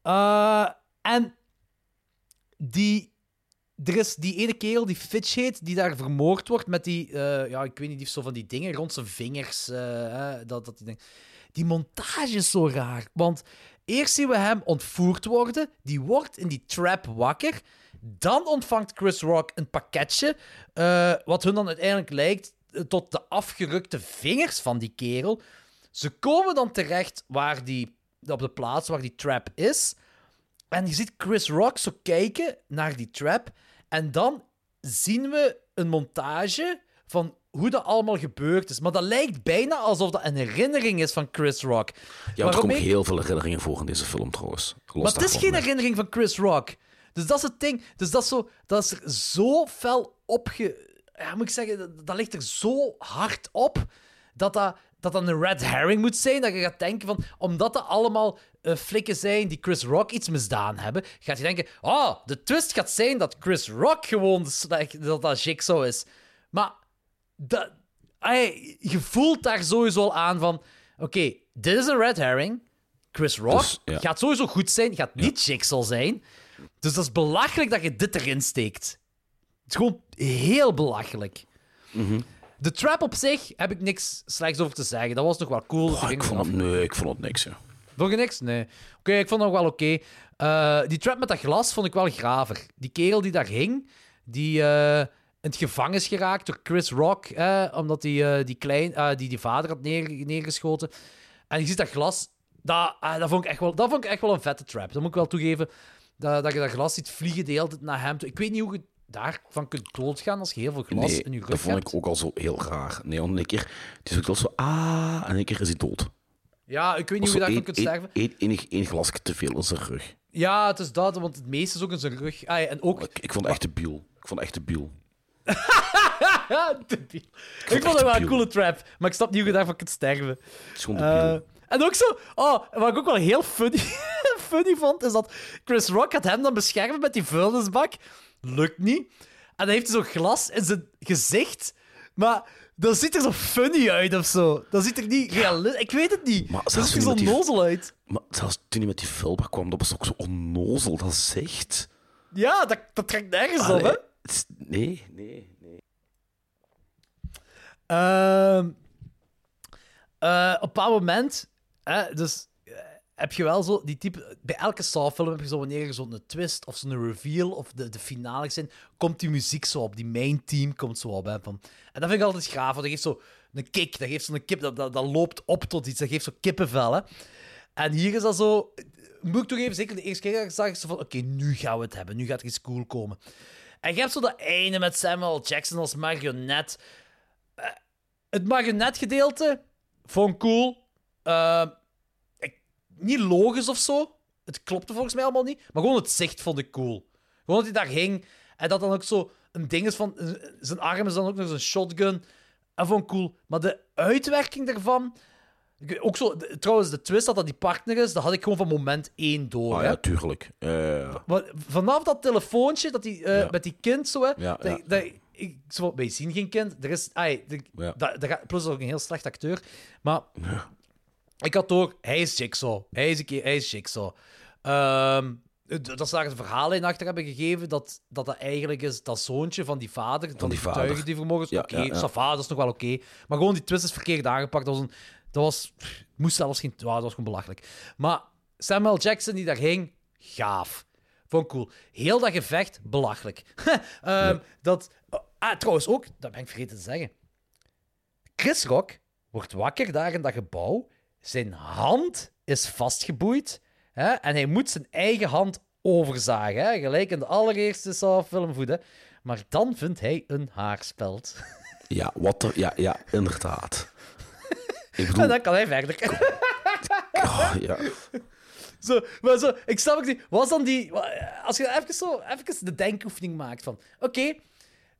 Eh, en die... Er is die ene kerel die Fitch heet, die daar vermoord wordt met die... eh, ja, ik weet niet, die zo van die dingen rond zijn vingers. eh, hè, dat, dat die, ding. die montage is zo raar. Want eerst zien we hem ontvoerd worden. Die wordt in die trap wakker. Dan ontvangt Chris Rock een pakketje, eh, wat hun dan uiteindelijk lijkt tot de afgerukte vingers van die kerel. Ze komen dan terecht waar die, op de plaats waar die trap is. En je ziet Chris Rock zo kijken naar die trap. En dan zien we een montage van hoe dat allemaal gebeurd is. Maar dat lijkt bijna alsof dat een herinnering is van Chris Rock. Ja, er komen heel veel herinneringen voor in deze film trouwens. Los maar het is geen herinnering van Chris Rock. Dus dat is het ding. Dus dat is, zo, dat is er zo fel opge... Ja, moet ik zeggen, dat, dat ligt er zo hard op dat dat, dat dat een red herring moet zijn. Dat je gaat denken van... Omdat dat allemaal eh, flikken zijn die Chris Rock iets misdaan hebben, gaat je denken... Oh, de twist gaat zijn dat Chris Rock gewoon slecht- dat dat Jigsaw is. Maar dat, ey, je voelt daar sowieso al aan van... Oké, dit is een red herring. Chris Rock Dus, ja. gaat sowieso goed zijn, gaat niet Jigsaw zijn. Dus dat is belachelijk dat je dit erin steekt. Het is gewoon heel belachelijk. Mhm. De trap op zich heb ik niks slechts over te zeggen. Dat was nog wel cool. Oh, ik vond het, nee, ik vond het niks. Ja. Vond je niks? Nee. Oké, ik vond het nog wel oké. Eh, die trap met dat glas vond ik wel graver. Die kerel die daar hing, die eh, in het gevangen is geraakt door Chris Rock, eh, omdat hij eh, die, klein, die, die vader had neer, neergeschoten. En je ziet dat glas, dat, dat, vond ik echt wel, dat vond ik echt wel een vette trap. Dat moet ik wel toegeven. Dat, dat je dat glas ziet vliegen de hele tijd naar hem toe. Ik weet niet hoe je daarvan kunt doodgaan als je heel veel glas Nee, in je rug dat vond hebt. ik ook al zo heel raar. Nee, want een keer, het is ook wel zo, ah, en een keer is hij dood. Ja, ik weet niet hoe je daarvan kunt één- één glasje te veel in zijn rug. Ja, het is dat, want het meeste is ook in zijn rug. Ah, ja, en ook... Ik, ik vond het echt debiel. Ik vond het echt debiel. Debiel. Ik vond het wel een coole trap, maar ik snap niet hoe je daarvan kunt sterven. Het is gewoon debiel. en ook zo, oh, wat ik ook wel heel funny, funny vond, is dat Chris Rock gaat hem dan beschermen met die vuilnisbak. Lukt niet. En dan heeft hij zo glas in zijn gezicht, maar dat ziet er zo funny uit of zo. Dat ziet er niet realistisch... Ik weet het niet. Maar dat zelfs ziet er toen zo met die- nozel uit. Maar zelfs toen hij met die vulbak kwam, dat was ook zo onnozel. Dat zegt. Ja, dat, dat trekt nergens op, hè. Allee, het is- Nee, nee, nee. Ehm, eh, op een bepaald moment, hè, dus heb je wel zo die type. Bij elke Saw-film heb je zo wanneer er zo'n twist of zo'n reveal of de, de finale zijn, komt die muziek zo op. Die main team komt zo op. Van. En dat vind ik altijd gaaf, want dat geeft zo een kick. Dat geeft zo'n kip, dat, dat, loopt op tot iets. Dat geeft zo kippenvel. En hier is dat zo. Moet ik toch even, zeker de eerste keer dat ik zag, is zo van: oké, nu gaan we het hebben. Nu gaat er iets cool komen. En je hebt zo dat einde met Samuel Jackson als marionet. Eh, het marionetgedeelte vond ik cool. Ik- niet logisch of zo. Het klopte volgens mij allemaal niet. Maar gewoon het zicht vond ik cool. Gewoon dat hij daar hing. En dat dan ook zo een ding is van... Zijn arm is dan ook nog zo'n shotgun. Dat vond ik cool. Maar de uitwerking daarvan... Ook zo, trouwens, de twist dat dat die partner is, dat had ik gewoon van moment één door. Ah hè. ja, tuurlijk. Maar vanaf dat telefoontje dat die, eh, Ja. met die kind zo, hè, Ja, dat, ja. dat- ik, zo, wij zien geen kind. Er is, ai, de, Ja. plus ook een heel slecht acteur. Maar ik had door, hij is Jigsaw. Hij is, een keer, hij is Jigsaw. D- dat ze daar een verhaal in achter hebben gegeven dat dat, dat eigenlijk is dat zoontje van die vader, van, die die getuigen die vermogens. Ja, oké, ja, ja. ça va, dat is nog wel oké. Maar gewoon die twist is verkeerd aangepakt. Dat was, een, dat was pff, moest zelfs geen... ja, dat was gewoon belachelijk. Maar Samuel Jackson die daar hing, gaaf. Vond ik cool. Heel dat gevecht, belachelijk. Ehm, dat, ah, trouwens ook, dat ben ik vergeten te zeggen. Chris Rock wordt wakker daar in dat gebouw. Zijn hand is vastgeboeid. Hè, en hij moet zijn eigen hand overzagen. Hè, gelijk in de allereerste Saw-film voeden. Maar dan vindt hij een haarspeld. ja, wat er, ja, ja, inderdaad. Ik bedoel, En dan kan hij verder. oh, ja. Zo, maar zo, ik snap ook niet. Was dan die. Als je even, zo, even de denkoefening maakt van. Oké,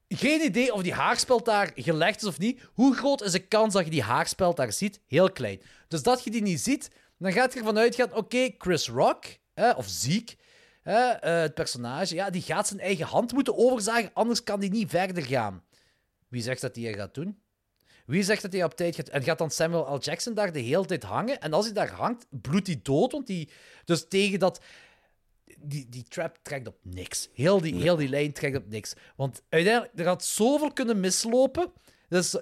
geen idee of die haarspeld daar gelegd is of niet. Hoe groot is de kans dat je die haarspeld daar ziet? Heel klein. Dus dat je die niet ziet, dan gaat je ervan uitgaan: oké, Chris Rock, hè, of Zeke, hè, eh, het personage, ja, die gaat zijn eigen hand moeten overzagen, anders kan die niet verder gaan. Wie zegt dat hij dat gaat doen? Wie zegt dat hij op tijd gaat... En gaat dan Samuel L. Jackson daar de hele tijd hangen? En als hij daar hangt, bloedt hij dood. Want die... Dus tegen dat... Die, die trap trekt op niks. Heel die, heel die lijn trekt op niks. Want uiteindelijk, er had zoveel kunnen mislopen. Er is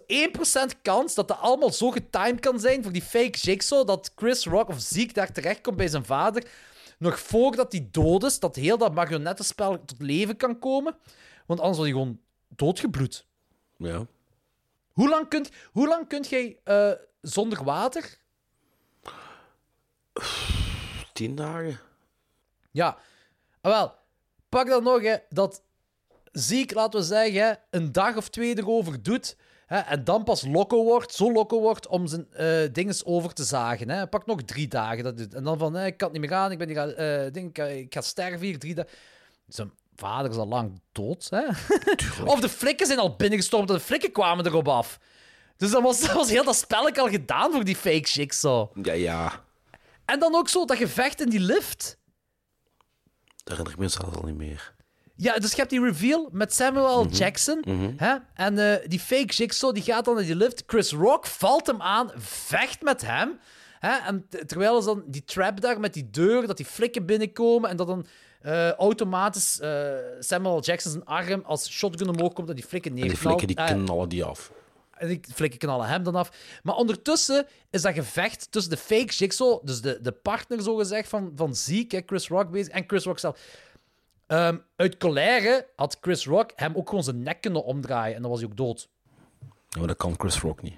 1% kans dat dat allemaal zo getimed kan zijn voor die fake jigsaw, dat Chris Rock of Zeke daar terechtkomt bij zijn vader. nog voordat hij dood is, dat heel dat marionettenspel tot leven kan komen. Want anders wordt hij gewoon doodgebloed. Ja. Hoe lang kunt, hoe lang kunt jij eh, zonder water? Tien dagen. Ja, Ah, wel, pak dan nog hè, dat ziek, laten we zeggen, een dag of twee erover doet. Hè, en dan pas loco wordt, zo loco wordt om zijn eh dinges over te zagen. Hè. Pak nog drie dagen. Dat doet. En dan van, hè, ik kan het niet meer aan, ik, ben hier, eh, ding, ik, ga- ik ga sterven hier, drie dagen. Zijn vader is al lang dood. Hè? of de flikken zijn al binnengestormd en de flikken kwamen erop af. Dus dan was, was heel dat spelletje al gedaan voor die fake chicks zo. Ja, ja. En dan ook zo dat gevecht in die lift. Dat herinner ik me zelfs al niet meer. Ja, dus je hebt die reveal met Samuel Mhm. Jackson. Mhm. Hè? En eh, die fake Jigsaw die gaat dan naar die lift. Chris Rock valt hem aan, vecht met hem. Hè? En terwijl is dan die trap daar met die deur, dat die flikken binnenkomen en dat dan eh, automatisch eh, Samuel Jackson zijn arm als shotgun omhoog komt en die flikken En neerknalt. die flikken die knallen die af. en die flikken knallen hem dan af. Maar ondertussen is dat gevecht tussen de fake Jigsaw, dus de, de partner zogezegd van, van Zeke, Chris Rock bezig, en Chris Rock zelf. Ehm, uit colère had Chris Rock hem ook gewoon zijn nek kunnen omdraaien en dan was hij ook dood. Ja, maar dat kan Chris Rock niet.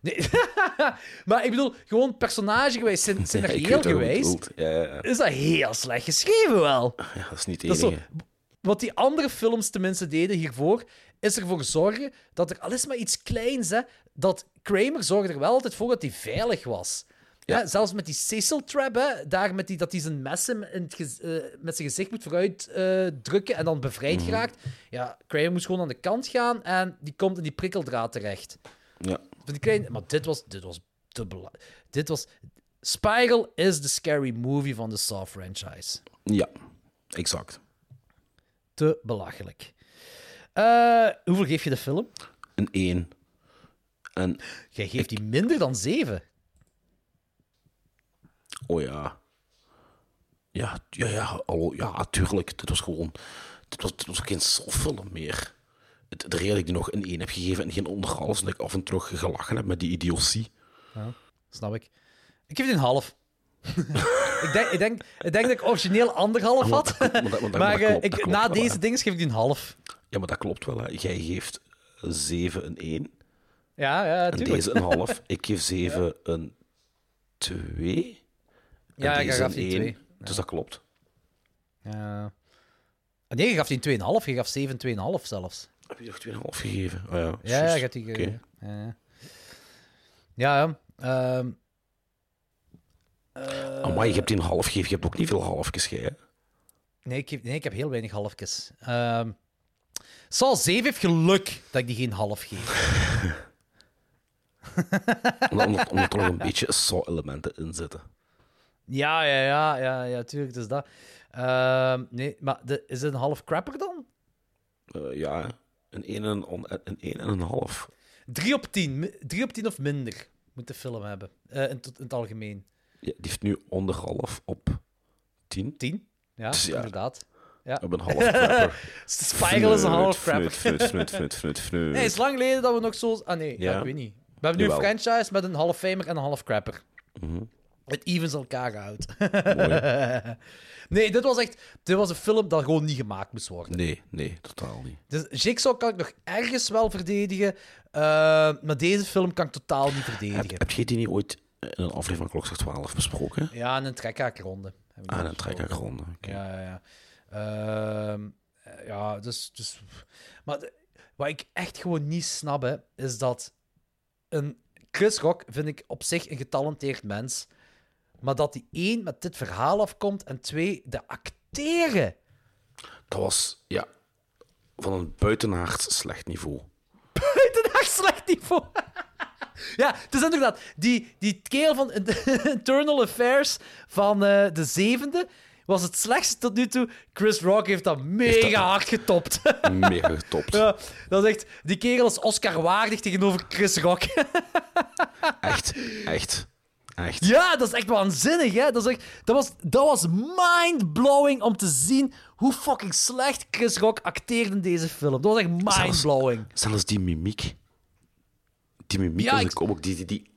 Nee. maar ik bedoel, gewoon personage geweest, wat je geweest. Ja, ja, is dat heel slecht geschreven wel. Ja, dat is niet het zo, wat die andere films tenminste deden hiervoor, is ervoor zorgen dat er al is maar iets kleins, hè, dat Kramer zorgde er wel altijd voor dat hij veilig was. Hè, zelfs met die Cecil trap, hè, daar met die, dat hij zijn messen in het gez- eh, met zijn gezicht moet vooruit eh, drukken en dan bevrijd Mhm. geraakt. Ja, Kramer moest gewoon aan de kant gaan en die komt in die prikkeldraad terecht. Ja. Van die kleine, maar dit was, dit was te bela- Dit was... Spiral is de scary movie van de Saw franchise. Ja, exact. Te belachelijk. Eh, hoeveel geef je de film? Een 1. En, Jij geeft die minder dan 7. Oh ja. Ja, ja, ja, al, ja, tuurlijk. Dit was gewoon... Dit was, dit was geen film meer. Het, de reden dat ik die nog een 1 heb gegeven en geen onderhals, is dat ik af en toe gelachen heb met die idiotie. Ja, snap ik. Ik geef die een half. ik, denk, ik, denk, ik denk dat ik origineel anderhalf had. Maar dat- maar dat- maar dat- maar dat klopt- ik, dat klopt na wel, deze dingen geef ik die een half. Ja, maar dat klopt wel. Hè. Jij geeft 7 een 1. Ja, ja, En tuurlijk. deze een half. Ik geef 7 een 2. Ja, ik gaf die 1. twee. Dus dat klopt. Ja. Nee, je gaf die een 2,5. Je gaf 7, 2,5 zelfs. Heb je nog 2,5 gegeven? Oh ja, Ja, ja, juist. je hebt die gegeven. Ja, ja. Ja, ja. Ehm, eh, Amai, je hebt die een half gegeven. Je hebt ook niet veel halfjes, hè? nee, ik heb, nee, ik heb heel weinig halfjes. Ehm Saw 7 heeft geluk dat ik die geen half geef. Omdat, omdat, omdat er nog een beetje saw-elementen in zitten. Ja, ja, ja, ja, ja, tuurlijk, is dat. Ehm, nee, maar de, is het een half crapper dan? Eh, ja, een 1 en een, een, 1 en een half. 3 op 10. Mi- 3 op 10 of minder moet de film hebben. eh, in, in het algemeen. Ja, die heeft nu onderhalf op 10. 10? Ja, Dus ja. inderdaad. Ja. Op een half crapper. Spiral is een half crapper. Fnut, fnut, fnut, fnut, fnut. Nee, het is lang geleden dat we nog zo... Ah nee, ja. Ik weet niet. We hebben nu Jawel. een franchise met een half famer en een half crapper. Mhm. Het evens elkaar houdt. Mooi. nee, dit was echt... Dit was een film dat gewoon niet gemaakt moest worden. Nee, nee, totaal niet. Dus Jigsaw kan ik nog ergens wel verdedigen, eh, maar deze film kan ik totaal niet verdedigen. Heb, heb jij die niet ooit in een aflevering van Klokslag 12 besproken? Ja, en een trekhaakronde. Ah, dat een trekhaakronde. oké. Ja, ja, ja. Ehm, eh, ja, dus... dus maar wat ik echt gewoon niet snap, hè, is dat... Een Chris Rock vind ik op zich een getalenteerd mens, maar dat die één met dit verhaal afkomt en twee, de acteren. Dat was, ja, van een buitenaards slecht niveau. Buitenaard slecht niveau. ja, het is inderdaad. Die, die kerel van Internal Affairs van eh, de zevende was het slechtste tot nu toe. Chris Rock heeft dat mega hard getopt. Mega getopt. ja, dat is echt... Die kerel is Oscar waardig tegenover Chris Rock. Echt, echt, echt. ja, dat is echt waanzinnig, hè. Dat, is echt, dat was, dat was mind-blowing om te zien hoe fucking slecht Chris Rock acteerde in deze film. Dat was echt mind-blowing. Zelfs die mimiek. Die mimiek Ja, ik- ook. Die, die, die,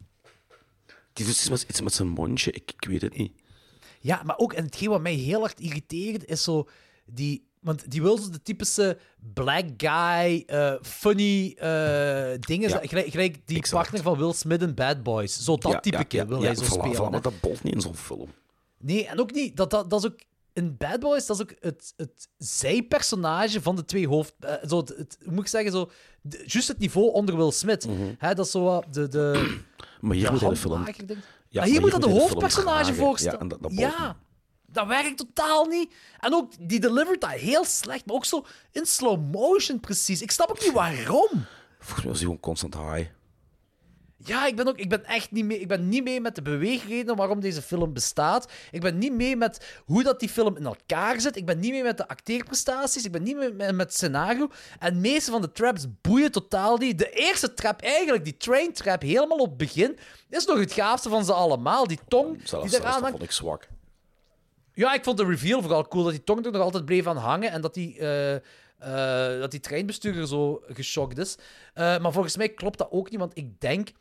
die doet iets met, iets met zijn mondje. Ik, ik weet het niet. Ja, maar ook, en hetgeen wat mij heel hard irriteert, is zo die... Want die wil zo de typische black guy, eh, funny eh, dingen. Ja. Gelijk, gelijk die Exact. partner van Will Smith in Bad Boys. Zo dat Ja, type ja, wil hij zo spelen. voilà, maar dat bolt niet in zo'n film. Nee, en ook niet. Dat, dat, dat is ook in Bad Boys, dat is ook het, het zijpersonage van de twee hoofd. eh, zo het, het- hoe moet ik zeggen, zo. de- Juist het niveau onder Will Smith. Hè, dat is zo wat de. de Maar hier de moet hij de film... Ja, maar hier moet dat de hoofdpersonage voorstellen. Ja, en dat, Ja, niet. Dat werkt totaal niet. En ook, die delivert dat heel slecht, maar ook zo in slow motion precies. Ik snap ook niet waarom. Volgens mij was hij gewoon constant high. Ja, ik ben, ook, ik ben echt niet mee, ik ben niet mee met de beweegredenen waarom deze film bestaat. Ik ben niet mee met hoe dat die film in elkaar zit. Ik ben niet mee met de acteerprestaties. Ik ben niet mee met, met het scenario. En de meeste van de traps boeien totaal niet. De eerste trap, eigenlijk, die train trap, helemaal op het begin, is nog het gaafste van ze allemaal. Die tong Zelfs, die zelfs dat vond ik zwak. Ja, ik vond de reveal vooral cool. Dat die tong er nog altijd bleef aan hangen. En dat die, eh, eh, dat die treinbestuurder zo geschokt is. Eh, maar volgens mij klopt dat ook niet. Want ik denk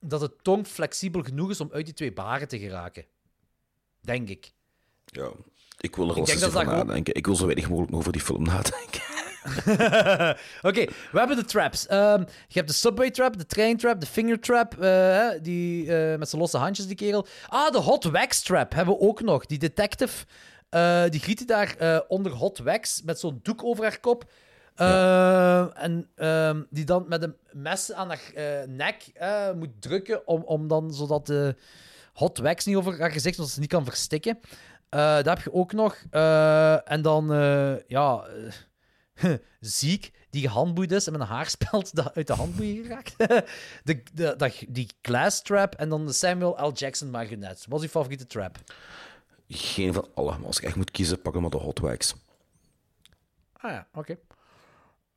dat de tong flexibel genoeg is om uit die twee baren te geraken. Denk ik. Ja, ik wil er wel eens over nadenken. Ik wil zo weinig mogelijk over die film nadenken. Oké, we hebben de traps. Ehm, je hebt de subway trap, de train trap, de finger trap. eh, die, eh, met zijn losse handjes, die kerel. Ah, de hot wax trap hebben we ook nog. Die detective, eh, die giet daar onder hot wax met zo'n doek over haar kop. En ehm, die dan met een mes aan haar nek moet drukken, om, om dan, zodat de hot wax niet over haar gezicht, zodat ze niet kan verstikken. Dat heb je ook nog. En dan, ja... ziek, die gehandboeid is en met een haarspeld dat uit de handboeien geraakt. de, de, dat, die glass trap en dan de Samuel L. Jackson marionet. Wat is je favoriete trap? Geen van alle. Maar als ik echt moet kiezen, pak ik maar de Hot Wax. Ah ja, oké.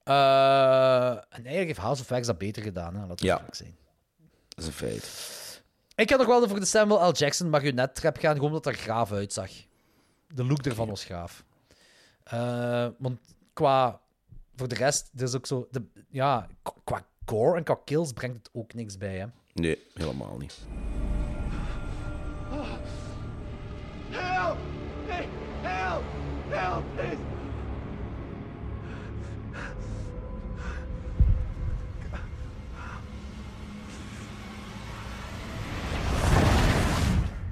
Eh, en eigenlijk heeft House of Wax dat beter gedaan, hè? laten we Ja. zijn. Dat is een feit. Ik had nog wel voor de Samuel L. Jackson marionet trap gaan, gewoon omdat dat er graaf uitzag. De look ervan was gaaf. Eh, want qua... Voor de rest, is ook zo... De, ja, qua gore en qua kills brengt het ook niks bij, hè. Nee, helemaal niet. Help! Hey, help! Help, please!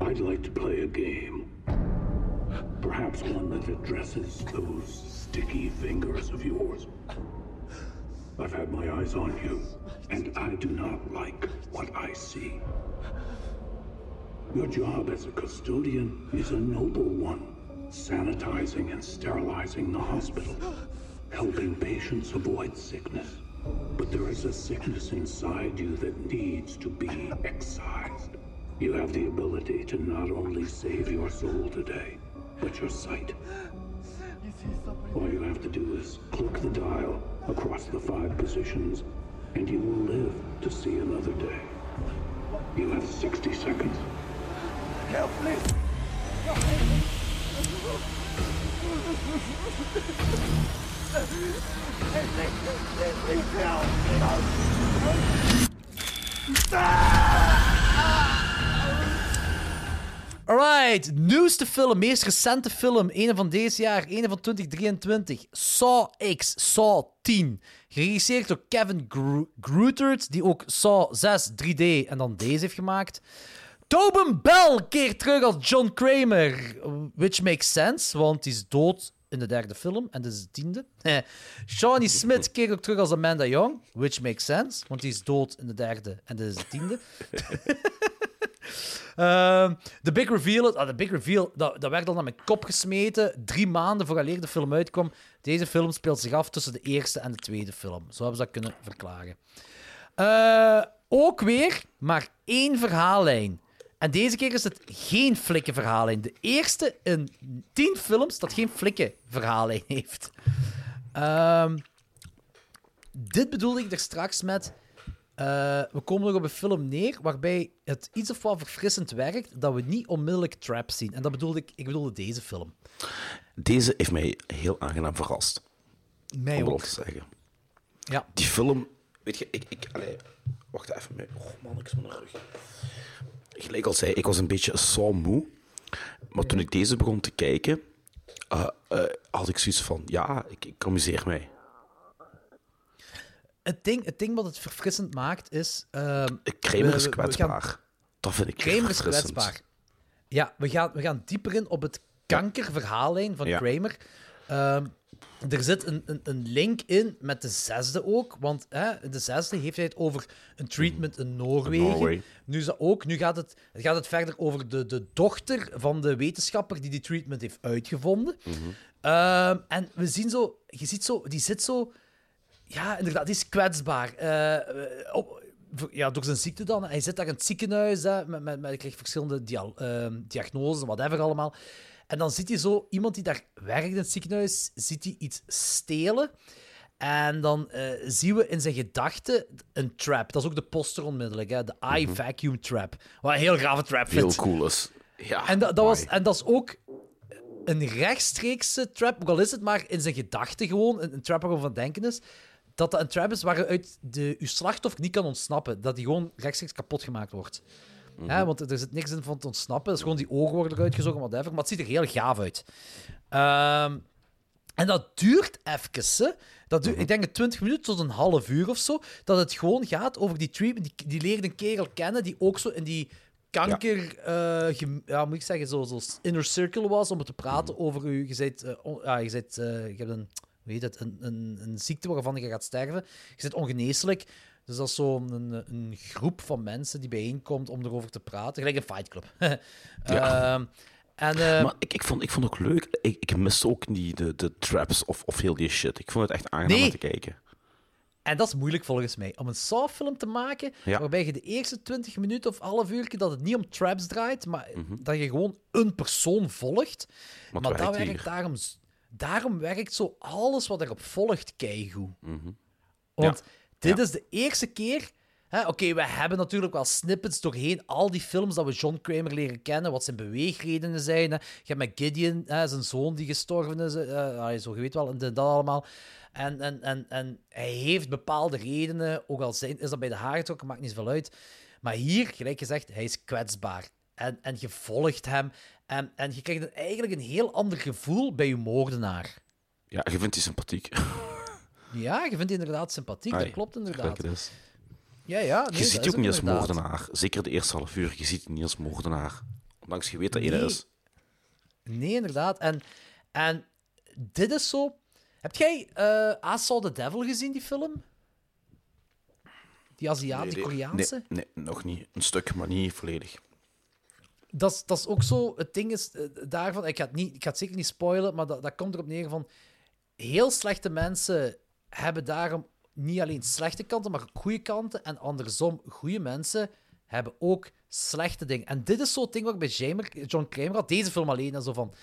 I'd like to play a game. Perhaps one that addresses those sticky fingers of yours. I've had my eyes on you, and I do not like what I see. Your job as a custodian is a noble one, sanitizing and sterilizing the hospital, helping patients avoid sickness. But there is a sickness inside you that needs to be excised. You have the ability to not only save your soul today, but your sight. All you have to do is click the dial across the five positions, and you will live to see another day. You have 60 seconds. Help, please! Please help! Alright, nieuwste film, meest recente film, ene van deze jaar, ene van 2023. Saw X, Saw 10. Geregisseerd door Kevin Gro die ook Saw 6 3D en dan deze heeft gemaakt. Tobin Bell keert terug als John Kramer, which makes sense, want hij is dood in de derde film en dit is de tiende. Shawnee Smith keert ook terug als Amanda Young, which makes sense, want hij is dood in de derde en dit is de tiende. Ehm, De Big Reveal, ah, de Big Reveal dat, dat werd al naar mijn kop gesmeten. Drie maanden vooraleer de film uitkwam. Deze film speelt zich af tussen de eerste en de tweede film. Zo hebben ze dat kunnen verklaren. Eh, ook weer maar één verhaallijn. En deze keer is het geen flikke verhaallijn. De eerste in tien films dat geen flikke verhaallijn heeft. Ehm, dit bedoelde ik er straks met. Eh, we komen nog op een film neer waarbij het iets of wat verfrissend werkt dat we niet onmiddellijk trap zien. En dat bedoelde ik, ik bedoelde deze film. Deze heeft mij heel aangenaam verrast. Mij om ook. te zeggen. Ja. Die film, weet je, ik. ik wacht even. Mee. Oh man, ik is mijn rug. Gelijk al zei, ik was een beetje moe. Maar toen ik deze begon te kijken, eh, eh, had ik zoiets van, ja, ik, ik amuseer mij. Het ding, het ding wat het verfrissend maakt is... ehm, Kramer is gaan- kwetsbaar. Dat vind ik Kramer is kwetsbaar. Ja, we gaan, we gaan dieper in op het kankerverhaallijn van Ja. Kramer. Ehm, er zit een, een, een link in met de zesde ook. Want hè, de zesde heeft hij het over een treatment in Noorwegen. Noorwegen. Nu, is dat ook, nu gaat, het, gaat het verder over de, de dochter van de wetenschapper die die treatment heeft uitgevonden. Ehm, en we zien zo, je ziet zo, die zit zo ja, inderdaad, is kwetsbaar. Op- voor- ja, door zijn ziekte dan. Hij zit daar in het ziekenhuis, hè, met, met, met, hij krijgt verschillende dia ehm, diagnoses, whatever allemaal. En dan ziet hij zo, iemand die daar werkt in het ziekenhuis, ziet hij iets stelen. En dan eh, zien we in zijn gedachten een trap. Dat is ook de poster onmiddellijk, hè, de eye vacuum trap. Wat een heel grave trap Heel vind. cool is. Ja, En dat, dat, was, en dat is ook een rechtstreekse trap, ook al is het maar in zijn gedachten gewoon, een, een trap waarvan van denken is, dat dat een trap is waaruit de, uw slachtoffer niet kan ontsnappen. Dat die gewoon rechtstreeks kapot gemaakt wordt. Hè, want er zit niks in van te ontsnappen. Het is gewoon die ogen worden eruit gezogen, whatever. Maar het ziet er heel gaaf uit. Ehm, en dat duurt even. Dat duurt, Ik denk een 20 minuten tot een half uur of zo. Dat het gewoon gaat over die treatment. Die, die leert een kerel kennen die ook zo in die kanker, eh, gem- ja, moet ik zeggen, zo, zo inner circle was om het te praten over u. Je, bent, eh, on- ja, je, bent, eh, je hebt een, heet het, een, een, een ziekte waarvan je gaat sterven. Je bent ongeneeslijk. Dus dat is zo'n een, een groep van mensen die bijeenkomt om erover te praten. Gelijk een Fight Club. Ja. Ehm, en, eh, maar ik, ik, vond, ik vond het ook leuk. Ik, ik miste ook niet de, de traps of, of heel die shit. Ik vond het echt aangenaam Nee. om te kijken. En dat is moeilijk volgens mij. Om een Saw-film te maken Ja. waarbij je de eerste 20 minuten of half uur dat het niet om traps draait, maar Mhm. dat je gewoon een persoon volgt. Maar dat werkt daarom, daarom werkt zo alles wat erop volgt keigoed. Mhm. Want Ja. dit Ja. is de eerste keer. Oké, we hebben natuurlijk wel snippets doorheen al die films dat we John Kramer leren kennen, wat zijn beweegredenen zijn. Hè. Je hebt met Gideon, hè, zijn zoon die gestorven is, ah, zo je weet wel, en dat allemaal. En, en, en, en hij heeft bepaalde redenen, ook al zijn, is dat bij de haar getrokken, maakt niet zoveel uit. Maar hier, gelijk gezegd, hij is kwetsbaar. En, en je volgt hem. En, en je krijgt een- eigenlijk een heel ander gevoel bij je moordenaar. Ja, je vindt die sympathiek. Ja, je vindt die inderdaad sympathiek, dat klopt inderdaad. het. Ja, ja. nee, je ziet die ook niet als inderdaad. moordenaar. Zeker de eerste half uur. Je ziet die niet als moordenaar. Ondanks je weet dat hij Nee. dat is. Nee, inderdaad. En, en dit is zo... Heb jij eh I Saw the Devil gezien, die film? Die Aziatisch-Koreaanse? Nee, nee, nee, nog niet. Een stuk, maar niet volledig. Dat, is- ook zo... Het ding is eh, daarvan... Ik ga, het niet, ik ga het zeker niet spoilen, maar dat, dat komt erop neer van... Heel slechte mensen hebben daarom niet alleen slechte kanten, maar goede kanten. En andersom, goede mensen hebben ook slechte dingen. En dit is zo'n ding wat ik bij Jamer, John Kramer had. Deze film alleen. En zo van...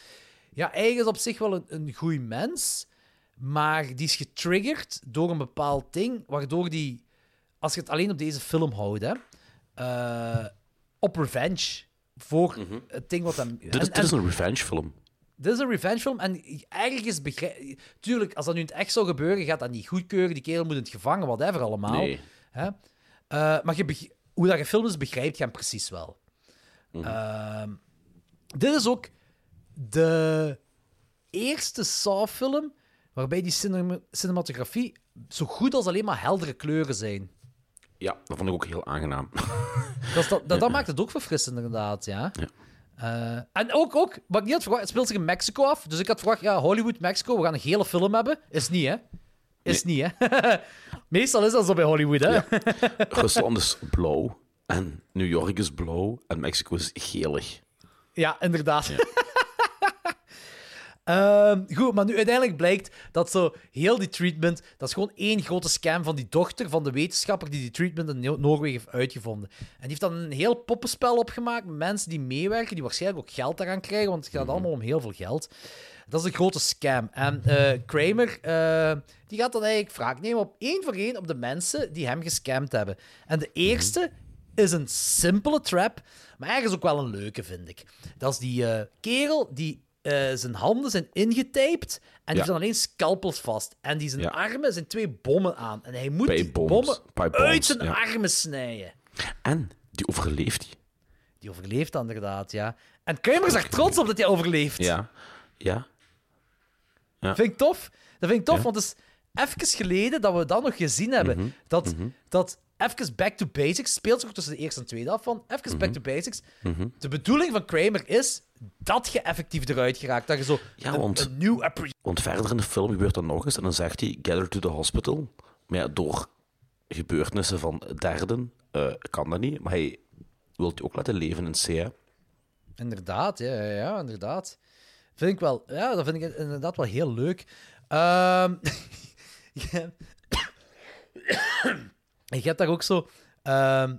Ja, eigenlijk is op zich wel een, een goede mens, maar die is getriggerd door een bepaald ding, waardoor die, als je het alleen op deze film houdt, hè, eh, op revenge voor het ding wat hem... Mhm. Dit is, een revenge film. dit is een revenge film en eigenlijk is begrijp... Tuurlijk, als dat nu in het echt zou gebeuren, gaat dat niet goedkeuren. Die kerel moet in het gevangen, whatever allemaal. Nee. Hè? Eh, maar je beg- hoe dat gefilmd is, begrijpt je hem precies wel. Mhm. Ehm, dit is ook de eerste Saw-film waarbij die cinema- cinematografie zo goed als alleen maar heldere kleuren zijn. Ja, dat vond ik ook heel aangenaam. Dat, is dat, dat, dat maakt het ook verfrissend, inderdaad, ja. Eh, en ook, ook, wat ik niet had verwacht, het speelt zich in Mexico af. Dus ik had verwacht, ja, Hollywood, Mexico, we gaan een hele film hebben. Is niet, hè? Is niet, hè? Meestal is dat zo bij Hollywood, hè? Rusland is blauw en New York is blauw en Mexico is gelig. Ja, inderdaad. Ehm, goed, maar nu uiteindelijk blijkt dat zo heel die treatment, dat is gewoon één grote scam van die dochter van de wetenschapper die die treatment in No- Noorwegen heeft uitgevonden. En die heeft dan een heel poppenspel opgemaakt met mensen die meewerken, die waarschijnlijk ook geld daaraan krijgen, want het gaat allemaal om heel veel geld. Dat is een grote scam. En eh, Kramer, eh, die gaat dan eigenlijk wraak nemen op één voor één op de mensen die hem gescamd hebben. En de eerste is een simpele trap, maar ergens ook wel een leuke, vind ik. Dat is die eh, kerel die eh, zijn handen zijn ingetaped en die Ja. dan alleen scalpels vast. En die zijn Ja. armen zijn twee bommen aan. En hij moet die bommen uit zijn ja. armen snijden. En die overleeft hij. Die overleeft dan inderdaad, ja. En Kramer is er trots op dat hij overleeft. Ja. Ja. Ja. Vind ik tof. Dat vind ik tof, want het is even geleden dat we dat nog gezien hebben. Mhm, Dat, mhm. dat even back to basics speelt zich ook tussen de eerste en tweede af van. Even back to basics. Mhm. De bedoeling van Kramer is dat je effectief eruit geraakt. Dat je zo Ja, een, want- een nieuw appre- Want verder in de film gebeurt dat nog eens en dan zegt hij: Gather to the hospital. Maar ja, door gebeurtenissen van derden eh, kan dat niet. Maar hij wil het ook laten leven in C. Inderdaad, ja, ja, inderdaad. Vind ik wel, ja, dat vind ik inderdaad wel heel leuk. Ehm je, je hebt daar ook zo ehm,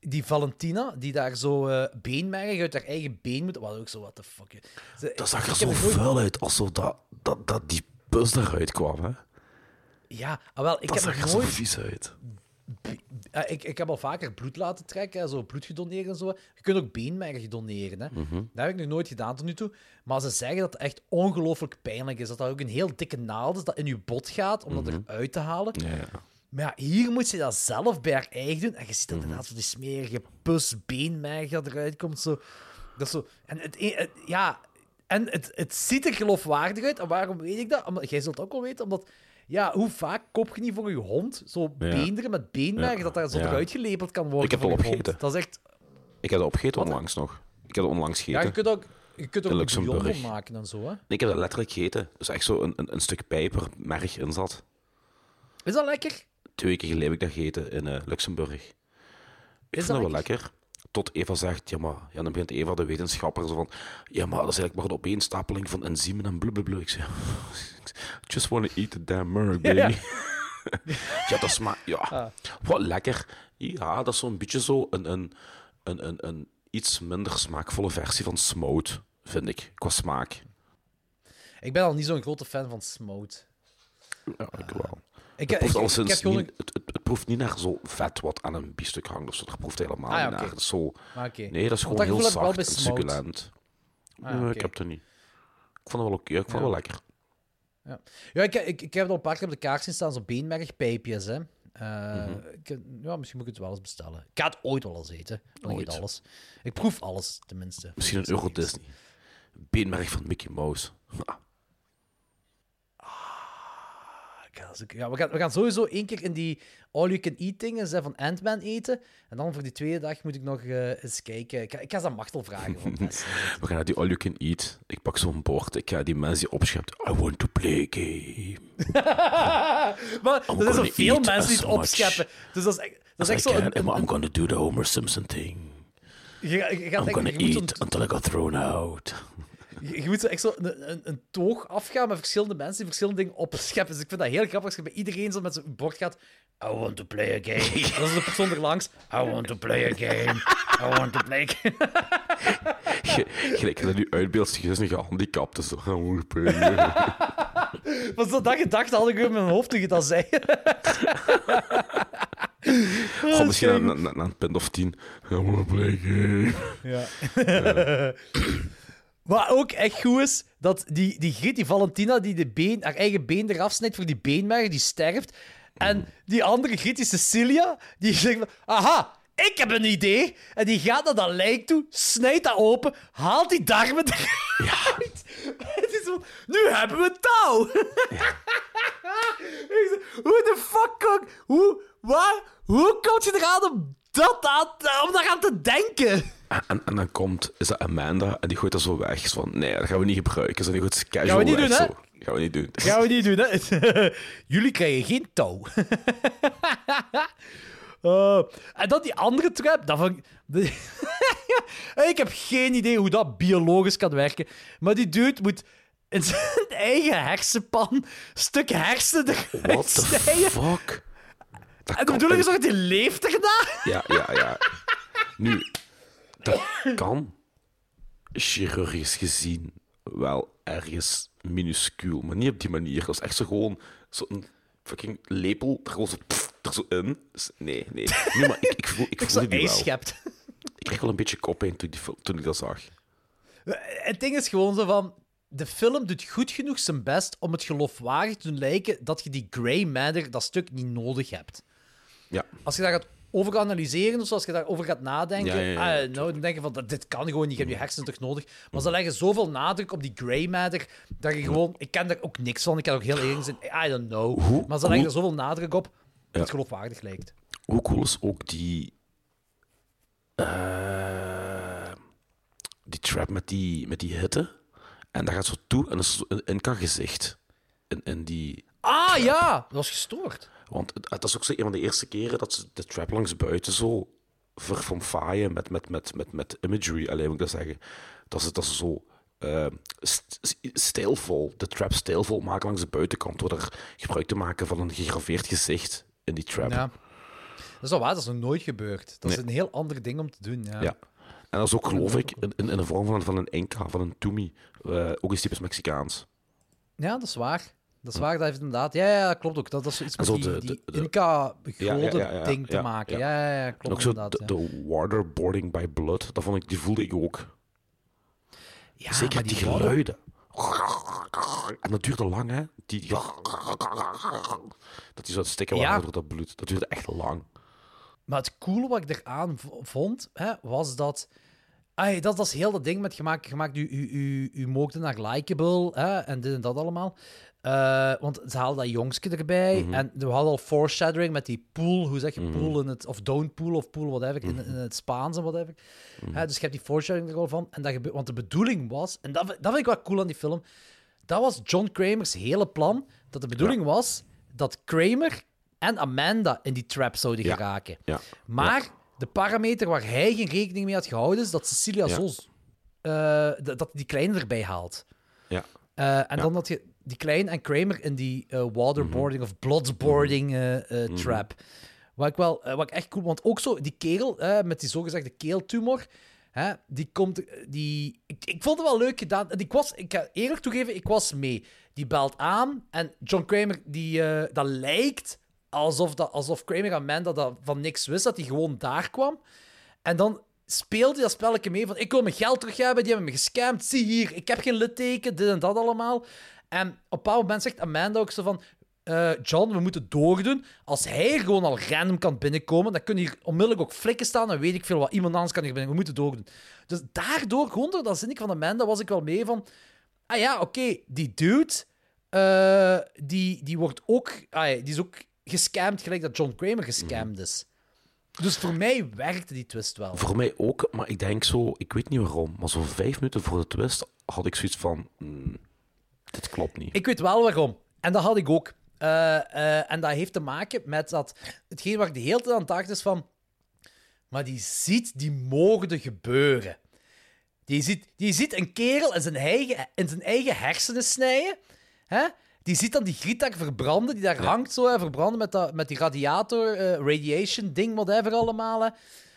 die Valentina, die daar zo eh beenmerg uit haar eigen been moet. Wat ook zo, what the fuck. Ze- Dat zag er zo nooit- vuil uit, alsof dat, dat, dat die bus eruit kwam. Hè? Ja, ah, wel, ik dat heb zag er nog zo nooit vies uit. Eh, ik, ik heb al vaker bloed laten trekken, zo bloed gedoneerd en zo. Je kunt ook beenmerg doneren. Hè. Mhm. Dat heb ik nog nooit gedaan tot nu toe. Maar ze zeggen dat het echt ongelooflijk pijnlijk is. Dat dat ook een heel dikke naald is dat in je bot gaat om dat eruit te halen. Ja, ja. Maar ja, hier moet ze dat zelf bij haar eigen doen. En je ziet Mhm. dan inderdaad zo die smerige dat eruit komt. Zo. Dat zo... En het, het- ja... En het, het ziet er geloofwaardig uit. En waarom weet ik dat? Omdat, jij zult het ook wel weten, omdat... Ja, hoe vaak koop je niet voor je hond zo Ja. beenderen met beenmerg, Ja. dat daar zo Ja. eruit gelabeld kan worden Ik heb hond? opgegeten. Dat is echt... Ik heb dat opgegeten onlangs nog. Ik heb dat onlangs gegeten. Ja, je kunt ook, je kunt ook een maken en zo, hè. Nee, ik heb dat letterlijk gegeten. Dus echt zo een, een, een stuk pijp waar merg in zat. Is dat lekker? Twee weken geleden heb ik dat gegeten in eh, Luxemburg. Ik dat vind dat wel lekker. Tot Eva zegt, ja maar... Ja, dan begint Eva, de wetenschapper, zo van... Ja, maar dat is eigenlijk maar de opeenstapeling van enzymen en blablabla. Ik zeg... Just want to eat the damn merg, baby. Ja. Ja, dat smaakt... Ja, Ah. wat lekker. Ja, dat is zo'n beetje zo een, een, een, een, een iets minder smaakvolle versie van smoot, vind ik, qua smaak. Ik ben al niet zo'n grote fan van smoot. Ja, ik wel. Ik, het, proeft ik, ik, alleszins heb gewoon... niet- het, het, het proeft niet naar zo vet wat aan een biefstuk hangt of zo. Dat proeft helemaal Ah, ja, niet naar. Zo... Ah. Nee, dat is gewoon dat heel zacht en succulent. Ah. Ik heb het niet. Ik vond het wel oké. Ik vond het wel lekker. Ja, ja ik, ik, ik heb het al een paar keer op de kaart zien staan, zo beenmergpijpjes. Hè. Eh, Mhm. ik, ja, misschien moet ik het wel eens bestellen. Ik ga het ooit wel eens eten. Ooit. alles. Ik proef alles, tenminste. Misschien een Euro Disney. Beenmerg van Mickey Mouse. Ja, we, gaan, we gaan sowieso één keer in die all-you-can-eat dingen van Ant-Man eten. En dan voor die tweede dag moet ik nog eh, eens kijken. Ik ga, ik ga ze aan Machtel vragen. We gaan naar die all you can eat. Ik pak zo'n bord. Ik ga die mensen die opschept. I want to play a game. maar I'm er zijn zo veel mensen die het opscheppen. Dus dat is echt, dat is echt zo can, een, een, I'm gonna do the Homer Simpson thing. je, je gaat I'm echt- gonna eat until I got thrown out. Je, je moet zo echt zo een, een, een toog afgaan met verschillende mensen die verschillende dingen opscheppen. Dus ik vind dat heel grappig als je bij iedereen zo met zijn bord gaat. I want to play a game. Dat is de persoon erlangs. I want to play a game. I want to play a game. Ge- Gelijk dat nu uitbeeldt, je is een gehandicapte. Zo. I want to play a game. Wat zo dat gedachte had ik in mijn hoofd toen je dat zei. Gewoon misschien na, na, na een punt of tien. I want to play a game. Ja. Wat ook echt goed is, dat die, die Griet, die Valentina, die de been, haar eigen been eraf snijdt voor die beenmerg, die sterft. En die andere Griet, die Cecilia, die zegt van, aha, ik heb een idee. En die gaat naar dat lijk toe, snijdt dat open, haalt die darmen eruit. Het is zo, nu hebben we touw. Ik zeg, Hoe de fuck kan... Hoe, waar, hoe komt je eraan om, dat aan, om daar aan te denken? En, en dan komt, is dat Amanda, en die gooit dat zo weg. Zo van, nee, dat gaan we niet gebruiken. Zo, die gooit casual Gaan we niet weg, doen, hè? zo. Gaan we niet doen. Dat gaan we niet doen, hè? Jullie krijgen geen touw. Oh, en dan die andere trap. Dat van... ik heb geen idee hoe dat biologisch kan werken. Maar die dude moet in zijn eigen hersenpan stuk hersenen eruit What the fuck? Dat En de bedoeling is hij leeft erna? Ja, ja, ja. Nu, dat kan chirurgisch gezien wel ergens minuscuul, maar niet op die manier. Dat is echt zo gewoon zo'n fucking lepel er gewoon zo, pff, er zo in. Dus nee, nee. nee maar ik, ik voel, ik Ik zo die wel. schept. Ik kreeg wel een beetje koppijn toen, die, toen ik dat zag. Het ding is gewoon zo van... De film doet goed genoeg zijn best om het geloofwaardig te doen lijken dat je die grey matter, dat stuk, niet nodig hebt. Ja. Als je dat gaat over analyseren, of zoals je daarover gaat nadenken, Ja, ja, ja, ah, nou, dan denk je van, dat- dit kan gewoon niet, je hebt je hersenen toch nodig. Maar ze leggen zoveel nadruk op die grey matter, dat je gewoon... Ik ken daar ook niks van, ik kan ook heel eerlijk zijn, I don't know. Hoe maar ze leggen er zoveel nadruk op, dat het geloofwaardig lijkt. Hoe cool is ook die. eh, die trap met die, met die hitte. En daar gaat zo toe en dat is een Inca-gezicht. In, in die. Ah, ja! Dat was gestoord. Want het, is ook zo een van de eerste keren dat ze de trap langs buiten zo verfomfaaien met, met, met, met, met imagery, alleen moet ik dat zeggen. Dat ze, dat ze zo st- stijlvol, de trap stijlvol maken langs de buitenkant, door er gebruik te maken van een gegraveerd gezicht in die trap. Ja. Dat is wel waar, dat is nog nooit gebeurd. Dat is een heel ander ding om te doen. Ja. Ja. En dat is ook, geloof ik, in, in, de vorm van, van een Inca, van een Tumi. eh, ook eens typisch Mexicaans. Ja, dat is waar. Dat is waar, dat heeft inderdaad... Ja, ja, klopt ook. Dat, dat is zoiets En met zo die, de- die de- Ja, ja, ja, ding te maken. ja. Ja, ja, ja, En klopt ook zo inderdaad. de, waterboarding by blood, dat vond ik, die voelde ik ook. Ja, Zeker die, die geluiden. En dat duurde lang, hè? Die, dat die zo stikken waren door dat bloed. Dat duurde echt lang. Maar het coole wat ik eraan vond, hè, was dat... Ay, dat was heel dat ding met gemaakt, gemaakt u, u, u, u mogen naar likable hè, en dit en dat allemaal. Eh, want ze haalden dat jongske erbij. Mhm. En we hadden al foreshadowing met die pool. Hoe zeg je Mhm. pool in het... Of don't pool of pool, whatever. in, in het Spaans en whatever. Mhm. Hè, dus je hebt die foreshadowing er al van. En dat gebe- want de bedoeling was... En dat, vind- dat vind ik wel cool aan die film. Dat was John Kramer's hele plan. Dat de bedoeling was dat Kramer en Amanda in die trap zouden Ja. geraken. Ja. Maar de parameter waar hij geen rekening mee had gehouden, is dat Cecilia. Sos eh, dat die kleine erbij haalt. Ja. Eh, en dan dat je die klein en Kramer in die eh, waterboarding of bloodboarding eh, eh, Mhm. trap. Wat ik wel, wat ik echt cool, want ook zo die kerel met die zogezegde keeltumor, hè, die komt, die, ik, ik vond het wel leuk gedaan. Ik was, ik ga eerlijk toegeven, ik was mee. Die belt aan en John Kramer, die, dat lijkt alsof, dat, alsof Kramer en Amanda dat van niks wist, dat hij gewoon daar kwam. En dan speelt hij dat spelletje mee van ik wil mijn geld terug hebben, die hebben me gescamd, zie hier, ik heb geen litteken, dit en dat allemaal. En op een bepaald moment zegt Amanda ook zo van eh, John, we moeten doordoen. Als hij gewoon al random kan binnenkomen, dan kunnen hier onmiddellijk ook flikken staan, dan weet ik veel wat. Iemand anders kan hier binnen, we moeten doordoen. Dus daardoor, gewoon dat zin ik van Amanda, was ik wel mee van ah ja, oké, die dude, eh, die, die wordt ook, ah ja, die is ook gescamd, gelijk dat John Kramer gescamd is. Dus voor mij werkte die twist wel. Voor mij ook, maar ik denk zo, ik weet niet waarom, maar zo vijf minuten voor de twist had ik zoiets van, hmm, dit klopt niet. Ik weet wel waarom. En dat had ik ook. Eh, eh, en dat heeft te maken met dat... Hetgeen waar ik de hele tijd aan dacht is van... Maar die ziet die mogende gebeuren. Die ziet, die ziet een kerel in zijn eigen, in zijn eigen hersenen snijden. Hè? Die ziet dan die grietak verbranden, die daar hangt zo, hè, verbranden met, dat, met die radiator, eh, radiation ding, whatever allemaal. Hè.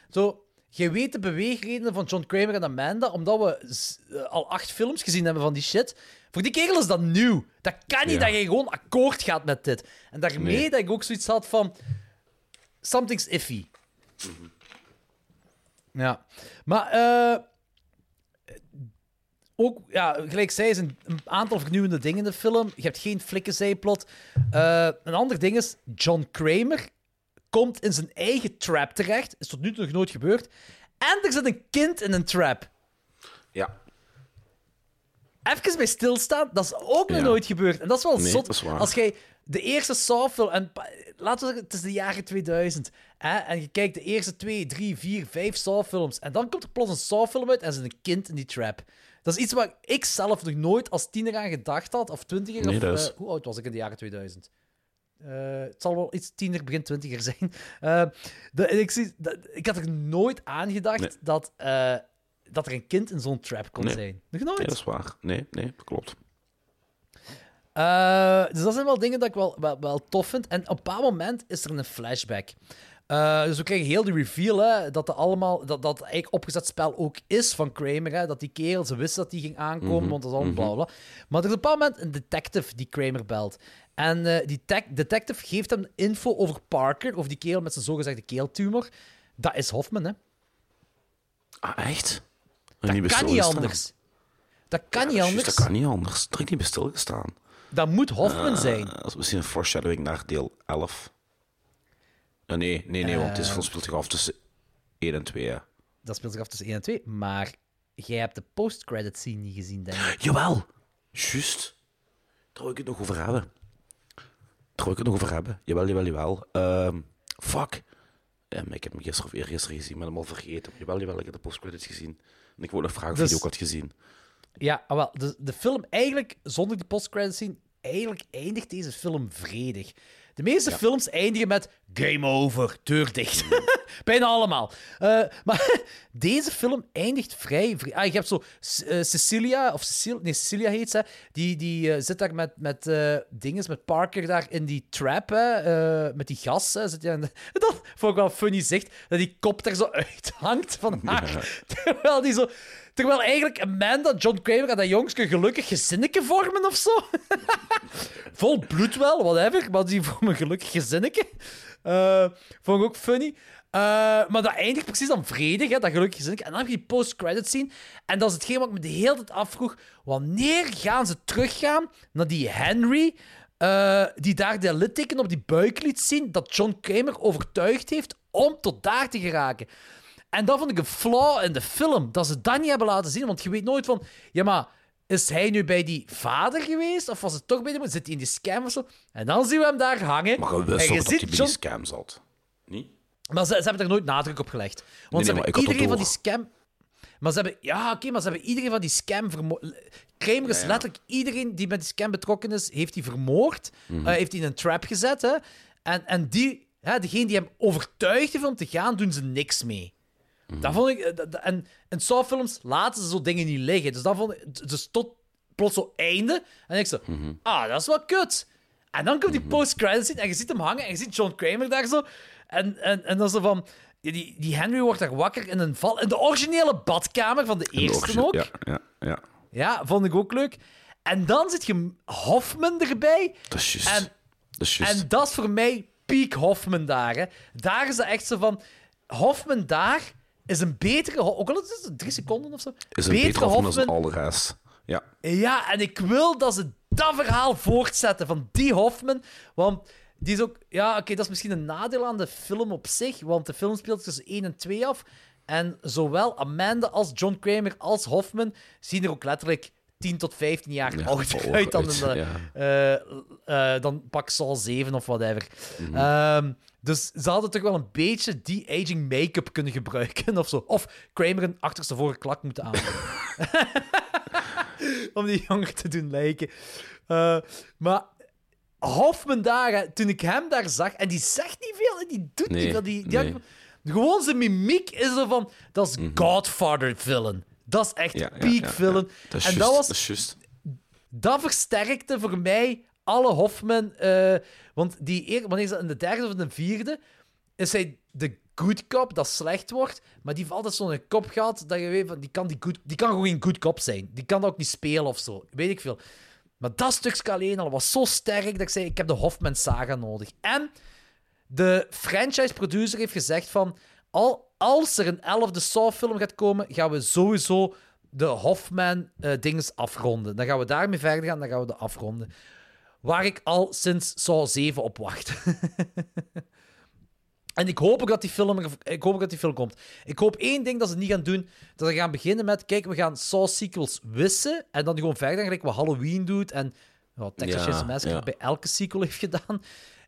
Zo, je weet de beweegredenen van John Kramer en Amanda, omdat we al acht films gezien hebben van die shit. Voor die kerel is dat nieuw. Dat kan niet Ja. dat je gewoon akkoord gaat met dit. En daarmee Nee. dat ik ook zoiets had van... Something's iffy. Ja. Maar... eh ook, ja, gelijk er zijn een aantal vernieuwende dingen in de film. Je hebt geen flikkenzijplot. Eh een ander ding is, John Kramer komt in zijn eigen trap terecht. Is tot nu toe nog nooit gebeurd. En er zit een kind in een trap. Ja. Even bij stilstaan, dat is ook nog Ja. nooit gebeurd. En dat is wel Nee, zot. is. Als jij de eerste Saw-film... En laten we zeggen, het is de jaren 2000. Hè, en je kijkt de eerste twee, drie, vier, vijf Saw-films. En dan komt er plots een Saw-film uit en zit een kind in die trap. Dat is iets waar ik zelf nog nooit als tiener aan gedacht had. Of twintiger. Nee, of, is- eh, hoe oud was ik in de jaren 2000? Eh, het zal wel iets tiener, begin twintiger zijn. Eh, de, ik, zie, ik had er nooit aan gedacht Nee. dat, dat er een kind in zo'n trap kon Nee. zijn. Nog nooit. Nee, dat is waar. Nee, nee, dat klopt. Eh, dus dat zijn wel dingen dat ik wel, wel, wel tof vind. En op een bepaald moment is er een flashback. Eh, dus we krijgen heel die reveal, hè, dat, de allemaal, dat dat eigenlijk opgezet spel ook is van Kramer. Hè, dat die kerel, ze wist dat die ging aankomen, Mhm, want dat is allemaal mhm. bla bla. Maar er is op een bepaald moment een detective die Kramer belt. En eh, die detective geeft hem info over Parker, over die kerel met zijn zogezegde keeltumor. Dat is Hoffman, hè. Ah, echt? Dat kan niet anders. Dat kan niet anders. dat kan niet anders. Ik niet bij stilgestaan. Dat moet Hoffman Ah, zijn. Dat is misschien een foreshadowing naar deel 11. Eh, nee, nee, nee, want deze Eh. film speelt zich af tussen 1 en 2. Ja. Dat speelt zich af tussen 1 en 2. Maar jij hebt de post-credit scene niet gezien, denk ik. Jawel, juist. Daar wil ik het nog over hebben. Daar wil ik het nog over hebben. Jawel, jawel, jawel. Ehm, fuck. Ik heb hem gisteren of eergisteren gezien, maar hem al vergeten. Jawel, jawel, ik heb de postcredits gezien. En ik wou nog vragen of je Dus- die ook had gezien. Ja, ah, wel, de, de film eigenlijk, zonder de post-credit scene, eigenlijk eindigt deze film vredig. De meeste Ja. films eindigen met game over, deur dicht. Bijna allemaal. Eh, maar deze film eindigt vrij... vrij ah, je hebt zo eh, Cecilia, of Cecil, nee, Cecilia heet ze, die, die eh, zit daar met, met dinges, met Parker daar in die trap, hè, met die gas. Hè, zit die de- dat vond ik wel funny zicht, dat die kop er zo uithangt van haar. Terwijl die zo... Terwijl eigenlijk Amanda, John Kramer en dat jongske gelukkig gezinnetje vormen of zo. Vol bloed wel, whatever. Maar die vormen een gelukkig gezinnetje. Eh, vond ik ook funny. Eh, maar dat eindigt precies dan vredig, hè, dat gelukkig gezinnetje. En dan heb je die post-credit scene. En dat is hetgeen wat ik me de hele tijd afvroeg. Wanneer gaan ze teruggaan naar die Henry... eh, die daar de litteken op die buik liet zien, dat John Kramer overtuigd heeft om tot daar te geraken. En dat vond ik een flaw in de film, dat ze dat niet hebben laten zien. Want je weet nooit van, ja, maar is hij nu bij die vader geweest? Of was het toch bij die? Zit hij in die scam of zo? En dan zien we hem daar hangen. Maar je en wist je toch dat hij bij die scam zat? Niet? Maar ze, ze hebben er nooit nadruk op gelegd. Want Nee, ze hebben iedereen van die scam... Maar ze hebben... Ja, oké, maar ze hebben iedereen van die scam vermoord. Kramer is Ja, ja. letterlijk... Iedereen die met die scam betrokken is, heeft hij vermoord. Mhm. eh, heeft hij in een trap gezet, hè. En, en die... Hè, degene die hem overtuigd heeft om te gaan, doen ze niks mee. Mhm. Dat vond ik... eh, dat- En in Saw-films laten ze zo dingen niet liggen. Dus dat vond ik... Dus tot plots zo einde. En ik zo... Mhm. Ah, dat is wel kut. En dan komt die post-credits scene en je ziet hem hangen en je ziet John Kramer daar zo. En, en, en dan zo van... Die, die Henry wordt daar wakker in een val... In de originele badkamer van de eerste ook. Ja, ja, ja. Ja, vond ik ook leuk. En dan zit je Hoffman erbij. Dat is juist. En, Dat is en dat is voor mij peak Hoffman daar. Hè. Daar is echt zo van... Hoffman daar is een betere... Ook al is het drie seconden of zo. is een betere Hoffman dan al de rest. Ja. Ja, en ik wil dat ze dat verhaal voortzetten van die Hoffman. Want die is ook... Ja, oké, dat is misschien een nadeel aan de film op zich. Want de film speelt tussen 1 en 2 af. En zowel Amanda als John Kramer als Hoffman zien er ook letterlijk 10 tot 15 jaar Ja, ouder uit dan, een, ja. eh, eh, dan pak Saul 7 of whatever. Mhm. Ehm, dus ze hadden toch wel een beetje de-aging make-up kunnen gebruiken of zo. Of Kramer een achterstevoren klak moeten aandoen. om die jonger te doen lijken. Eh, maar Hoffman daar, hè, toen ik hem daar zag, en die zegt niet veel en die doet Nee, niet veel. Die, die nee. had- gewoon zijn mimiek is zo van, dat is Godfather villain. Dat is echt peak villain. Dat is en dat was dat is juist. dat versterkte voor mij alle Hoffman. eh, want die eer, wanneer is dat in de derde of de vierde? Is hij de good cop dat slecht wordt, maar die heeft altijd zo'n kop gehad dat je weet van die kan, die, good, die kan gewoon geen good cop zijn. Die kan dat ook niet spelen of zo. Weet ik veel. Maar dat stukje alleen al was zo sterk dat ik zei: ik heb de Hoffman saga nodig. En de franchise producer heeft gezegd van al, als er een elfde Saw-film gaat komen, gaan we sowieso de Hoffman-dinges afronden. Dan gaan we daarmee verder gaan, dan gaan we de afronden. Waar ik al sinds Saw 7 op wacht. en ik hoop ook dat die film, er- ik hoop ook dat die film komt. Ik hoop één ding dat ze niet gaan doen, dat ze gaan beginnen met, kijk, we gaan Saw-sequels wissen, en dan gewoon verder gaan, gelijk wat Halloween doet, en wat Texas Ja, Chainsaw Massacre ja. bij elke sequel heeft gedaan.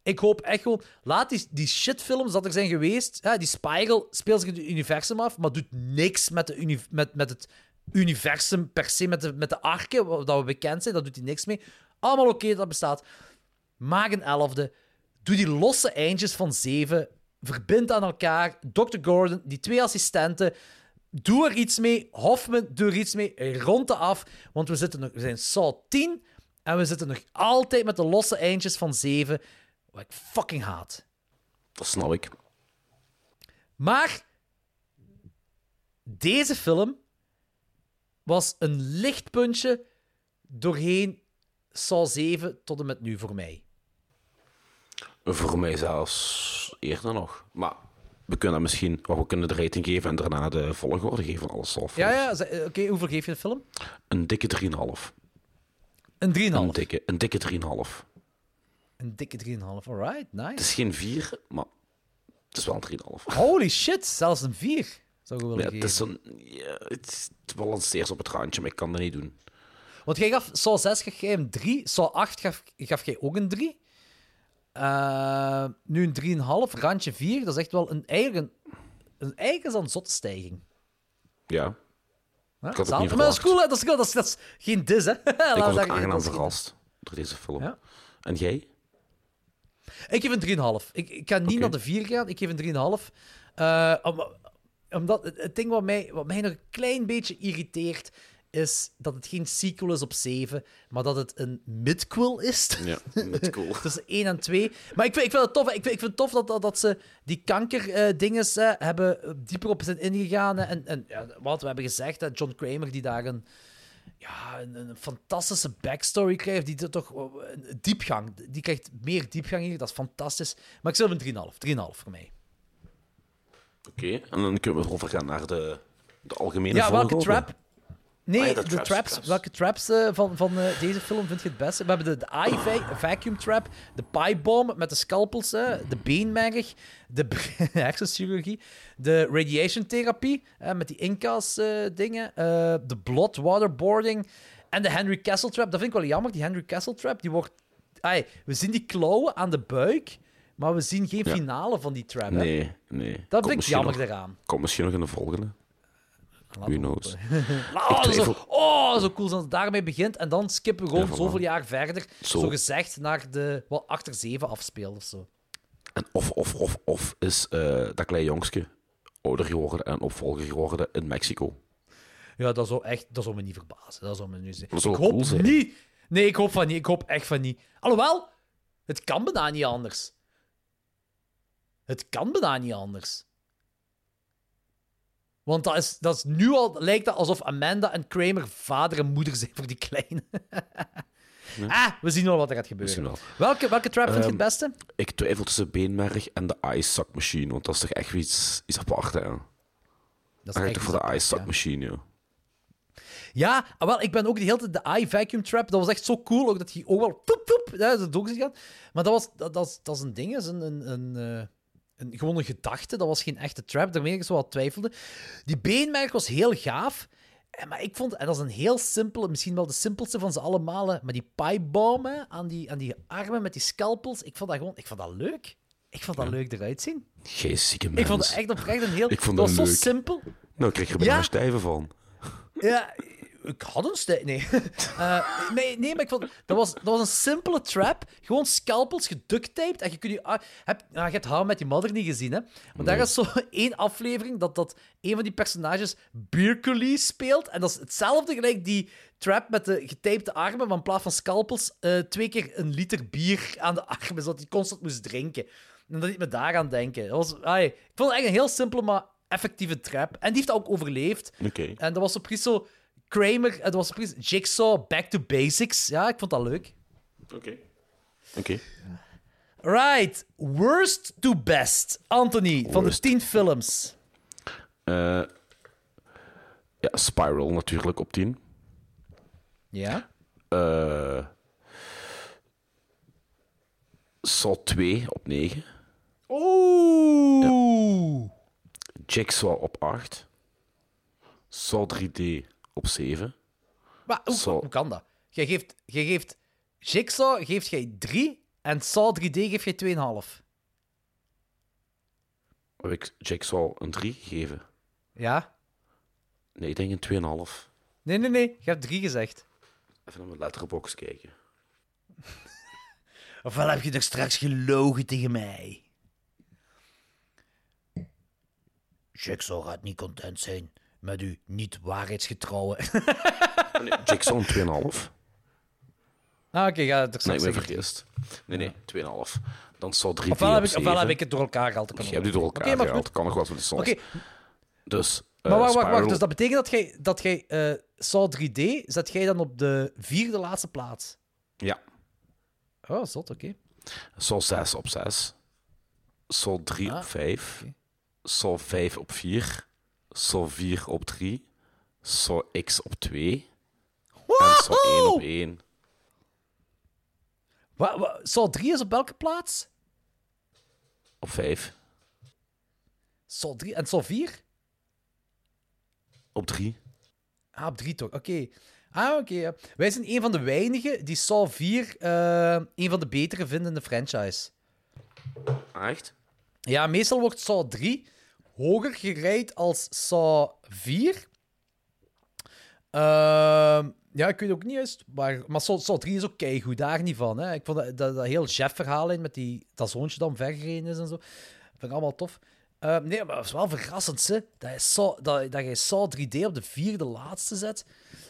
Ik hoop echt gewoon... Laat die, die shitfilms dat er zijn geweest... Hè, die Spiral speelt zich in het universum af, maar doet niks met, de met, met het universum per se, met de, met de arken, dat we bekend zijn. Dat doet hij niks mee. Allemaal oké, dat bestaat. Maak een elfde. Doe die losse eindjes van zeven. Verbind aan elkaar. Dr. Gordon, die twee assistenten. Doe er iets mee. Hoffman, doe er iets mee. Rond de af. Want we, zitten nog, we zijn Saw 10. En we zitten nog altijd met de losse eindjes van 7. Wat ik fucking haat. Dat snap ik. Maar deze film was een lichtpuntje doorheen Saw 7 tot en met nu voor mij. Voor mij zelfs eerder nog. Maar we kunnen misschien oh, we kunnen de rating geven en daarna de volgorde geven van alles. Ja, ja, oké, hoeveel geef je de film? Een dikke 3,5. Een 3,5. Een dikke, een dikke 3,5. Een dikke 3,5. Alright, Het nice. is geen 4, maar is wel een 3,5. Holy shit, zelfs een 4 zou ik willen Ja, geven. het is een... Ja, het, het balanceert op het randje, maar ik kan dat niet doen. Want jij gaf Saw 6 gaf jij hem 3, Saw 8 gaf, gaf jij ook een 3. Eh, nu een 3,5, randje 4. Dat is echt wel een eigen, een eigen is een zotte stijging. Ja. Ik had het niet maar dat is cool, hè? Dat is, cool. dat is, dat is geen dis, hè? Ik was ook aangenaam verrast door deze film. Ja. En jij? Ik geef een 3,5. Ik, ik ga niet naar de 4 gaan, ik geef een 3,5. Eh, om, omdat het, ding wat mij, wat mij nog een klein beetje irriteert, is dat het geen sequel is op 7, maar dat het een midquel is. Ja, midquel. Tussen 1 en 2. Maar ik vind, ik vind het tof, ik vind, ik vind het tof dat, dat, dat ze die kankerdinges eh, hebben eh, dieper op zijn ingegaan. En, en ja, wat we hebben gezegd, hè, John Kramer die daar een, ja, een, een fantastische backstory krijgt, die toch een diepgang, die krijgt meer diepgang hier, dat is fantastisch. Maar ik hem een 3,5, 3,5 voor mij. Oké, en dan kunnen we overgaan naar de, de algemene Ja, welke trap? Nee, Ah ja, de, de traps, traps, traps. welke traps eh, van, van eh, deze film vind je het beste? We hebben de, de eye va- vacuum trap, de pie bomb met de scalpels, de beenmerg, de hersenchirurgie, de radiation therapie met die Inca's eh, dingen, de blood waterboarding en de Henry Castle trap. Dat vind ik wel jammer, die Henry Castle trap, die wordt... We zien die klauwen aan de buik, maar we zien geen Ja. finale van die trap. hè. Nee, nee. Dat Komt vind ik jammer nog- eraan. Komt misschien nog in de volgende. Who knows? Oh, Ik zo, oh, zo cool als het daarmee begint. En dan skippen we gewoon Ja, zoveel jaar verder. Zo. Zo gezegd naar de wat achter zeven afspeelt of zo. En of, of, of, of is eh, dat klein jongske ouder geworden en opvolger geworden in Mexico. Ja, dat zou, echt, dat zou me niet verbazen. Dat zou me nu zeggen. Dat zou ik hoop cool zijn. niet. Nee, ik hoop van niet. Ik hoop echt van niet. Alhoewel, het kan bijna niet anders. Het kan bijna niet anders. Want dat is, dat is nu al lijkt dat alsof Amanda en Kramer vader en moeder zijn voor die kleine. Ah, we zien wel wat er gaat gebeuren. Wel. Welke, welke trap vind je het Ehm, beste? Ik twijfel tussen beenmerg en de ice suck machine, want dat is toch echt iets, iets apart, hè? Dat ik toch voor de ice suck machine, ja. Ja, ah, wel, ik ben ook de hele tijd de eye vacuum trap. Dat was echt zo cool, ook dat hij ook wel poep, poep, ja, dat ook gaat. Maar dat was dat, dat, is- dat is een ding, is een, een, een, eh, een, gewoon een gedachte. Dat was geen echte trap, daarmee ik zo wat twijfelde. Die beenmerk was heel gaaf. Eh, Maar ik vond, en dat is een heel simpele, misschien wel de simpelste van ze allemaal, maar die piebomb aan die, aan die armen met die scalpels, ik vond dat gewoon, ik vond dat leuk. Ik vond dat leuk eruit zien. Zieke mens. Ik vond het echt oprecht een heel... Ik vond dat dat was zo simpel. Nou, ik kreeg er bijna Ja. een stijve van. Ja, ik had een stijl. Nee. Eh, nee, nee, maar ik vond... Dat was, dat was een simpele trap. Gewoon scalpels, geducttaped. En je kunt je... Heb, je hebt How Met Your Mother niet gezien, hè? Maar daar is zo één aflevering dat, dat een van die personages Beercully speelt. En dat is hetzelfde gelijk die trap met de getapte armen, maar in plaats van scalpels eh, twee keer een liter bier aan de armen, zodat hij constant moest drinken. En dat ik me daaraan denken. Dat was, ai, ik vond het echt een heel simpele, maar effectieve trap. En die heeft dat ook overleefd. En dat was zo precies zo... Kramer, dat was precies Jigsaw, Back to Basics. Ja, ik vond dat leuk. Oké. Oké. Right. Worst to best. Anthony, van de 10 films. Eh, ja, Spiral natuurlijk op 10. Ja? Eh Saw 2 op 9. Oeh. Jigsaw op 8. Saw 3D op 7. Maar hoe, Saw- hoe kan dat? Jij geeft, jij geeft Jigsaw geeft jij 3 en Saw 3D geeft jij 2,5. Heb ik Jigsaw een 3 gegeven? Ja? Nee, ik denk een 2,5. Nee, nee, nee. Je hebt 3 gezegd. Even naar mijn letterbox kijken. Ofwel heb je er straks gelogen tegen mij? Jigsaw gaat niet content zijn met uw niet waarheidsgetrouwe. Ah, nee, een 2,5. ah, oké, ga er Nee, ik ben vergist. Nee, nee, 2,5. Dan Saw 3D Ofwel heb, op ik, ofwel 7. heb ik het door elkaar gehaald. Je hebt die door elkaar Oké, maar gehaald. Kan nog wat met de soms. Oké, Dus, eh, maar wacht, wacht, wacht. Spiral- Dus dat betekent dat jij, dat jij eh, Saw 3D zet jij dan op de vierde laatste plaats? Ja. Oh, zot, oké. Saw 6 op 6. Saw 3 Ah, op 5. Saw 5 op 4. Saw 4 op 3. Saw X op 2. En Saw 1 op 1. Wa, wa, Saw 3 is op welke plaats? Op 5. Saw 3 en Saw 4? Op drie. Ah, op 3 toch? Oké. Ah, oké. ja. Wij zijn een van de weinigen die Saw 4 eh een van de betere vinden in de franchise. Ah, Echt? Ja, meestal wordt Saw 3 hoger gereid als Saw 4. Ehm, ja, ik weet ook niet juist. Maar, maar Saw, Saw 3 is ook keigoed, daar niet van. Hè. Ik vond dat, dat, dat heel Jeff-verhaal in met die, dat zoontje dat vergereden is en zo. vind ik allemaal tof. Ehm, nee, maar het is wel verrassend, hè, dat, je Saw, dat, dat je Saw 3D op de vierde laatste zet.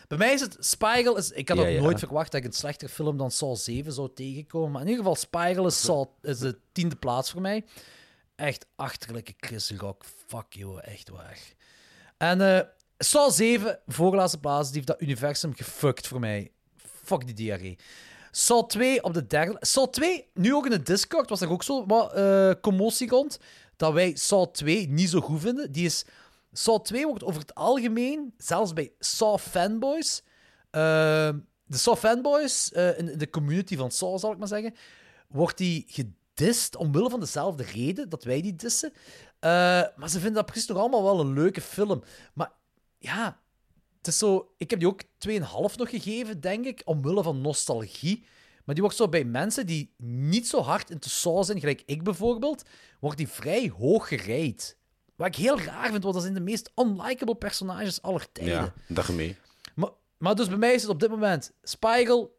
Bij mij is het Spiral. Is, ik had Ja, ook ja. nooit verwacht dat ik een slechter film dan Saw 7 zou tegenkomen. Maar in ieder geval, Spiral is, Saw, is de tiende plaats voor mij. Echt achterlijke Chris Rock. Fuck you, echt waar. En eh Saw 7, voorlaatste plaats, die heeft dat universum gefuckt voor mij. Fuck die diarree. Saw 2 op de derde. Saw 2, nu ook in de Discord, was er ook zo wat eh, commotie rond. Dat wij Saw 2 niet zo goed vinden. Die is. Saw 2 wordt over het algemeen, zelfs bij Saw fanboys. eh, de Saw fanboys, eh, in de community van Saw zal ik maar zeggen, wordt die gedist omwille van dezelfde reden dat wij die dissen. Eh, maar ze vinden dat precies nog allemaal wel een leuke film. Maar ja, het is zo... Ik heb die ook 2,5 nog gegeven, denk ik, omwille van nostalgie. Maar die wordt zo bij mensen die niet zo hard into Saw zijn, gelijk ik bijvoorbeeld, wordt die vrij hoog gereid. Wat ik heel raar vind, want dat zijn de meest unlikable personages aller tijden. Ja, dag mee. Maar, maar dus bij mij is het op dit moment Spiegel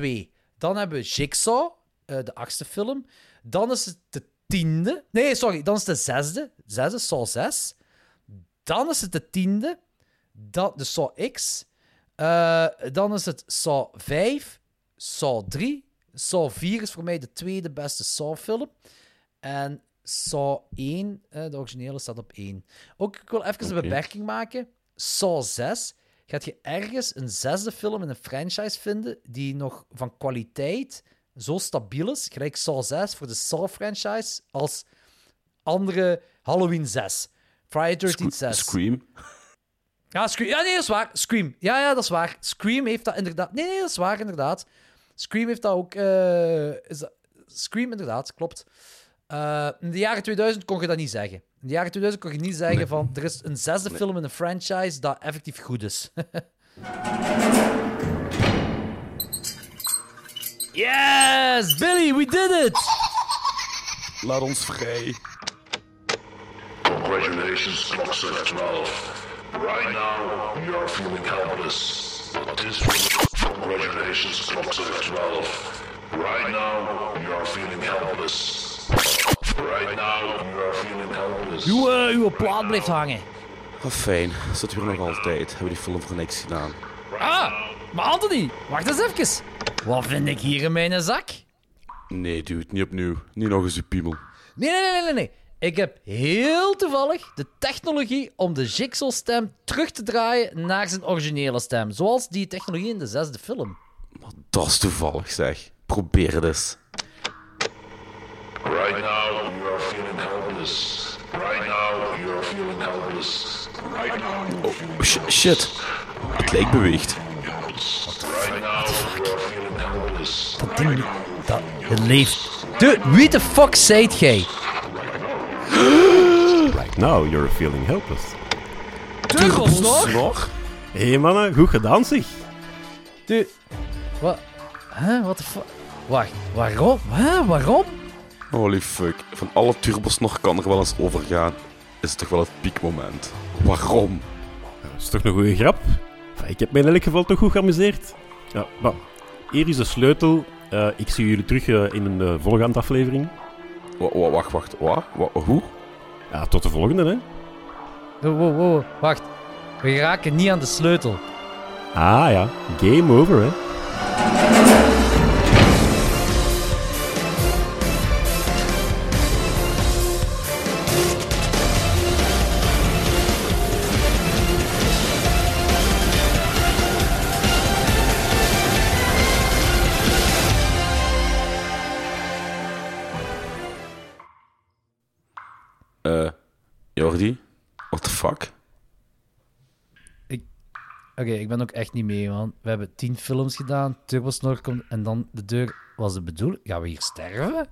7-2. Dan hebben we Jigsaw, eh, de achtste film. Dan is het de tiende. Nee, sorry, dan is het de zesde. Zesde, Saw 6. Dan is het de tiende. Dan, de Saw X. Eh, dan is het Saw 5. Saw 3. Saw 4 is voor mij de tweede beste Saw-film. En Saw 1, eh, de originele, staat op 1. Ook, ik wil even een beperking maken. Saw 6. Gaat je ergens een zesde film in een franchise vinden die nog van kwaliteit zo stabiel is, gelijk Saw 6 voor de Saw-franchise, als andere Halloween 6, Friday 13 6. Scream. Ja, Scream. Ja, nee, dat is waar. Scream. Ja, ja, dat is waar. Scream heeft dat inderdaad... Nee, nee, dat is waar, inderdaad. Scream heeft dat ook... eh, is dat... Scream, inderdaad, klopt. Eh, in de jaren 2000 kon je dat niet zeggen. In de jaren 2000 kon je niet zeggen van... Er is een zesde film in een franchise dat effectief goed is. yes! Billy, we did it! Laat ons vrij. Congratulations, Clockset 12. Right now, we are feeling helpless. But this Congratulations, Clockset 12. Right now, we are feeling helpless. Right now, we are feeling helpless. Uw, eh, uw plaat blijft hangen. Oh, fijn. Dat weer nog altijd? Hebben we die film voor niks gedaan? Ah, maar Anthony, wacht eens even. Wat vind ik hier in mijn zak? Nee, dude, niet opnieuw. Niet nog eens uw piemel. Nee, nee, nee, nee, nee. Ik heb heel toevallig de technologie om de Jigsaw-stem terug te draaien naar zijn originele stem. Zoals die technologie in de zesde film. Dat is toevallig, zeg. Probeer het eens. Right now, we are feeling helpless. Right now, we are feeling helpless. Right now, we are feeling Oh, sh- shit. Het lijk beweegt. Right now, we are feeling helpless. Dat ding, dat, het leeft. De, wie de fuck zijt jij? Right now, you're feeling helpless. Turbosnor? Hé hey, mannen, goed gedaan zeg. De, wat? Huh, what the fuck? Wacht, waarom? Huh, waarom? Holy fuck. Van alle turbos nog kan er wel eens overgaan. Is het toch wel het piekmoment. Waarom? Dat is toch een goede grap? Ik heb mij in elk geval toch goed geamuseerd. Ja, maar hier is de sleutel. Eh, ik zie jullie terug eh, in een eh, volgende aflevering. Wa- Wacht, wacht. Wat? Wa- Hoe? Ja, tot de volgende, hè. Wow, wow, wow, wacht. We raken niet aan de sleutel. Ah ja, game over, hè. Eh, Jordi? What the fuck? Oké, ik ben ook echt niet mee, man. We hebben tien films gedaan, Turbosnor komt en dan de deur was de bedoeling. Gaan we hier sterven?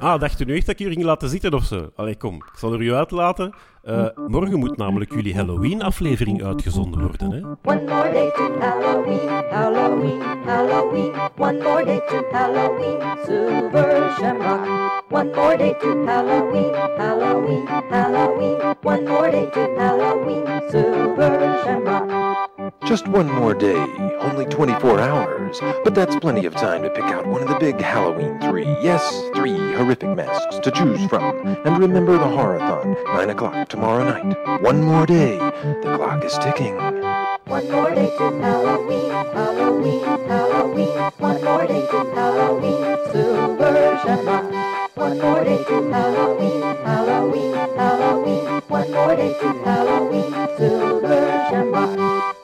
Ah, dacht u nu echt dat ik jullie ging laten zitten of zo? Allee, kom, ik zal er u uitlaten. Eh, morgen moet namelijk jullie Halloween-aflevering uitgezonden worden, hè? One more day to Halloween, Halloween, Halloween. One more day to Halloween, Silver Shamrock. One more day to Halloween, Halloween, Halloween. One more day to Halloween, Silver Shamrock. Just one more day, only 24 hours. But that's plenty of time to pick out one of the big Halloween three. Yes, three horrific masks to choose from. And remember the Horathon, 9 o'clock tomorrow night. One more day, the clock is ticking. One more day to Halloween, Halloween, Halloween. One more day to Halloween, Super Shamrock. One more day to Halloween, Halloween, Halloween. One more day to Halloween, Silver Shamrock.